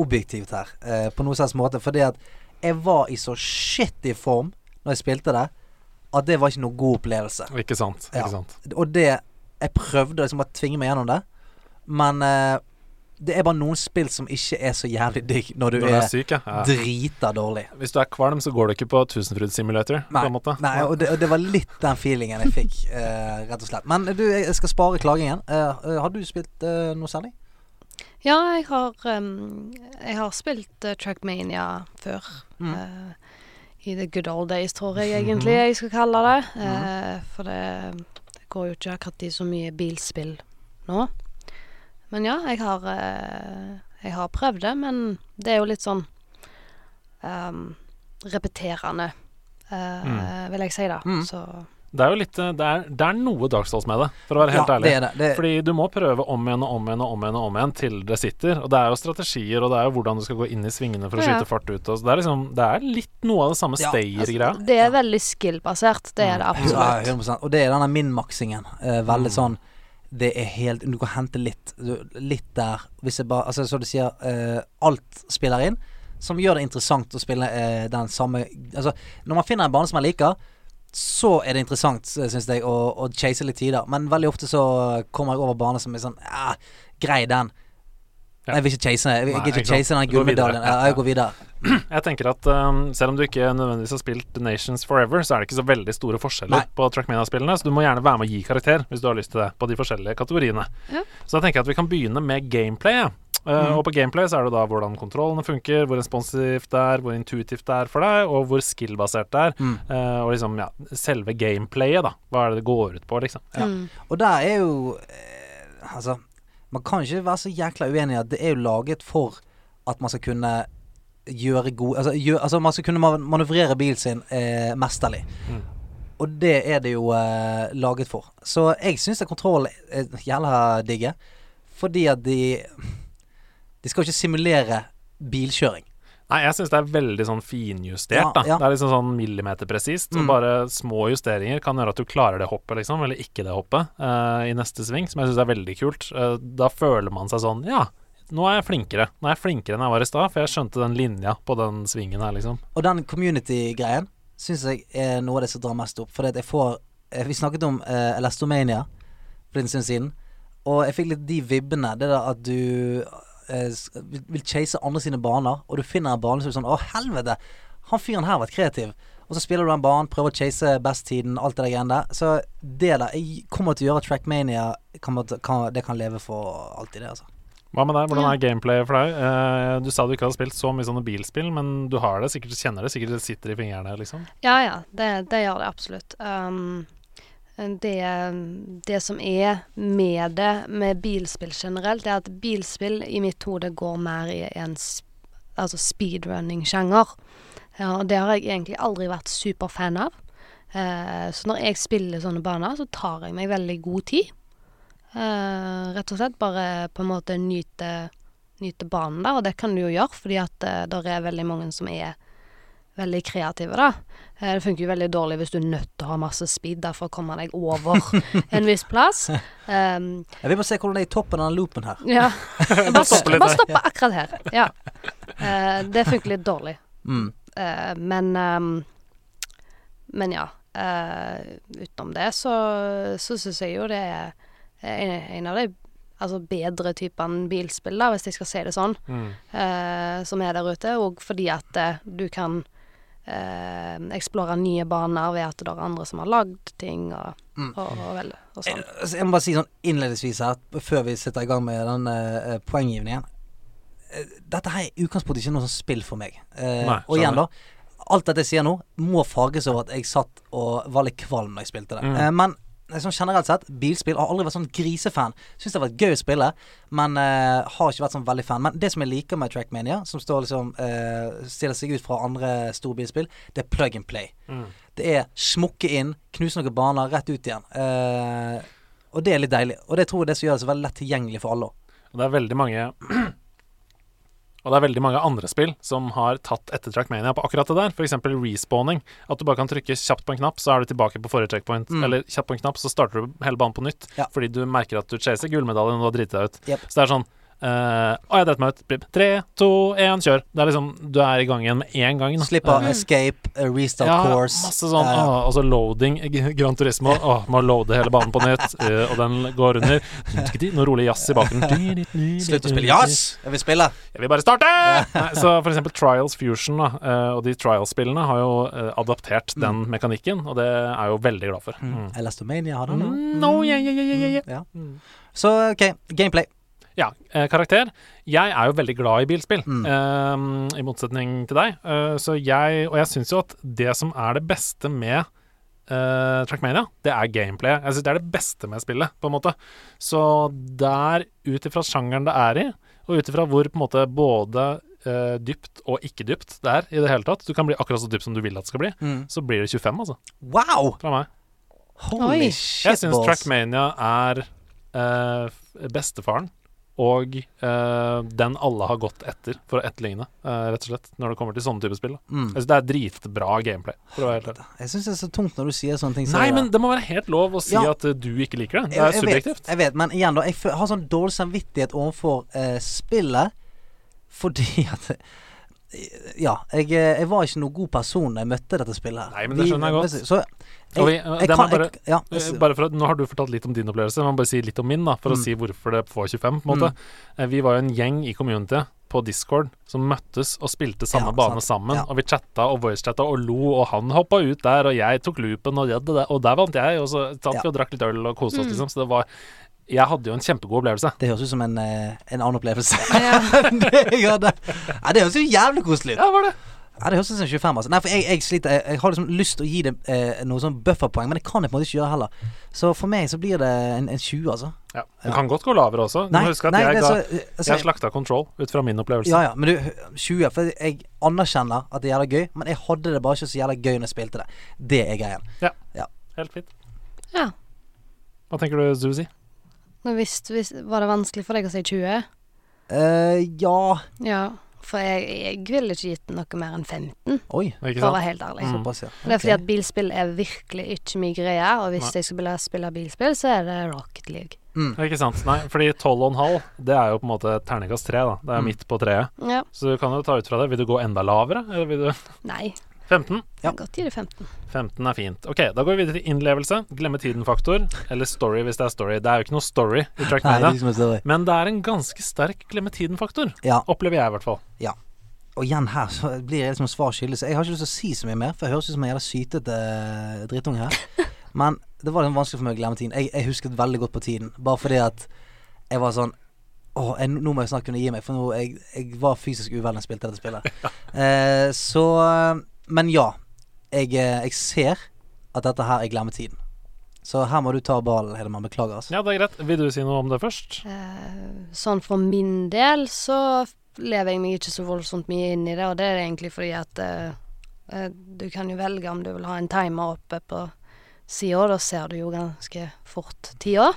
objektivt her, eh, på noen slags måte. Fordi at jeg var i så shitty form når jeg spilte det, at det var ikke noe god opplevelse. Ikke sant. Ikke Ja. sant. Og det Jeg prøvde liksom å tvinge meg gjennom det, men eh, det er bare noen spill som ikke er så jævlig digg når du, Når du er er, syk, ja. Ja. drita dårlig. Hvis du er kvalm, så går du ikke på Tusenfryd Simulator. Nei, på en måte. nei og, det, og det var litt den feelingen jeg fikk, eh, rett og slett. Men du, jeg skal spare klagingen. Eh, eh, har du spilt eh, noe særlig? Ja, jeg har, um, jeg har spilt uh, Trackmania før. Mm. eh, I the good old days, tror jeg egentlig jeg skal kalle det. Eh, for det, det går jo ikke akkurat i så mye bilspill nå. Men ja, jeg har eh, Jeg har prøvd det, men det er jo litt sånn um, repeterende, eh, Mm. vil jeg si da. Mm. Så Det er jo litt eh, det er, det er noe Dark med det, for å være helt Ja, ærlig. det er det. Det- Fordi du må prøve om igjen og om igjen og om igjen og om igjen til det sitter. Og det er jo strategier, og det er jo hvordan du skal gå inn i svingene for å skyte fart ut. Og så det er liksom Det er litt noe av det samme Ja, stayer-greia. det er veldig skill-basert. Det er det Ja, absolutt. 100 Og det er denne min-maksingen. Eh, veldig Mm. sånn Det er helt Du kan hente litt Litt der. Hvis jeg bare Altså, så du sier, eh, alt spiller inn. Som gjør det interessant å spille eh, den samme Altså, når man finner en bane som man liker, så er det interessant, syns jeg, å, å chase litt tider. Men veldig ofte så kommer jeg over baner som er sånn Ja, grei den. Jeg vil ikke chase Jeg vil Nei, ikke chase den gullmedaljen. Jeg, jeg går videre. Jeg tenker at um, selv om du ikke nødvendigvis har spilt Nations Forever, så er det ikke så veldig store forskjeller Nei. på Trackmania-spillene, så du må gjerne være med å gi karakter hvis du har lyst til det, på de forskjellige kategoriene. Ja. Så da tenker jeg at vi kan begynne med gameplay. Uh, Mm. Og på gameplay så er det da hvordan kontrollene funker, hvor responsivt det er, hvor intuitivt det er for deg, og hvor skill-basert det er. Mm. Uh, og liksom, ja, selve gameplayet, da. Hva er det det går ut på, liksom. Ja. Og der er jo eh, Altså, man kan ikke være så jækla uenig i at det er jo laget for at man skal kunne gjøre gode Altså, gjør, altså man skal kunne manøvrere bilen sin eh, mesterlig. Mm. Og det er det jo eh, laget for. Så jeg syns kontroll er jævla digge. Fordi at de De skal jo ikke simulere bilkjøring. Nei, jeg syns det er veldig sånn finjustert, Ja, da. ja. Det er liksom sånn millimeterpresist. Mm. Bare små justeringer kan gjøre at du klarer det hoppet, liksom, eller ikke det hoppet, uh, i neste sving, som jeg syns er veldig kult. Uh, da føler man seg sånn Ja, nå er jeg flinkere. Nå er jeg flinkere enn jeg var i stad, for jeg skjønte den linja på den svingen her, liksom. Og den community-greien syns jeg er noe av det som drar mest opp. Fordi at jeg får eh, Vi snakket om uh, Elastomania for en stund siden. Og jeg fikk litt de vibbene. Det der at du vil vil chase andre sine baner, og du finner en bane som er sånn Å, helvete! Han fyren her har vært kreativ. Og så spiller du den banen, prøver å chase best-tiden, alt det der greiene der. Så det der jeg kommer til å gjøre Trackmania kan, kan, det kan leve for alltid, det, altså. Hva med deg? Hvordan er gameplayet for deg? Uh, du sa du ikke hadde spilt så mye sånne bilspill, men du har det, sikkert kjenner det, sikkert det sitter i fingrene, liksom. Ja, ja. Det, det gjør det absolutt. Um, det, det som er med det, med bilspill generelt, er at bilspill i mitt hode går mer i en altså speedrunning-sjanger. Ja, og det har jeg egentlig aldri vært superfan av. Eh, så når jeg spiller sånne baner, så tar jeg meg veldig god tid. Eh, rett og slett bare på en måte nyte, nyte banen der, og det kan du jo gjøre, fordi at eh, det er veldig mange som er veldig kreative, da. Eh, det funker jo veldig dårlig hvis du er nødt til å ha masse speed der for å komme deg over en viss plass. Um, vil bare se hvordan det er i toppen av den loopen her. ja. Bare, stoppe akkurat her. Ja. Uh, det funker litt dårlig. Mm. Uh, men um, Men ja. Uh, utenom det så, så syns jeg jo det er en, en av de altså bedre typene bilspill, da, hvis jeg skal si det sånn, Mm. eh, som er der ute. Og fordi at du kan eksplore nye baner ved at det er andre som har lagd ting, og, Mm. og, og, vel, og sånn. Altså, Jeg må bare si sånn innledningsvis her, før vi setter i gang med den uh, poenggivningen. Eh, Dette her er i utgangspunktet ikke noe sånn spill for meg. Uh, Nei, og igjen, da. Alt dette jeg sier nå, må farges over at jeg satt og var litt kvalm når jeg spilte det. Mm. Uh, men eh, sånn generelt sett, bilspill har aldri vært sånn grisefan. Syns det har vært gøy å spille, men uh, har ikke vært sånn veldig fan. Men det som jeg liker med Trackmania, som står liksom uh, stiller seg ut fra andre store bilspill, det er plug and play. Mm. Det er smukke inn, knuse noen baner, rett ut igjen. Uh, og det er litt deilig. Og det tror jeg det som gjør det så veldig lett tilgjengelig for alle. Og det er veldig mange Og det er veldig mange andre spill som har tatt etter Trackmania på akkurat det der. F.eks. respawning. At du bare kan trykke kjapt på en knapp, så er du tilbake på forrige checkpoint. Mm. Eller kjapt på en knapp, så starter du hele banen på nytt. Ja. Fordi du merker at du chaser gullmedaljen, og du har driti deg ut. Yep. Så det er sånn eh, Å, jeg dreit meg ut. Blip. Tre, to, én, kjør. Det er liksom Du er i gang igjen med en gang. da. av. Uh, escape, uh, restart ja, course. masse sånn. uh, uh, og så loading. G- Gran Turismo. Åh, må loade hele banen på nytt. eh, og den går under. Noe rolig jazz i bakgrunnen. Slutt å spille jazz! Jeg vil spille. Jeg vil bare starte! Nei, så for eksempel Trials Fusion da, eh, og de Trials-spillene har jo eh, adaptert den mekanikken, og det er jeg jo veldig glad for. Mm. Elastomania har den nå. Mm, no, yeah, yeah, yeah, yeah, yeah. Ja. Så OK, gameplay. Ja, eh, karakter. Jeg er jo veldig glad i bilspill, Mm. eh, i motsetning til deg. Eh, så jeg, og jeg syns jo at det som er det beste med eh, Trackmania, det er gameplay. Jeg synes det er det beste med spillet, på en måte. Så der, ut ifra sjangeren det er i, og ut ifra hvor på en måte både eh, dypt og ikke dypt det er i det hele tatt Du kan bli akkurat så dypt som du vil at det skal bli. Mm. Så blir det 25, altså. Wow! Fra meg. Holy Oi. shit, Jeg syns. Trackmania er eh, bestefaren. Og uh, den alle har gått etter for å etterligne, uh, rett og slett, når det kommer til sånne typer spill. Mm. Jeg Det er dritbra gameplay. Jeg syns det er så tungt når du sier sånne ting. Så Nei, men det må være helt lov å si Ja. at eh, du ikke liker det. Det er jeg jeg subjektivt. Jeg vet, men igjen, da. Jeg har sånn dårlig samvittighet overfor uh, spillet fordi at Ja, jeg, jeg var ikke noen god person da jeg møtte dette spillet her. Nei, men det skjønner jeg godt. Så Og jeg, eh, jeg kan bare, jeg, ja, eh, bare for at, Nå har du fortalt litt om din opplevelse, men bare si litt om min, da, for å Mm. si hvorfor det får 25. på en måte. Mm. Vi var jo en gjeng i community på Discord som møttes og spilte samme Ja, bane sant. sammen. Ja. Og vi chatta og voicechatta og lo, og han hoppa ut der, og jeg tok loopen, og, det, og der vant jeg. Og så satt vi og drakk litt øl og koste oss, Mm. liksom. Så det var Jeg hadde jo en kjempegod opplevelse. Det høres ut som en, eh, en annen opplevelse. Ja. det. Det høres jo jævlig koselig ut. Ja, var det. Ja, det høres ut som 25, altså. Nei, for jeg, jeg sliter jeg, jeg har liksom lyst til å gi det eh, noe sånn bufferpoeng, men det kan jeg på en måte ikke gjøre heller. Så for meg så blir det en, en 20, altså. Ja. Det kan godt gå lavere også. Du Nei, må huske at nei, jeg, det er ga, så- altså- jeg slakta Control ut fra min opplevelse. Ja ja, men du, 20. For jeg anerkjenner at det er jævla gøy, men jeg hadde det bare ikke så jævla gøy når jeg spilte det. Det er greien. Helt fint. Ja. Hva tenker du, Zuzi? Nå hvis, hvis, var det vanskelig for deg å si 20? Uh, ja Ja. For jeg, jeg ville ikke gitt noe mer enn 15, Oi. Ikke for å være helt ærlig. Mm. Såpass, ja. Det er fordi at bilspill er virkelig ikke min greie, og hvis Nei. jeg skulle spille, bilspill, så er det Rocket League. Ikke sant. Nei, fordi 12,5 det er jo på en måte terningkast 3, da. Det er Mm. midt på treet. Ja. Så du kan jo ta ut fra det. Vil du gå enda lavere, eller vil du Nei. 15. Ja. Godt det 15. 15 er fint. Ok, da går vi videre til innlevelse. Glemme tiden-faktor. Eller story, hvis det er story. Det er jo ikke noe story i er Trackmania. Liksom story. Men det er en ganske sterk glemme tiden-faktor. Ja. Opplever jeg, i hvert fall. Ja. Og igjen her så blir jeg liksom svar skyldig, så jeg har ikke lyst til å si så mye mer, for jeg høres ut som en jævla sytete eh, drittunge her. Men det var liksom vanskelig for meg å glemme tiden. Jeg, jeg husket veldig godt på tiden, bare fordi at jeg var sånn Åh, jeg, nå må jeg snart kunne gi meg, for nå jeg, jeg var fysisk uvel da jeg spilte dette spillet. Eh, så Men ja. Jeg, eh, jeg ser at dette her er glemmetiden. Så her må du ta ballen, Hedemann. Beklager, altså. Ja, det er greit. Vil du si noe om det først? Eh, sånn for min del så lever jeg meg ikke så voldsomt mye inn i det, og det er egentlig fordi at eh, eh, du kan jo velge om du vil ha en timer oppe på sida, da ser du jo ganske fort tida.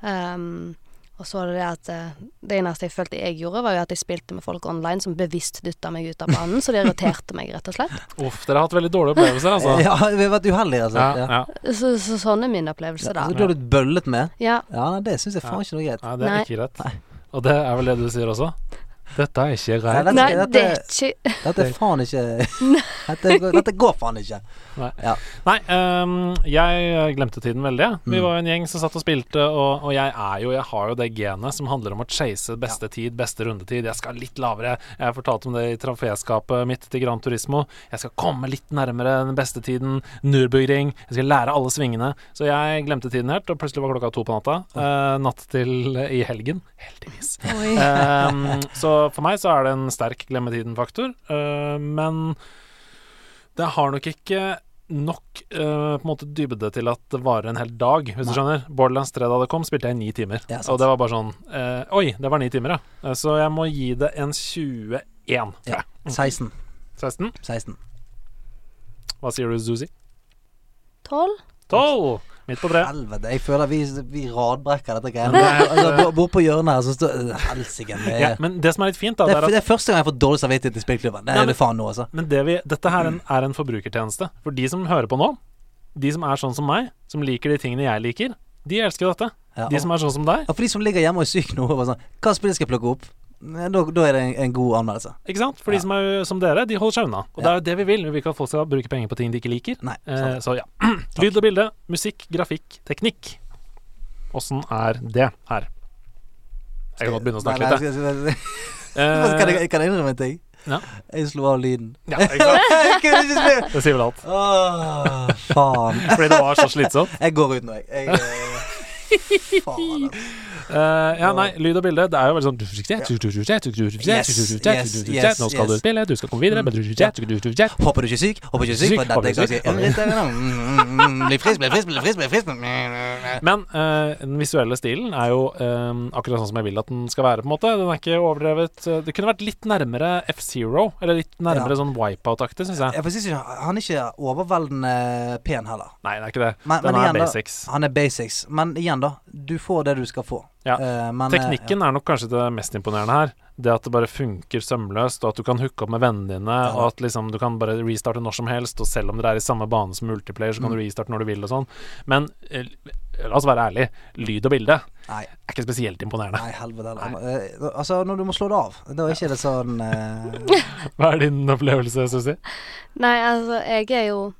Um, og så er det det at eh, det eneste jeg følte jeg gjorde, var jo at jeg spilte med folk online som bevisst dytta meg ut av banen, så det irriterte meg, rett og slett. Uff, dere har hatt veldig dårlige opplevelser, altså. Ja, vi har vært uheldige, altså. Ja, Ja. Så, så sånn er min opplevelse, da. Så du har blitt bøllet med? Ja. Ja, nei, det syns jeg faen ikke noe greit. Nei, det er ikke greit. Og det er vel det du sier også? Dette er ikke Nei, dette, Nei, dette, det er ikke dette er faen ikke dette, dette går faen ikke. Nei. Ja. Nei, um, jeg glemte tiden veldig. jeg. Vi Mm. var jo en gjeng som satt og spilte, og, og jeg er jo Jeg har jo det genet som handler om å chase beste tid, beste rundetid. Jeg skal litt lavere. Jeg har fortalt om det i traféskapet mitt til Gran Turismo. Jeg skal komme litt nærmere den beste tiden. Nürburgring. Jeg skal lære alle svingene. Så jeg glemte tiden helt, og plutselig var klokka to på natta. Uh, natt til i helgen. Heldigvis. Ehm, så for meg så er det en sterk glemme-tiden-faktor. Uh, men det har nok ikke nok uh, på en måte dybde til at det varer en hel dag, hvis du skjønner. Borderlands 3 da det kom, spilte jeg i ni timer. Ja, og det var bare sånn uh, Oi, det var ni timer, ja. Så jeg må gi det en 21. Ja. 16. 16. 16. Hva sier du, Zuzi? tolv. 12! Midt på treet. Helvete, jeg føler vi, vi radbrekker dette greiene. Altså, bort- på hjørnet her så står Helsike. Ja, men det som er litt fint, da, det, er, at det er første gang jeg har fått dårlig samvittighet i spillklubben. Det er det faen nå, altså. Men det vi, dette her er en, er en forbrukertjeneste. For de som hører på nå, de som er sånn som meg, som liker de tingene jeg liker, de elsker dette. Ja, De som er sånn som deg, Og for de som ligger hjemme og er syke nå, og bare sånn Hva spill skal jeg plukke opp? Da, da er det en, en god anmeldelse. ikke sant? For de som er som dere, de holder seg unna. Og det er jo det vi vil. Vi vil ikke at folk skal bruke penger på ting de ikke liker. Nei, Eh, så ja. Lyd og bilde, musikk, grafikk, teknikk. Åssen er det her? Jeg kan godt begynne å snakke Nei, litt, nei, jeg. skal- skal- Eh, Kan jeg, kan jeg innrømme en ting? Ja. Jeg slo av lyden. Ja, jeg. Det sier vel alt. Åh, faen. Fordi det var så slitsomt. Jeg går ut nå, jeg. jeg eh, faen, altså. Eh, ja, nei, lyd og bilde, det er jo veldig sånn Nå skal du spille, du skal komme videre Håper du ikke er syk. Håper du ikke er syk. Er er. Bli frisk, bli frisk, bli frisk. Bli frisk. Men uh, den visuelle stilen er jo um, akkurat sånn som jeg vil at den skal være. på en måte Den er ikke overdrevet. Eh, Det kunne vært litt nærmere F-Zero, eller litt nærmere Ja. sånn Wipeout-aktig, syns jeg. Jeg ikke, han er ikke overveldende pen heller. Nei, det er ikke det. Men, Den men er igjen, da, basics. han er basics. Men igjen, da. Du får det du skal få. Ja. Eh, men, eh, Teknikken er nok kanskje det mest imponerende her. Det at det bare funker sømløst, og at du kan hooke opp med vennene dine, og at liksom du kan bare restarte når som helst, og selv om dere er i samme bane som multiplayer, så kan Mm. du restarte når du vil og sånn. Men eh, la oss være ærlig, lyd og bilde Nei. er ikke spesielt imponerende. Nei, helvete heller. Altså, når du må slå det av, da er ikke det sånn uh... Hva er din opplevelse, Susi? Nei, altså, jeg er jo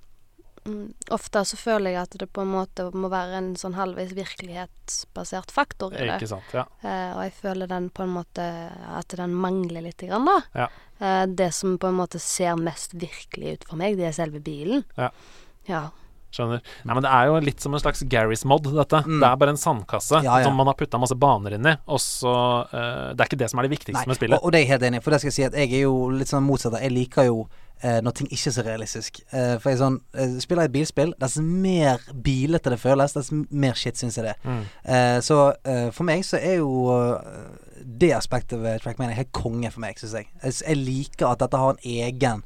Ofte så føler jeg at det på en måte må være en sånn halvveis virkelighetsbasert faktor i det. Ikke sant, ja. Eh, og jeg føler den på en måte At den mangler litt, grann, da. Ja. Eh, det som på en måte ser mest virkelig ut for meg, det er selve bilen. Ja. Ja. Skjønner. Nei, men Det er jo litt som en slags Garys mod, dette. Mm. Det er bare en sandkasse Ja, ja. som man har putta masse baner inn i, og så uh, Det er ikke det som er det viktigste Nei, med spillet. Og, og det er jeg helt enig i. For det skal jeg si at jeg er jo litt sånn motsatt. Jeg liker jo eh, når ting ikke er så realistisk. Eh, for jeg sånn eh, Spiller jeg et bilspill, dess mer bilete det føles, dess mer shit syns jeg det. Mm. Eh, så eh, for meg så er jo eh, det aspektet ved Trackmania helt konge for meg, syns jeg. jeg. liker at dette har en egen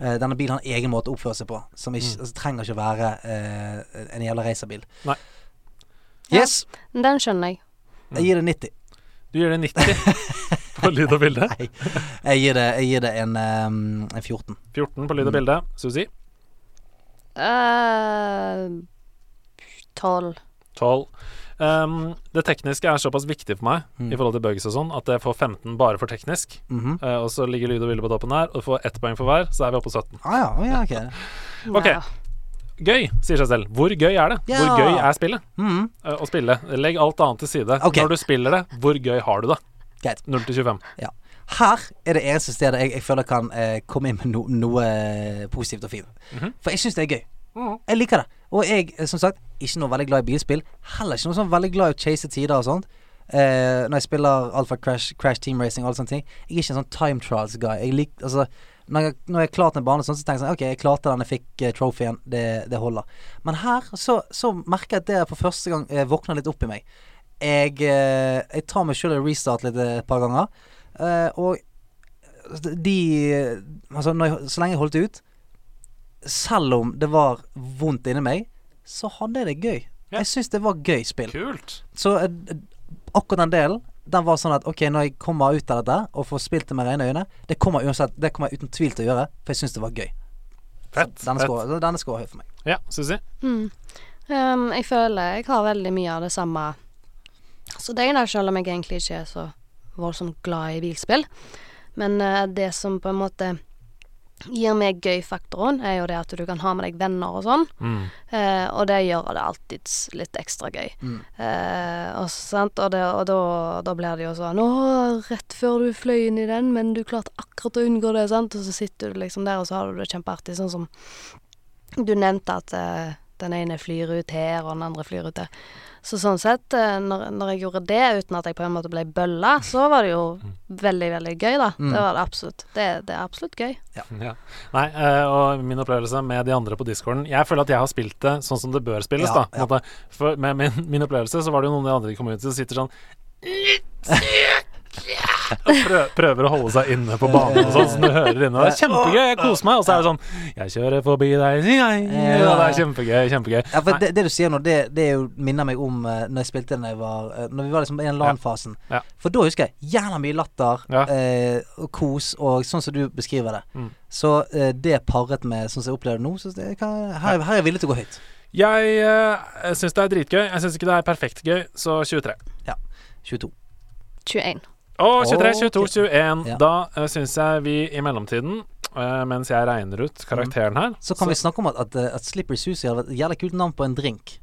eh, denne bilen har en egen måte å oppføre seg på, som ikke, Mm. altså, trenger ikke å være eh, en jævla racerbil. Nei. Yes! Den skjønner jeg. Jeg gir det 90. Du gir det 90 på lyd og bilde. Nei. Jeg gir det, jeg gir det en, um, en 14. 14 på lyd og Mm. bilde. Susi? Eh, Tolv. 12. Um, det tekniske er såpass viktig for meg Mm. i forhold til bugs og sånn at jeg får 15 bare for teknisk. Mm -hmm. uh, og så ligger lyd og bilde på toppen her, og du får ett poeng for hver, så er vi oppe på 17. Ah, ja, oh, ja, ok. okay. Gøy, sier seg selv. Hvor gøy er det? Ja. Hvor gøy er spillet? Mhm. uh, å spille. Legg alt annet til side. Okay. Når du spiller det, hvor gøy har du det? Greit. 0 til 25. Ja. Her er det eneste stedet jeg, jeg føler kan eh, komme inn med no, noe eh, positivt og fint. Mhm. For jeg syns det er gøy. Mm. Jeg liker det. Og jeg, eh, som sagt, ikke noe veldig glad i bilspill. Heller ikke noe sånn veldig glad i å chase tider og sånt. Eh, når jeg spiller Alfa Crash, Crash Team Racing og alle sånne ting. Jeg er ikke en sånn time trials guy. Jeg lik, altså, når, jeg, når jeg har klart en bane, sånn, så tenker jeg sånn OK, jeg klarte den, jeg fikk uh, trofeen. Det, det holder. Men her så, så merker jeg at det for første gang eh, våkner litt opp i meg. Jeg, eh, jeg tar meg sjøl og restart litt eh, et par ganger. Eh, og de Altså, når jeg, så lenge jeg holdt ut Selv om det var vondt inni meg, så hadde jeg det gøy. Ja. Jeg syns det var gøy spill. Kult. Så akkurat den delen Den var sånn at OK, når jeg kommer ut av dette og får spilt det med rene øyne Det kommer uansett Det kommer jeg uten tvil til å gjøre, for jeg syns det var gøy. Fett. Så denne fett. scorer- denne scorer høyt for meg. Ja, Susi? Mm. Um, jeg føler jeg har veldig mye av det samme Så det er der, selv om jeg egentlig ikke er så voldsomt glad i bilspill. Men eh, det som på en måte gir meg gøy-faktoren, er jo det at du kan ha med deg venner og sånn. Mm. Eh, og det gjør det alltid litt ekstra gøy. Mm. Eh, og sant? Og, det, og da, da blir det jo sånn Å, rett før du fløy inn i den, men du klarte akkurat å unngå det, sant? Og så sitter du liksom der, og så har du det kjempeartig. Sånn som du nevnte at eh, den ene flyr ut her, og den andre flyr ut der. Så sånn sett, eh, når, når jeg gjorde det uten at jeg på en måte ble bølla, så var det jo veldig, veldig gøy, da. Mm. Det var det absolutt. Det, det er absolutt gøy. Ja. Nei, eh, og min opplevelse med de andre på discorden Jeg føler at jeg har spilt det sånn som det bør spilles, Ja, da. Ja. For med min, min opplevelse så var det jo noen av de andre i community som sitter sånn prøver å holde seg inne på banen og sånn, som du hører inne. Det er kjempegøy, jeg koser meg. Og så er det sånn Jeg kjører forbi deg, jeg. Og det er kjempegøy, kjempegøy. Ja, for det, det du sier nå, det, det er jo, minner meg om uh, når jeg spilte da jeg var uh, Når vi var liksom i den LAN-fasen. Ja. For da husker jeg jævla mye latter Ja. uh, og kos, og sånn som du beskriver det. Mm. Så uh, det paret med sånn som jeg opplever det nå, så det kan, her, her er jeg villig til å gå høyt. Jeg uh, syns det er dritgøy. Jeg syns ikke det er perfekt gøy, så 23. Ja. 22. 21. Å, 23, 22, 21. Ja. Da uh, syns jeg vi i mellomtiden, eh, mens jeg regner ut karakteren her Så kan vi snakke om at, at, eh, at Slippery Susie hadde vært et jævla kult navn på en drink.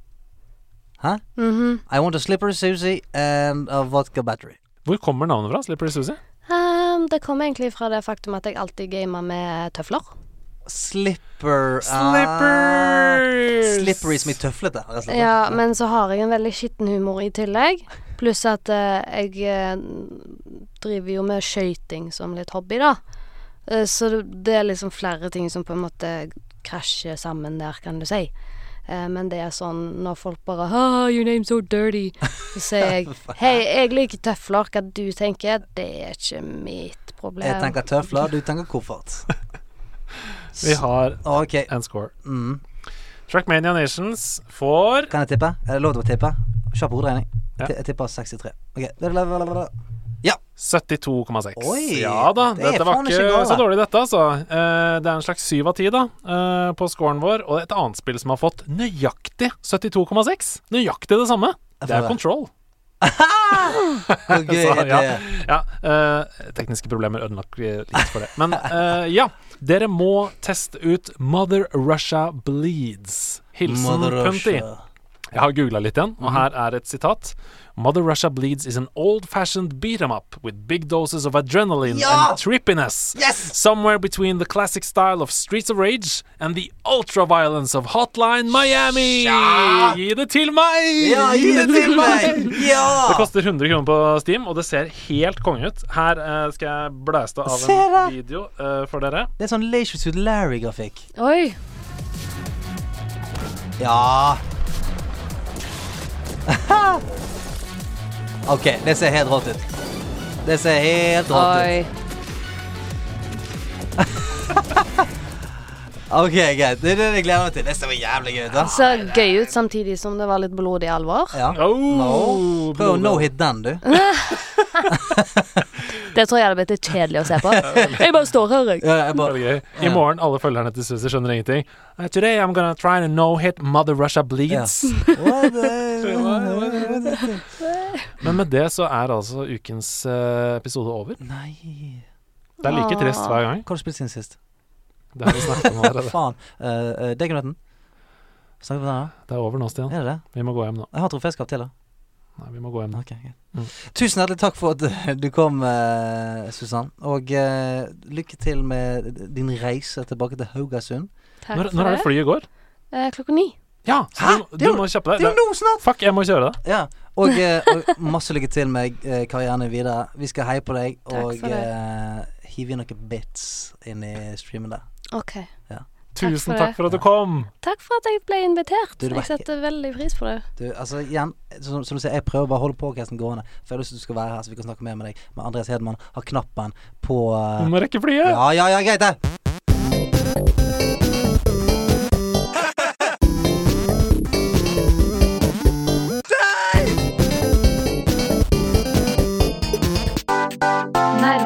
Hæ? Mhm. I want a Slippery Susie and a vodka battery. Hvor kommer navnet fra? Slippery Susie? Um, det kommer egentlig fra det faktum at jeg alltid gamer med tøfler. Slipper Slippers! Uh, slippery som i tøflete. Ja, men så har jeg en veldig skitten humor i tillegg. Pluss at eh, jeg eh, driver jo med skøyting som litt hobby, da. Eh, så det, er liksom flere ting som på en måte krasjer sammen der, kan du si. Eh, men det er sånn når folk bare oh, 'Your name's so dirty', så sier jeg 'Hei, jeg liker tøfler. Hva du tenker, det er ikke mitt problem'. Jeg tenker tøfler, du tenker koffert. Vi har okay. en score. Mm. Trackmania Nations får Kan jeg tippe? Er det lov til å tippe? Kjapp hoderegning. Ja. Jeg tipper 63. Ja. 72,6. Oi, ja da, det dette var ikke galt, så dårlig, dette, altså. Eh, det er en slags syv av ti, da, eh, på scoren vår. Og et annet spill som har fått nøyaktig 72,6. Nøyaktig det samme. Det er. Control. Hvor gøy Så, er ja, det? ja uh, tekniske problemer ødela litt for det. Men uh, ja, dere må teste ut Mother Russia Bleeds. Hilsen Punty. Jeg har googla litt igjen, og Mhm. her er et sitat. Mother Russia Bleeds is an old-fashioned beat 'em up with big doses of adrenaline Ja! and trippiness. Yes! Somewhere between the classic style of Streets of Rage and the ultra-violence of Hotline Miami. Ja! Gi det til meg! Ja, gi det til meg! Ja! Det koster 100 kroner på Steam, og det ser helt konge ut. Her uh, skal jeg blæste av Se en video uh, for dere. Det er sånn Leisure Suit Larry-grafikk. Oi! Ja. OK, det ser helt rått ut. Det ser helt rått ut. OK, greit. Det er det jeg gleder meg til. Det ser jævlig gøy ut. da Ser gøy ut samtidig som det var litt blodig alvor. Ja. Oh, No. Prøv å no-hit den, du. Det tror jeg hadde blitt litt kjedelig å se på. Jeg bare står her, jeg. Ja, jeg bare, Veldig gøy. I morgen, alle følgerne til Susi skjønner ingenting. Uh, today I'm gonna try to no-hit Mother Russia Bleeds. What the- Men med det så er altså ukens eh, episode over. Nei Det er like trist hver gang. Hva har du spilt siden sist? Det har vi snakket om allerede. Faen. Uh, Degenøtten? Snakker vi om den, da? Det er over nå, Stian. Er det det? Vi må gå hjem nå. Jeg har troféskap til, da. Nei, vi må gå hjem Okay, okay. Mm. Tusen hjertelig takk for at eh, du kom, uh, Susann. Og eh, lykke til med din reise tilbake til Haugasund. Takk Når, for når er det flyet går? Eh, klokka ni. Ja, så Hæ? du, du må kjappe deg. Det er jo nå snart! Fuck, jeg må kjøre det. Ja. Og, eh, og masse lykke til med eh, karrieren videre. Vi skal heie på deg Takk og eh, hive inn noen bits inn i streamen der. OK. Ja. Takk Tusen for takk for at du kom. Takk for at jeg ble invitert. Du, det Jeg setter veldig pris på det. Du, altså igjen, som, som du sier, jeg prøver bare å holde podkasten gående. For jeg har lyst til at du skal være her, så vi kan snakke mer med deg. Men Andreas Hedman har knappen på uh... Du må rekke flyet. Ja, ja, ja, greit det.